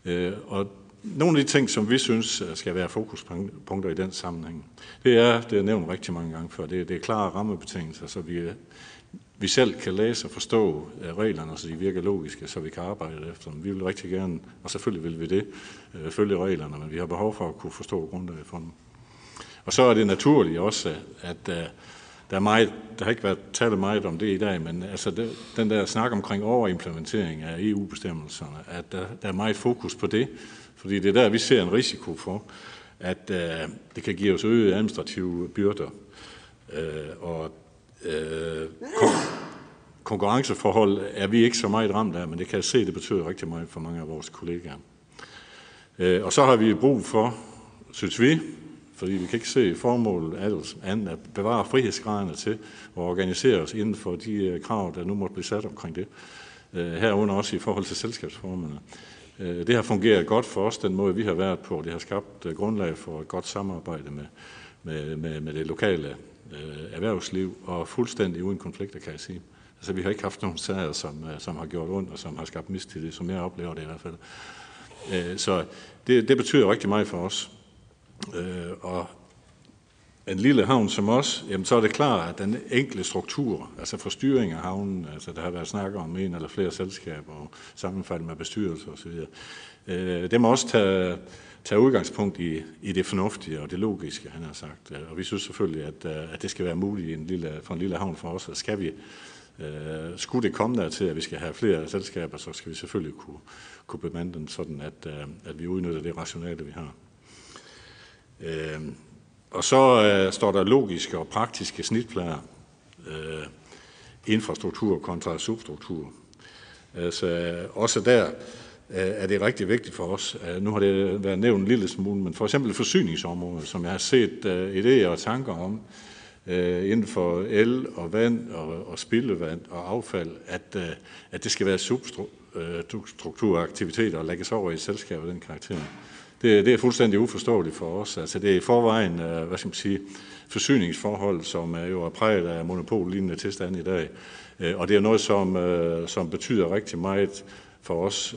Øh, og nogle af de ting, som vi synes øh, skal være fokuspunkter i den sammenhæng, det er, det er nævnt rigtig mange gange før, det er, det er klare rammebetingelser, så vi, vi selv kan læse og forstå øh, reglerne, så de virker logiske, så vi kan arbejde efter dem. Vi vil rigtig gerne, og selvfølgelig vil vi det, følge reglerne, men vi har behov for at kunne forstå grundlaget for dem. Og så er det naturligt også, at der, er meget, der har ikke været talt meget om det i dag, men altså det, den der snak omkring overimplementering af EU-bestemmelserne, at der, der er meget fokus på det, fordi det er der, vi ser en risiko for, at øh, det kan give os øgede administrative byrder. Øh, og uh, konkurrenceforhold er vi ikke så meget ramt af, men det kan jeg se, det betyder rigtig meget for mange af vores kollegaer. Uh, og så har vi brug for, synes vi, fordi vi kan ikke se formålet andet at bevare frihedsgraderne til at organisere os inden for de øh, krav, der nu måtte blive sat omkring det. Øh, herunder også i forhold til selskabsformerne. Øh, det har fungeret godt for os, den måde vi har været på. Det har skabt grundlag for et godt samarbejde med, med, med, med det lokale erhvervsliv, og fuldstændig uden konflikter, kan jeg sige. Altså, vi har ikke haft nogen sager, som, som har gjort ondt, og som har skabt mistillid, som jeg oplever det i hvert fald. Så det, det betyder rigtig meget for os. Øh, og en lille havn som os, jamen så er det klart, at den enkle struktur, altså for styring af havnen, altså der har været snakket om en eller flere selskaber og sammenfald med bestyrelser osv., øh, det må også tage, tage udgangspunkt i, i det fornuftige og det logiske, han har sagt. Øh, og vi synes selvfølgelig, at, øh, at det skal være muligt i en lille, for en lille havn for os, og skal vi, øh, skulle det komme der til, at vi skal have flere selskaber, så skal vi selvfølgelig kunne, kunne bemande den sådan, at, øh, at vi udnytter det rationale, vi har. Øh, og så øh, står der logiske og praktiske snitplader. Øh, infrastruktur kontra substruktur. Altså, øh, også der øh, er det rigtig vigtigt for os. Øh, nu har det været nævnt en lille smule, men for eksempel forsyningsområdet, som jeg har set øh, idéer og tanker om, øh, inden for el og vand og, og spildevand og affald, at, at det skal være substrukturaktiviteter og lægges over i et selskab af den karakter det, det er fuldstændig uforståeligt for os. Altså, det er i forvejen øh, hvad skal man sige, forsyningsforhold, som er jo er præget af monopollignende tilstand i dag. Øh, og det er noget, som, øh, som betyder rigtig meget for os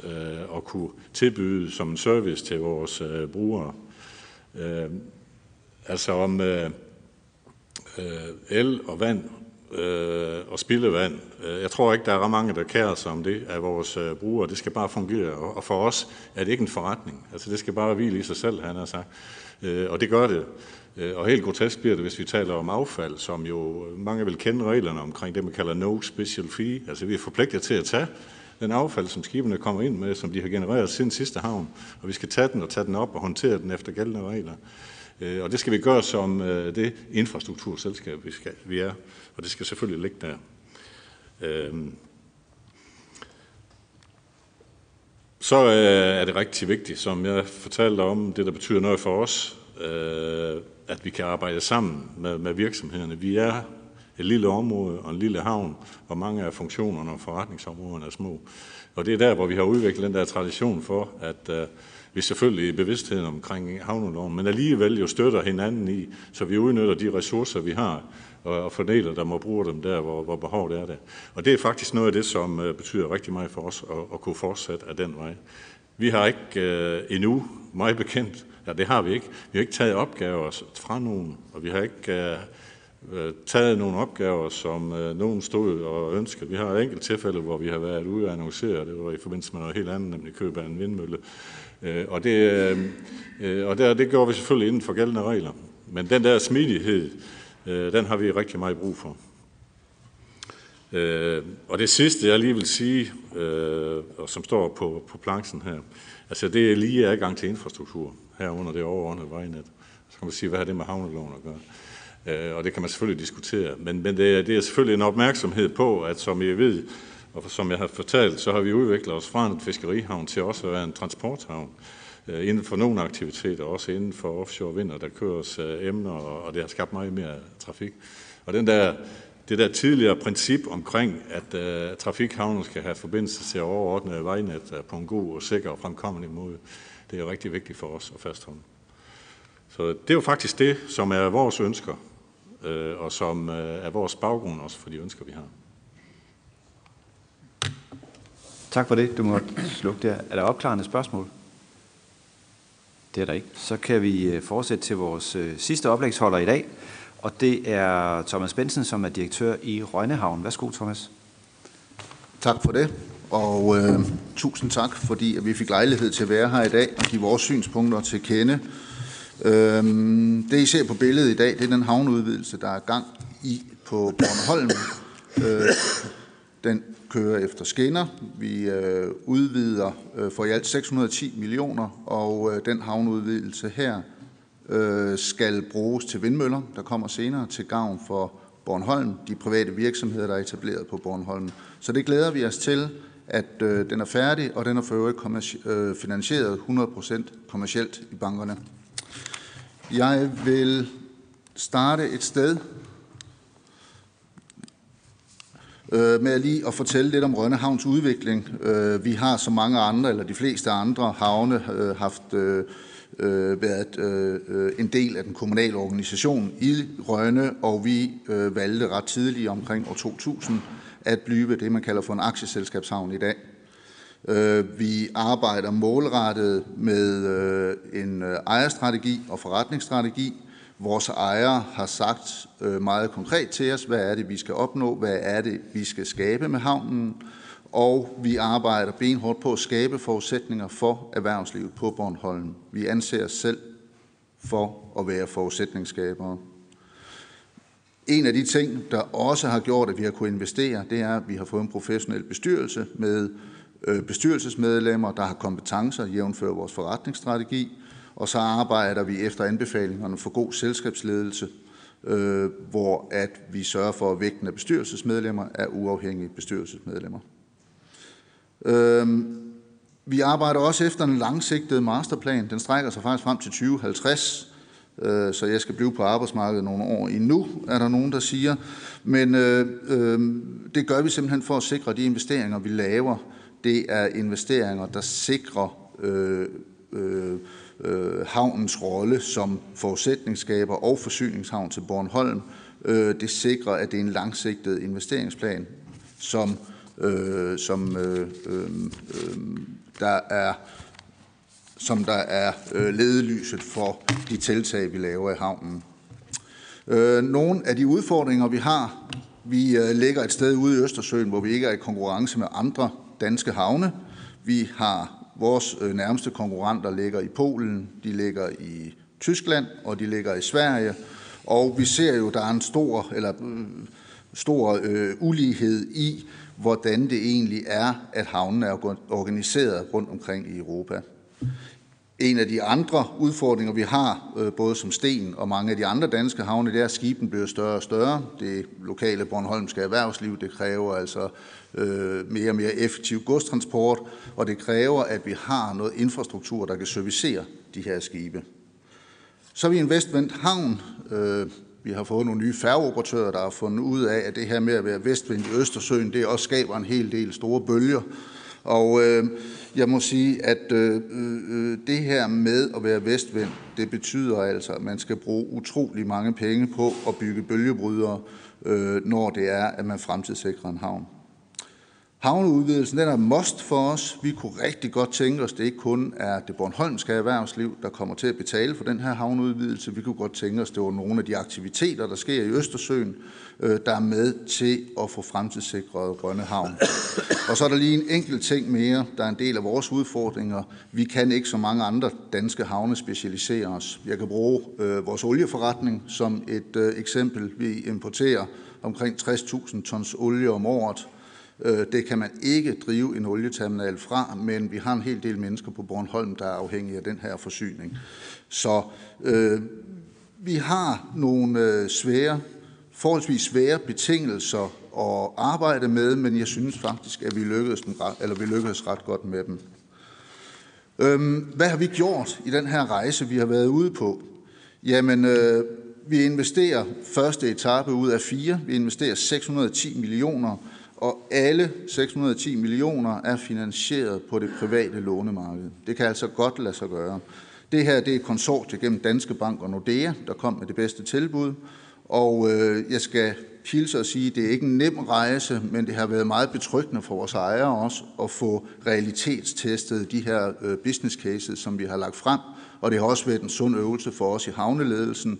at kunne tilbyde som en service til vores brugere. Altså om el og vand øh, og spildevand. Øh, jeg tror ikke, der er ret mange, der kærer sig om det af vores øh, brugere. Det skal bare fungere, og, for os er det ikke en forretning. Altså det skal bare hvile i sig selv, han har sagt. Øh, og det gør det. Øh, og helt grotesk bliver det, hvis vi taler om affald, som jo mange vil kende reglerne omkring det, man kalder no special fee. Altså vi er forpligtet til at tage den affald, som skibene kommer ind med, som de har genereret siden sidste havn, og vi skal tage den og tage den op og håndtere den efter gældende regler. Øh, og det skal vi gøre som det infrastrukturselskab, vi, skal, vi er, og det skal selvfølgelig ligge der. Øhm. Så øh, er det rigtig vigtigt, som jeg fortalte om, det der betyder noget for os, øh, at vi kan arbejde sammen med, med virksomhederne. Vi er et lille område og en lille havn, og mange af funktionerne og forretningsområderne er små. Og det er der, hvor vi har udviklet den der tradition for, at øh, vi selvfølgelig i bevidstheden omkring havneloven, men alligevel jo støtter hinanden i, så vi udnytter de ressourcer, vi har, og fordeler dem og bruger dem der, hvor, hvor behovet er der. Og det er faktisk noget af det, som øh, betyder rigtig meget for os at, at kunne fortsætte af den vej. Vi har ikke øh, endnu, meget bekendt, ja det har vi ikke, vi har ikke taget opgaver fra nogen, og vi har ikke Øh, øh taget nogle opgaver, som øh, nogen stod og ønskede. Vi har et enkelt tilfælde, hvor vi har været ude og annoncere, det var i forbindelse med noget helt andet, nemlig køb af en vindmølle, Øh, og det, øh, øh og der, det gjorde vi selvfølgelig inden for gældende regler. Men den der smidighed, øh, den har vi rigtig meget brug for. Øh, og det sidste, jeg lige vil sige, øh, og som står på, på planchen her, altså det er lige adgang til infrastruktur herunder det overordnede vejnet. Så kan man sige, hvad har det med havneloven at gøre? Øh, og det kan man selvfølgelig diskutere, men, men det, er, det er selvfølgelig en opmærksomhed på, at som I ved, og som jeg har fortalt, så har vi udviklet os fra en fiskerihavn til også at være en transporthavn øh, Øh, inden for nogle aktiviteter, også inden for offshore vinder, der køres øh, emner, og det har skabt meget mere trafik. Og den der, det der tidligere princip omkring, at øh, uh, trafikhavnen skal have forbindelse til at overordne vejnet på en god og sikker og fremkommelig måde, det er rigtig vigtigt for os at fastholde. Så det er jo faktisk det, som er vores ønsker, og som er vores baggrund også for de ønsker, vi har. Tak for det. Du må slukke der. Er der opklarende spørgsmål? Det er der ikke. Så kan vi øh, fortsætte til vores øh, sidste oplægsholder i dag, og det er Thomas Bensen, som er direktør i Rønnehavn. Værsgo, Thomas. Tak for det, og øh, tusind tak, fordi at vi fik lejlighed til at være her i dag og give vores synspunkter til kende. Øh, det, I ser på billedet i dag, det er den havneudvidelse, der er gang i på Bornholm. Øh, den kører efter skinner. Vi øh, udvider øh, for i alt 610 millioner, og øh, den havneudvidelse her øh, skal bruges til vindmøller, der kommer senere til gavn for Bornholm, de private virksomheder, der er etableret på Bornholm. Så det glæder vi os til, at øh, den er færdig, og den er for øvrigt øh, finansieret 100% kommercielt i bankerne. Jeg vil starte et sted øh, med lige at fortælle lidt om Rønnehavns udvikling. Øh, vi har som mange andre, eller de fleste andre havne, øh, haft øh, øh, været øh, en del af den kommunale organisation i Rønne, og vi øh, valgte ret tidligt omkring år 2000 at blive det, man kalder for en aktieselskabshavn i dag. Øh, vi arbejder målrettet med øh, en ejerstrategi og forretningsstrategi. Vores ejere har sagt øh, meget konkret til os, hvad er det, vi skal opnå, hvad er det, vi skal skabe med havnen, og vi arbejder benhårdt på at skabe forudsætninger for erhvervslivet på Bornholm. Vi anser os selv for at være forudsætningsskabere. En af de ting, der også har gjort, at vi har kunnet investere, det er, at vi har fået en professionel bestyrelse med øh, bestyrelsesmedlemmer, der har kompetencer, jævnfører vores forretningsstrategi, og så arbejder vi efter anbefalingerne for god selskabsledelse, øh, hvor at vi sørger for, at vægten af bestyrelsesmedlemmer er uafhængige bestyrelsesmedlemmer. Øh, vi arbejder også efter en langsigtet masterplan. Den strækker sig faktisk frem til 2050, øh, så jeg skal blive på arbejdsmarkedet nogle år endnu, er der nogen, der siger. Men øh, øh, det gør vi simpelthen for at sikre de investeringer, vi laver. Det er investeringer, der sikrer øh, øh, øh, havnens rolle som forudsætningsskaber og forsyningshavn til Bornholm. Øh, det sikrer, at det er en langsigtet investeringsplan, som, øh, som øh, øh, øh, der er som der er øh, ledelyset for de tiltag, vi laver i havnen. Øh, nogle af de udfordringer, vi har, vi øh, ligger et sted ude i Østersøen, hvor vi ikke er i konkurrence med andre danske havne. Vi har vores øh, nærmeste konkurrenter ligger i Polen, de ligger i Tyskland og de ligger i Sverige. Og vi ser jo, der er en stor, eller, øh, stor øh, ulighed i, hvordan det egentlig er, at havnen er organiseret rundt omkring i Europa. En af de andre udfordringer, vi har, øh, både som Sten og mange af de andre danske havne, det er, at skibene bliver større og større. Det lokale Bornholmske erhvervsliv, det kræver altså øh, mere og mere effektiv godstransport, og det kræver, at vi har noget infrastruktur, der kan servicere de her skibe. Så er vi en vestvendt havn. Øh, vi har fået nogle nye færgeoperatører, der har fundet ud af, at det her med at være vestvendt i Østersøen, det også skaber en hel del store bølger. Og øh, jeg må sige, at øh, øh, øh, det her med at være vestvendt, det betyder altså, at man skal bruge utrolig mange penge på at bygge bølgebrydere, øh, når det er, at man fremtidssikrer en havn. Havneudvidelsen den er must for os. Vi kunne rigtig godt tænke os, at det ikke kun er det bornholmske erhvervsliv, der kommer til at betale for den her havneudvidelse. Vi kunne godt tænke os, at det var nogle af de aktiviteter, der sker i Østersøen, øh, der er med til at få fremtidssikret Rønne Havn. Og så er der lige en enkelt ting mere, der er en del af vores udfordringer. Vi kan ikke som mange andre danske havne specialisere os. Jeg kan bruge øh, vores olieforretning som et øh, eksempel. Vi importerer omkring 60.000 tons olie om året. Øh, det kan man ikke drive en olieterminal fra, men vi har en hel del mennesker på Bornholm, der er afhængige af den her forsyning. Så øh, vi har nogle øh, svære, forholdsvis svære betingelser at arbejde med, men jeg synes faktisk, at vi lykkedes, dem, eller vi lykkedes ret godt med dem. Øhm, hvad har vi gjort i den her rejse, vi har været ude på? Jamen, øh, vi investerer første etape ud af fire. Vi investerer 610 millioner og alle 610 millioner er finansieret på det private lånemarked. Det kan altså godt lade sig gøre. Det her det er et konsortie gennem Danske Bank og Nordea, der kom med det bedste tilbud. Og øh, jeg skal hilse og sige, at det er ikke en nem rejse, men det har været meget betryggende for vores ejere også at få realitetstestet de her øh, business cases, som vi har lagt frem. Og det har også været en sund øvelse for os i havneledelsen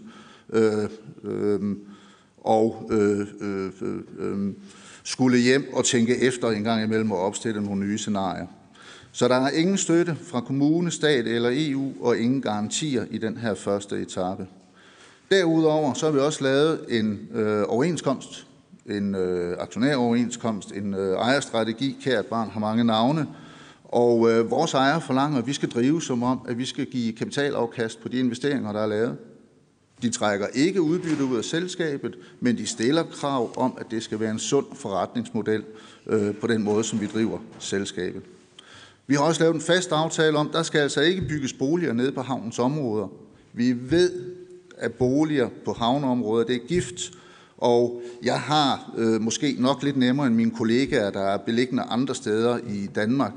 øh, øh, og øh, øh, øh, øhm, skulle hjem og tænke efter en gang imellem og opstille nogle nye scenarier. Så der er ingen støtte fra kommune, stat eller EU og ingen garantier i den her første etape. Derudover så har vi også lavet en øh, overenskomst, en øh, aktionæroverenskomst, en øh, ejerstrategi. Kært barn har mange navne. Og øh, vores ejere forlanger, at vi skal drive som om, at vi skal give kapitalafkast på de investeringer, der er lavet. De trækker ikke udbytte ud af selskabet, men de stiller krav om, at det skal være en sund forretningsmodel øh, på den måde, som vi driver selskabet. Vi har også lavet en fast aftale om, at der skal altså ikke bygges boliger nede på havnens områder. Vi ved, at boliger på havneområder, det er gift, og jeg har øh, måske nok lidt nemmere end mine kollegaer, der er beliggende andre steder i Danmark,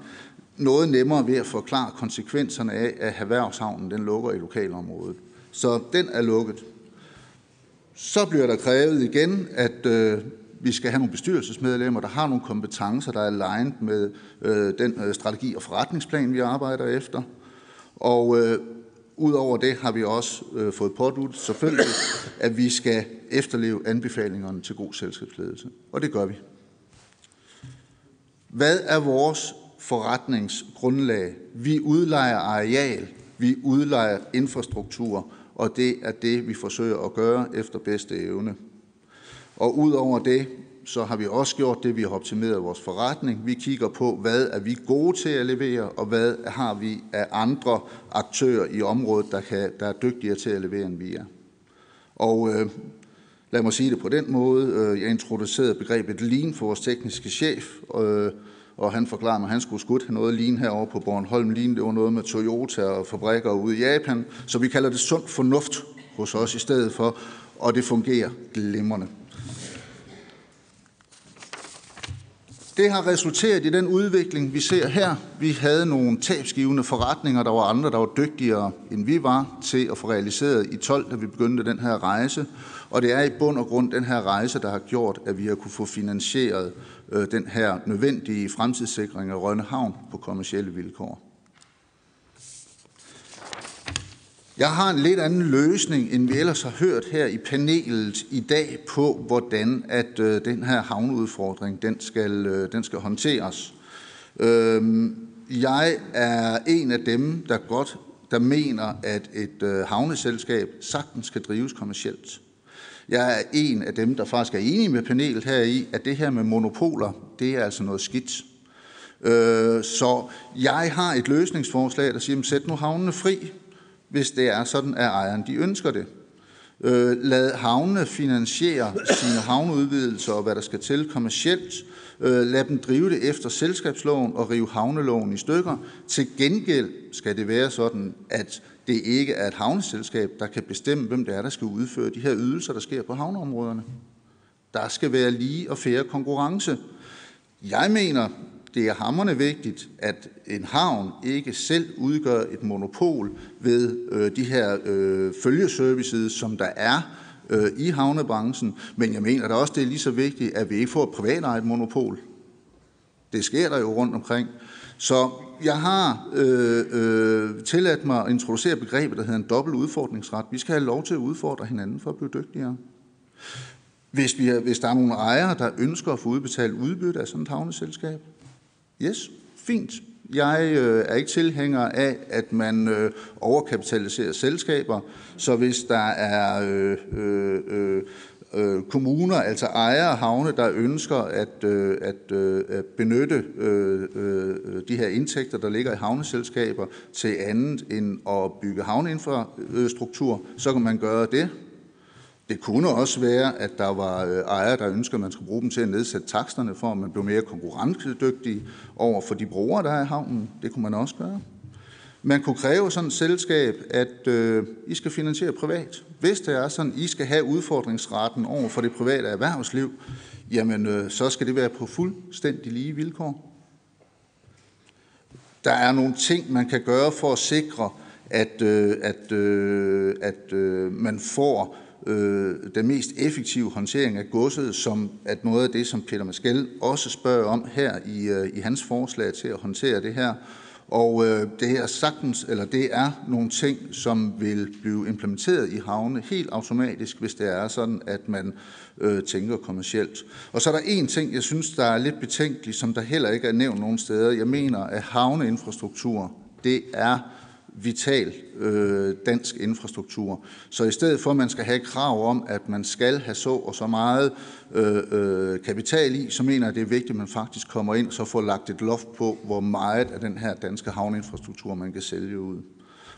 noget nemmere ved at forklare konsekvenserne af, at erhvervshavnen den lukker i lokalområdet. Så den er lukket. Så bliver der krævet igen, at øh, vi skal have nogle bestyrelsesmedlemmer, der har nogle kompetencer, der er aligned med øh, den øh, strategi og forretningsplan, vi arbejder efter. Og øh, udover det har vi også øh, fået påduttet selvfølgelig, at vi skal efterleve anbefalingerne til god selskabsledelse. Og det gør vi. Hvad er vores forretningsgrundlag? Vi udlejer areal, vi udlejer infrastruktur, og det er det, vi forsøger at gøre efter bedste evne. Og udover det, så har vi også gjort det, vi har optimeret vores forretning. Vi kigger på, hvad er vi gode til at levere, og hvad har vi af andre aktører i området, der, kan, der er dygtigere til at levere, end vi er. Og øh, lad mig sige det på den måde. Øh, jeg introducerede begrebet lean for vores tekniske chef, øh, og han forklarede mig, at han skulle skudt noget lignende herovre på Bornholm. Lignende, det var noget med Toyota og fabrikker ude i Japan. Så vi kalder det sund fornuft hos os i stedet for, og det fungerer glimrende. Det har resulteret i den udvikling, vi ser her. Vi havde nogle tabsgivende forretninger, der var andre, der var dygtigere, end vi var, til at få realiseret i 12, da vi begyndte den her rejse. Og det er i bund og grund den her rejse, der har gjort, at vi har kunne få finansieret øh, den her nødvendige fremtidssikring af Rønne Havn på kommersielle vilkår. Jeg har en lidt anden løsning, end vi ellers har hørt her i panelet i dag på, hvordan at øh, den her havneudfordring den skal, øh, den skal håndteres. Øh, jeg er en af dem, der godt der mener, at et øh, havneselskab sagtens skal drives kommercielt. Jeg er en af dem, der faktisk er enig med panelet her i, at det her med monopoler, det er altså noget skidt. Øh, så jeg har et løsningsforslag, der siger, sæt nu havnene fri hvis det er sådan, at ejeren de ønsker det. Øh, lad havnene finansiere sine havneudvidelser og hvad der skal til kommercielt. Øh, lad dem drive det efter selskabsloven og rive havneloven i stykker. Til gengæld skal det være sådan, at det ikke er et havneselskab, der kan bestemme, hvem det er, der skal udføre de her ydelser, der sker på havneområderne. Der skal være lige og færre konkurrence. Jeg mener, det er hammerne vigtigt, at en havn ikke selv udgør et monopol ved øh, de her øh, følgeservices, som der er øh, i havnebranchen. Men jeg mener da også, det er lige så vigtigt, at vi ikke får et privatejet monopol. Det sker der jo rundt omkring. Så jeg har øh, øh, tilladt mig at introducere begrebet, der hedder en dobbelt udfordringsret. Vi skal have lov til at udfordre hinanden for at blive dygtigere. Hvis, vi, hvis der er nogle ejere, der ønsker at få udbetalt udbytte af sådan et havneselskab, Yes, fint. Jeg øh, er ikke tilhænger af, at man øh, overkapitaliserer selskaber, så hvis der er øh, øh, øh øh, kommuner, altså ejere af havne, der ønsker at, øh, at, øh, benytte øh, øh, de her indtægter, der ligger i havneselskaber, til andet end at bygge havneinfrastruktur, så kan man gøre det. Det kunne også være, at der var øh, ejere, der ønsker, at man skulle bruge dem til at nedsætte taksterne, for at man blev mere konkurrencedygtig over for de brugere, der er i havnen. Det kunne man også gøre. Man kunne kræve sådan et selskab, at øh, I skal finansiere privat. Hvis det er sådan, I skal have udfordringsretten over for det private erhvervsliv, jamen øh, så skal det være på fuldstændig lige vilkår. Der er nogle ting, man kan gøre for at sikre, at, øh, at, øh, at øh, man får øh, den mest effektive håndtering af godset, som at noget af det, som Peter Maskell også spørger om her i, øh, i hans forslag til at håndtere det her. Og øh, det her sagtens, eller det er nogle ting, som vil blive implementeret i havne helt automatisk, hvis det er sådan, at man øh, tænker kommercielt. Og så er der en ting, jeg synes, der er lidt betænkelig, som der heller ikke er nævnt nogen steder. Jeg mener, at havneinfrastruktur, det er vital øh, dansk infrastruktur. Så i stedet for, at man skal have krav om, at man skal have så og så meget øh, øh, kapital i, så mener jeg, det er vigtigt, at man faktisk kommer ind og så får lagt et loft på, hvor meget af den her danske havneinfrastruktur, man kan sælge ud.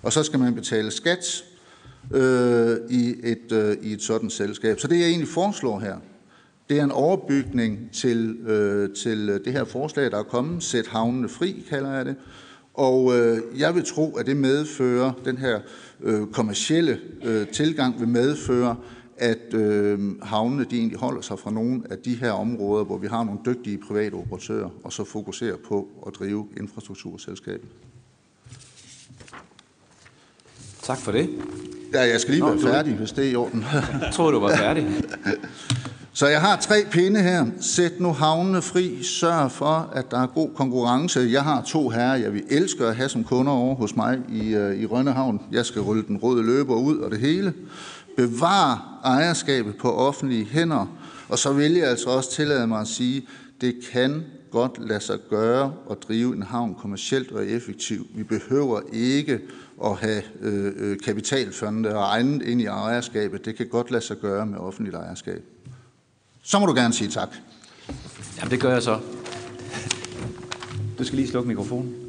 Og så skal man betale skat øh, i, et, øh, i et sådan selskab. Så det, jeg egentlig foreslår her, det er en overbygning til, øh, til det her forslag, der er kommet. Sæt havnene fri, kalder jeg det. Og øh, jeg vil tro, at det medfører, den her øh, kommercielle øh, tilgang vil medføre, at øh, havnene de egentlig holder sig fra nogle af de her områder, hvor vi har nogle dygtige private operatører, og så fokuserer på at drive infrastrukturselskabet. Tak for det. Ja, jeg skal lige Nå, være færdig, hvis det er i orden. Jeg troede, du var færdig. <laughs> Så jeg har tre pinde her. Sæt nu havnene fri. Sørg for, at der er god konkurrence. Jeg har to herrer, jeg vil elske at have som kunder over hos mig i, uh, i Rønnehavn. Jeg skal rulle den røde løber ud og det hele. Bevar ejerskabet på offentlige hænder. Og så vil jeg altså også tillade mig at sige, det kan godt lade sig gøre at drive en havn kommercielt og effektivt. Vi behøver ikke at have øh, øh kapitalfonde og egnet ind i ejerskabet. Det kan godt lade sig gøre med offentligt ejerskab. Så må du gerne sige tak. Jamen, det gør jeg så. Du skal lige slukke mikrofonen.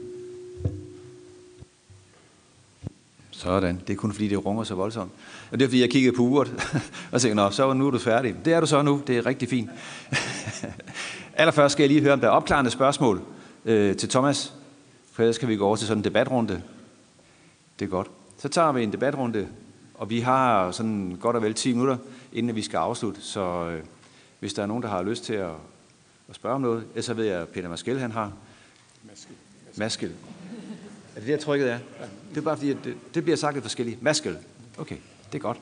Sådan. Det er kun fordi, det runger så voldsomt. Og det er fordi, jeg kiggede på uret <laughs> og tænkte, nå, så nu er du færdig. Det er du så nu. Det er rigtig fint. <laughs> Allerførst skal jeg lige høre, om der er opklarende spørgsmål øh, til Thomas. For ellers skal vi gå over til sådan en debatrunde. Det er godt. Så tager vi en debatrunde, og vi har sådan godt og vel 10 minutter, inden vi skal afslutte. Så øh, hvis der er nogen, der har lyst til at, at spørge om noget, så ved jeg, at Peter Maskel, han har. Maskel. Maskel. Er det det, jeg trykket er? Det er bare fordi, at det, det bliver sagt lidt forskelligt. Maskel. Okay, det er godt.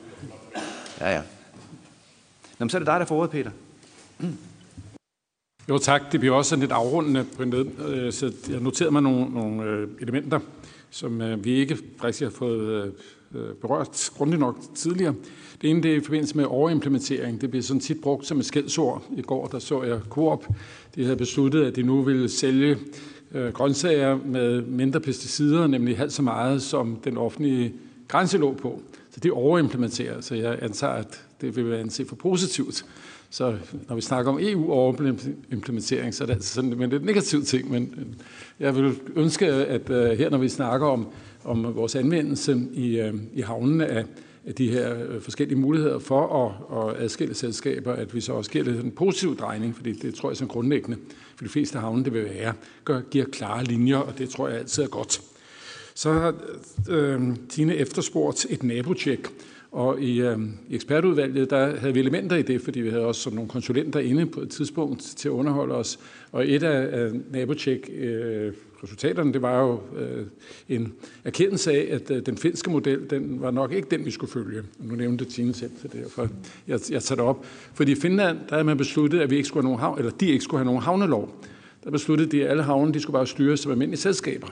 Ja, ja. Nå, men så er det dig, der får ordet, Peter. Mm. Jo tak, det bliver også sådan lidt afrundende på en øh, så jeg noterede mig nogle, nogle øh, elementer, som øh, vi ikke rigtig har fået berørt grundigt nok tidligere. Det ene det er i forbindelse med overimplementering. Det bliver sådan tit brugt som et skældsord. I går der så jeg Coop. De havde besluttet, at de nu ville sælge øh, grøntsager med mindre pesticider, nemlig halvt så meget, som den offentlige grænse lå på. Så det overimplementerer, så jeg antager, at det vil være anset for positivt. Så når vi snakker om EU-overimplementering, så er det altså sådan en lidt negativ ting, men jeg vil ønske, at uh, her, når vi snakker om, om vores anvendelse i, uh, i havnene af de her øh, forskellige muligheder for at, at adskille selskaber, at vi så også giver det en positiv drejning, fordi det tror jeg som grundlæggende for de fleste havne, det vil være, gør, giver klare linjer, og det tror jeg altid er godt. Så har øh, Tine efterspurgt et nabotjek, og i, øh, i ekspertudvalget, der havde vi elementer i det, fordi vi havde også sådan nogle konsulenter inde på et tidspunkt til at underholde os. Og et af, øh, nabotjek øh, resultaterne, det var jo øh, en erkendelse af, at øh, den finske model, den var nok ikke den, vi skulle følge. Nu nævnte Tine selv, så derfor jeg, jeg tager det op. Fordi i Finland, der havde man besluttet, at vi ikke skulle have nogen havn, eller de ikke skulle have nogen havnelov. Der besluttede de, at alle havne, de skulle bare styres som almindelige selskaber.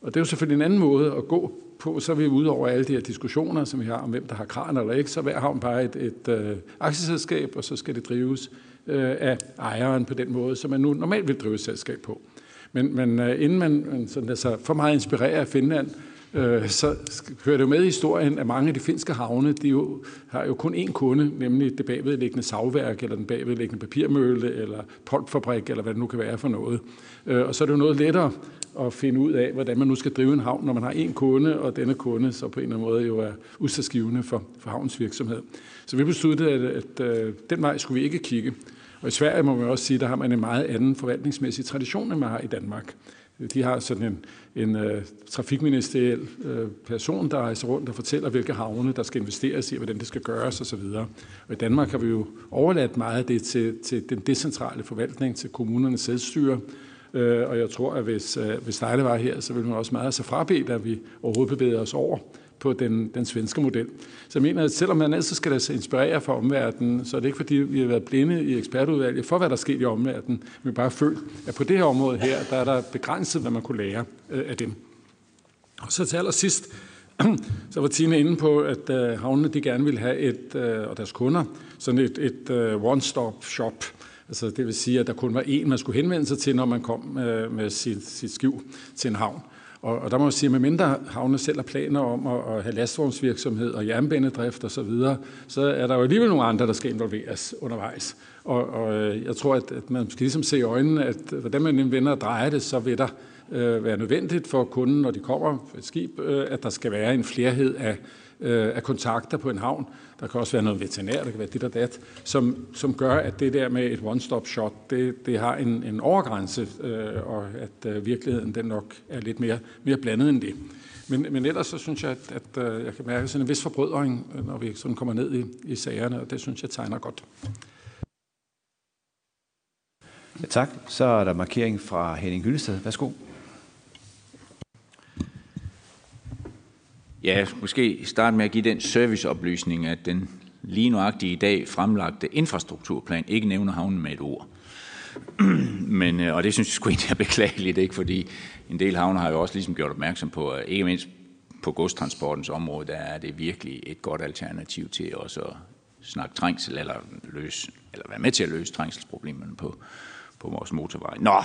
Og det er jo selvfølgelig en anden måde at gå på, så er vi ude over alle de her diskussioner, som vi har om, hvem der har kran eller ikke. Så hver havn bare et, et øh, aktieselskab, og så skal det drives øh, af ejeren på den måde, som man nu normalt vil drive et selskab på. Men, men øh, inden man sådan, altså, for meget inspirerer af Finland, øh, så hører det jo med i historien, at mange af de finske havne, de jo, har jo kun én kunde, nemlig det bagvedliggende savværk, eller den bagvedliggende papirmølle, eller polpfabrik, eller hvad det nu kan være for noget. Øh, og så er det jo noget lettere at finde ud af, hvordan man nu skal drive en havn, når man har én kunde, og denne kunde så på en eller anden måde jo er udsatsgivende for, for havns virksomhed. Så vi besluttede, at, at, at den vej skulle vi ikke kigge. Og i Sverige må man også sige, der har man en meget anden forvaltningsmæssig tradition, end man har i Danmark. De har sådan en, en uh, trafikministeriel uh, person, der rejser rundt og fortæller, hvilke havne, der skal investeres i, hvordan det skal gøres osv. Og i Danmark har vi jo overladt meget af det til, til den decentrale forvaltning, til kommunernes selvstyre. Øh, og jeg tror, at hvis, øh, hvis Leila var her, så ville hun også meget så frabedt, at vi overhovedet bevæger os over på den, den svenske model. Så jeg mener, at selvom man altid skal lade sig inspirere fra omverdenen, så er det ikke fordi, vi har været blinde i ekspertudvalget for, hvad der sker i omverdenen. Vi bare følt, at på det her område her, der er der begrænset, hvad man kunne lære øh, af dem. Og så til allersidst, <clears throat> så var Tine inde på, at øh, havnene de gerne ville have et, øh, og deres kunder, sådan et, et øh, one-stop shop. Altså det vil sige, at der kun var én, man skulle henvende sig til, når man kom med, med sit, sit skiv til en havn. Og, og der må man sige, at mindre havne selv har planer om at, at have lastvognsvirksomhed og jernbanedrift osv., så, videre, så er der jo alligevel nogle andre, der skal involveres undervejs. Og, og øh, jeg tror, at, at man skal ligesom se i øjnene, at hvordan man vender og drejer det, så vil der øh, være nødvendigt for kunden, når de kommer på et skib, øh, at der skal være en flerhed af, øh, af kontakter på en havn. Der kan også være noget veterinær, der kan være dit og dat, som, som gør, at det der med et one-stop shot, det, det har en, en overgrænse, øh, og at øh, virkeligheden den nok er lidt mere, mere blandet end det. Men, men ellers så synes jeg, at, at øh, jeg kan mærke sådan en vis forbrødring, øh, når vi sådan kommer ned i, i sagerne, og det synes jeg tegner godt. Ja, tak. Så er der markering fra Henning Hyllested. Værsgo. Ja, måske starte med at give den serviceoplysning, at den lige nuagtigt i dag fremlagte infrastrukturplan ikke nævner havnen med et ord. <clears throat> Men, øh, og det synes jeg sgu egentlig er beklageligt, ikke? fordi en del havner har jo også ligesom gjort opmærksom på, at ikke mindst på godstransportens område, der er det virkelig et godt alternativ til også at snakke trængsel, eller, løse, eller være med til at løse trængselsproblemerne på, på vores motorvej. Nå,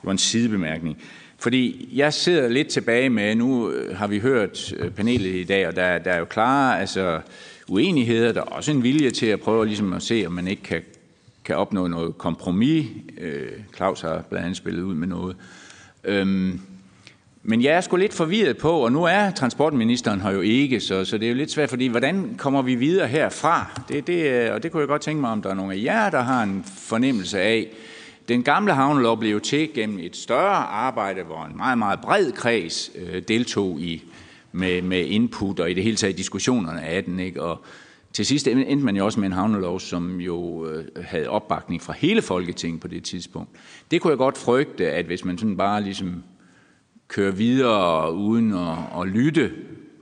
det var en sidebemærkning. Fordi jeg sidder lidt tilbage med, nu øh, har vi hørt øh, panelet i dag, og der, der er jo klare altså, uenigheder. Der er også en vilje til at prøve ligesom at se, om man ikke kan, kan opnå noget kompromis. Øh, Claus har blandt andet spillet ud med noget. Øhm, men jeg er sgu lidt forvirret på, og nu er transportministeren her jo ikke, så, så det er jo lidt svært, fordi hvordan kommer vi videre herfra? Det, det, øh, og det kunne jeg godt tænke mig, om der er nogle af jer, der har en fornemmelse af, den gamle havnelov blev til gennem et større arbejde, hvor en meget, meget bred kreds øh, deltog i med, med input og i det hele taget diskussionerne af den. Ikke? Og til sidst endte man jo også med en havnelov, som jo øh, havde opbakning fra hele Folketinget på det tidspunkt. Det kunne jeg godt frygte, at hvis man sådan bare ligesom kører videre uden at, at lytte,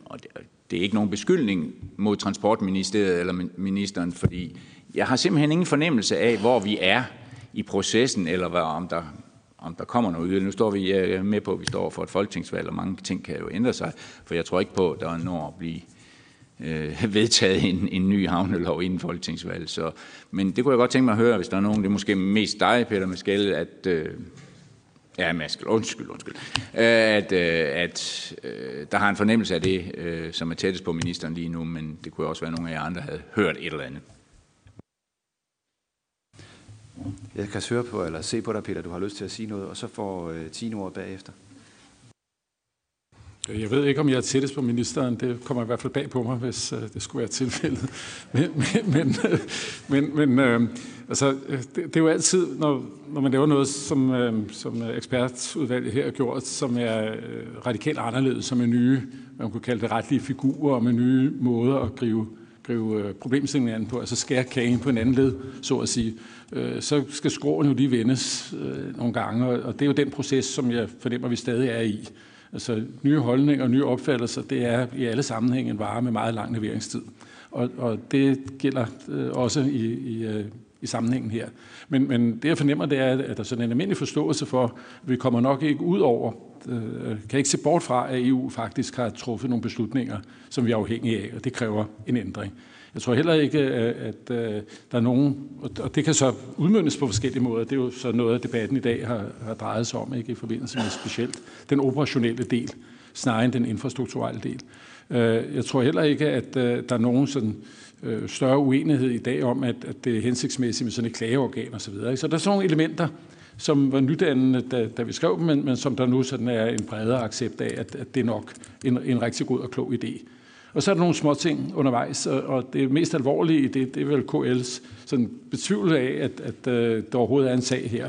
og det, det er ikke nogen beskyldning mod transportministeriet eller ministeren, fordi jeg har simpelthen ingen fornemmelse af, hvor vi er i processen, eller hvad, om, der, om der kommer noget yderligere. Nu står vi med på, at vi står for et folketingsvalg, og mange ting kan jo ændre sig, for jeg tror ikke på, at der når at blive øh, <laughs> vedtaget en, en ny havnelov inden folketingsvalget. Så, men det kunne jeg godt tænke mig at høre, hvis der er nogen, det er måske mest dig, Peter Maskelle, at... Øh, Ja, Maskell, undskyld, undskyld. Øh, at, øh, at øh, der har en fornemmelse af det, øh, som er tættest på ministeren lige nu, men det kunne også være, at nogle af jer andre havde hørt et eller andet. Jeg kan høre på, eller se på dig, Peter, du har lyst til at sige noget, og så får øh, Tine ord bagefter. Jeg ved ikke, om jeg er tættest på ministeren. Det kommer i hvert fald bag på mig, hvis øh, det skulle være tilfældet. <laughs> Men, men, men, øh, men, men øh, altså, øh, det, det er jo altid, når, når man laver noget, som, øh, som ekspertudvalget her har gjort, som er øh, radikalt anderledes, som er nye, man kunne kalde det retlige figurer, og med nye måder at gribe gribe øh, problemstillingen an på, altså skære kagen på en anden led, så at sige, øh, så skal skråen jo lige vendes øh, nogle gange, og det er jo den proces, som jeg fornemmer, vi stadig er i. Altså nye holdninger og nye opfattelser, det er i alle sammenhænge en vare med meget lang leveringstid. Og, og det gælder øh, også i, i, øh, i sammenhængen her. Men, men det jeg fornemmer, det er, at der er sådan en almindelig forståelse for, at vi kommer nok ikke ud over øh, kan ikke se bort fra, at EU faktisk har truffet nogle beslutninger, som vi er afhængige af, og det kræver en ændring. Jeg tror heller ikke, at, øh, der er nogen, og det kan så udmyndes på forskellige måder, det er jo så noget debatten i dag har, har drejet sig om, ikke i forbindelse med specielt den operationelle del, snarere end den infrastrukturelle del. Øh, jeg tror heller ikke, at øh, der er nogen sådan større uenighed i dag om, at, at det er hensigtsmæssigt med sådan et klageorgan osv. Så, så der er sådan nogle elementer, som var nydannende, da, da vi skrev dem, men, men som der nu sådan er en bredere accept af, at, at det er nok en, en rigtig god og klog idé. Og så er der nogle små ting undervejs, og, og det mest alvorlige i det, det er vel KL's sådan betvivl af, at, at, at øh, der overhovedet er en sag her.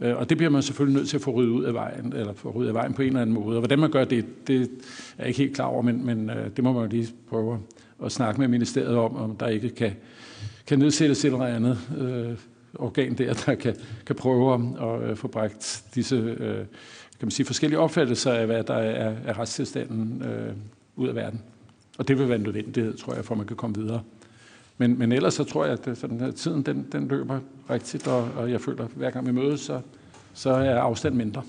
Øh, og det bliver man selvfølgelig nødt til at få ryddet ud af vejen, eller få ryddet af vejen på en eller anden måde. Og hvordan man gør det, det er jeg ikke helt klar over, men, men øh, det må man jo lige prøve at snakke med ministeriet om, om der ikke kan, kan nedsættes et eller andet øh, organ der, der kan, kan prøve at øh, få bragt disse øh, kan man sige, forskellige opfattelser af, hvad der er, er retstilstanden øh, ud af verden. Og det vil være en nødvendighed, tror jeg, for at man kan komme videre. Men, men ellers så tror jeg, at sådan, her, tiden den, den løber rigtigt, og, og jeg føler, at hver gang vi mødes, så, så er afstand mindre.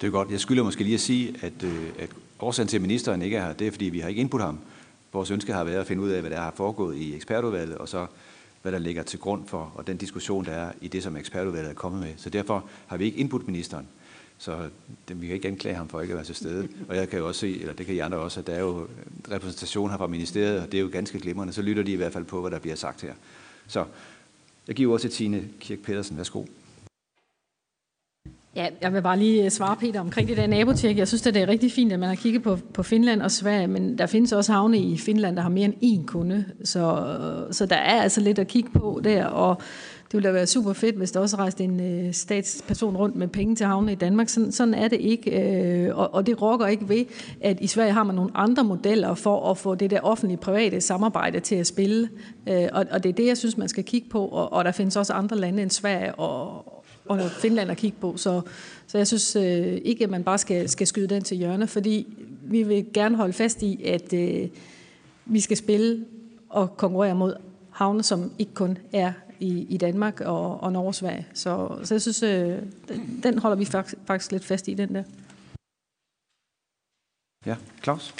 Det er godt. Jeg skylder måske lige at sige, at, øh, at årsagen til, at ministeren ikke er her, det er, fordi vi har ikke input ham. Vores ønske har været at finde ud af, hvad der har foregået i ekspertudvalget, og så hvad der ligger til grund for, og den diskussion, der er i det, som ekspertudvalget er kommet med. Så derfor har vi ikke input ministeren. Så det, vi kan ikke anklage ham for ikke at være til stede. Og jeg kan jo også se, eller det kan I andre også, at der er jo repræsentation her fra ministeriet, og det er jo ganske glimrende. Så lytter de i hvert fald på, hvad der bliver sagt her. Så jeg giver også til Tine Kirk Pedersen. Værsgo. Ja, jeg vil bare lige øh, svare Peter omkring det der nabotjek. Jeg synes, det er rigtig fint, at man har kigget på, på Finland og Sverige, men der findes også havne i Finland, der har mere end én kunde. Så, øh, så der er altså lidt at kigge på der, og det ville da være super fedt, hvis der også rejste en øh, statsperson rundt med penge til havne i Danmark. Sådan, sådan er det ikke, øh, og, og det rokker ikke ved, at i Sverige har man nogle andre modeller for at få det der offentlige-private samarbejde til at spille. Øh, og, og det er det, jeg synes, man skal kigge på, og, og der findes også andre lande end Sverige og, og Finland at kigge på. Så, så jeg synes øh, ikke, at man bare skal, skal skyde den til hjørne, fordi vi vil gerne holde fast i, at øh, vi skal spille og konkurrere mod havne, som ikke kun er i, i Danmark og, og Norge og Sverige. Så, så jeg synes, øh, den, den holder vi faktisk, faktisk lidt fast i, den der. Ja, Claus?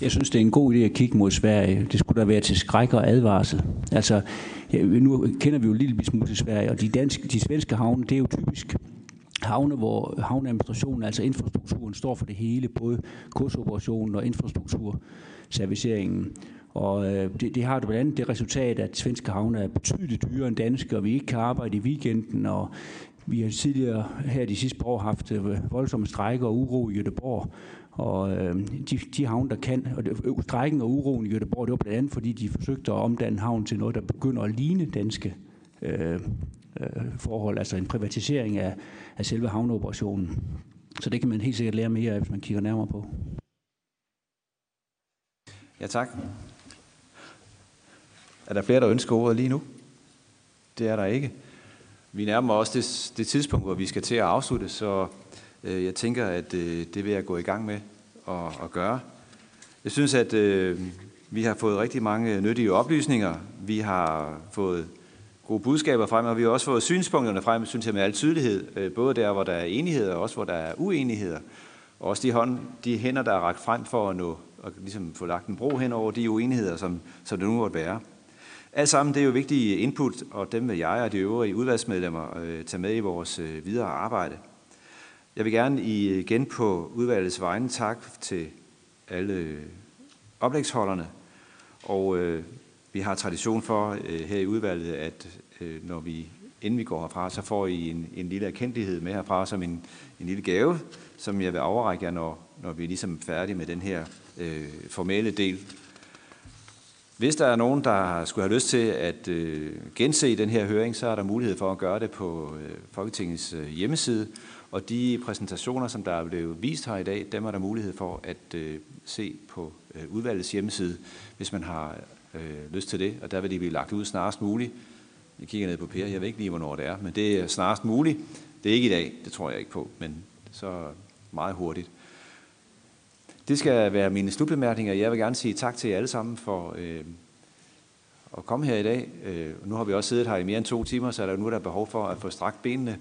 Jeg synes, det er en god idé at kigge mod Sverige. Det skulle da være til skræk og advarsel. Altså, ja, nu kender vi jo en lille smule til Sverige, og de, danske, de svenske havne, det er jo typisk havne, hvor havneadministrationen, altså infrastrukturen, står for det hele, både kursoperationen og infrastrukturserviceringen. Og øh, det, det har det blandt andet det resultat, at svenske havne er betydeligt dyrere end danske, og vi ikke kan arbejde i weekenden, og vi har tidligere her de sidste par år haft øh, voldsomme strækker og uro i Göteborg, og øh, de, de havne, der kan, og det, øh, strækken og uroen i Göteborg, det var blandt andet, fordi de forsøgte at omdanne havnen til noget, der begynder at ligne danske øh, øh, forhold, altså en privatisering af, af selve havneoperationen. Så det kan man helt sikkert lære mere af, hvis man kigger nærmere på. Ja, tak. Er der flere, der ønsker ordet lige nu? Det er der ikke. Vi nærmer os det, det tidspunkt, hvor vi skal til at afslutte, så øh, jeg tænker, at øh, det vil jeg gå i gang med at, at gøre. Jeg synes, at øh, vi har fået rigtig mange nyttige oplysninger. Vi har fået gode budskaber frem, og vi har også fået synspunkterne frem, synes jeg, med al tydelighed. Øh, både der, hvor der er enighed, og også hvor der er uenigheder. Og også de, hånd, de hænder, der er rakt frem for at nå, og ligesom få lagt en bro hen over de uenigheder, som, som det nu måtte være. Alt sammen det er jo vigtige input, og dem vil jeg og de øvrige udvalgsmedlemmer øh, tage med i vores øh, videre arbejde. Jeg vil gerne øh, igen på udvalgets vegne tak til alle øh, oplægsholderne, og øh, vi har tradition for øh, her i udvalget, at øh, når vi inden vi går herfra, så får I en, en lille erkendelighed med herfra som en, en lille gave, som jeg vil overrække jer, når, når vi er ligesom færdige med den her øh, formelle del hvis der er nogen, der skulle have lyst til at øh, gense den her høring, så er der mulighed for at gøre det på øh, Folketingets øh, hjemmeside. Og de præsentationer, som der er blevet vist her i dag, dem er der mulighed for at øh, se på øh, udvalgets hjemmeside, hvis man har øh, lyst til det. Og der vil de blive lagt ud snarest muligt. Jeg kigger ned på Per, jeg ved ikke lige, hvornår det er, men det er snarest muligt. Det er ikke i dag, det tror jeg ikke på, men så meget hurtigt. Det skal være mine slutbemærkninger. Jeg vil gerne sige tak til jer alle sammen for øh, at komme her i dag. Øh, nu har vi også siddet her i mere end to timer, så er der nu der er behov for at få strakt benene.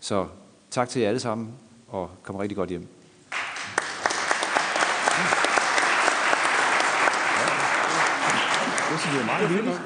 Så tak til jer alle sammen, og kom rigtig godt hjem. Det synes jeg er meget vildt.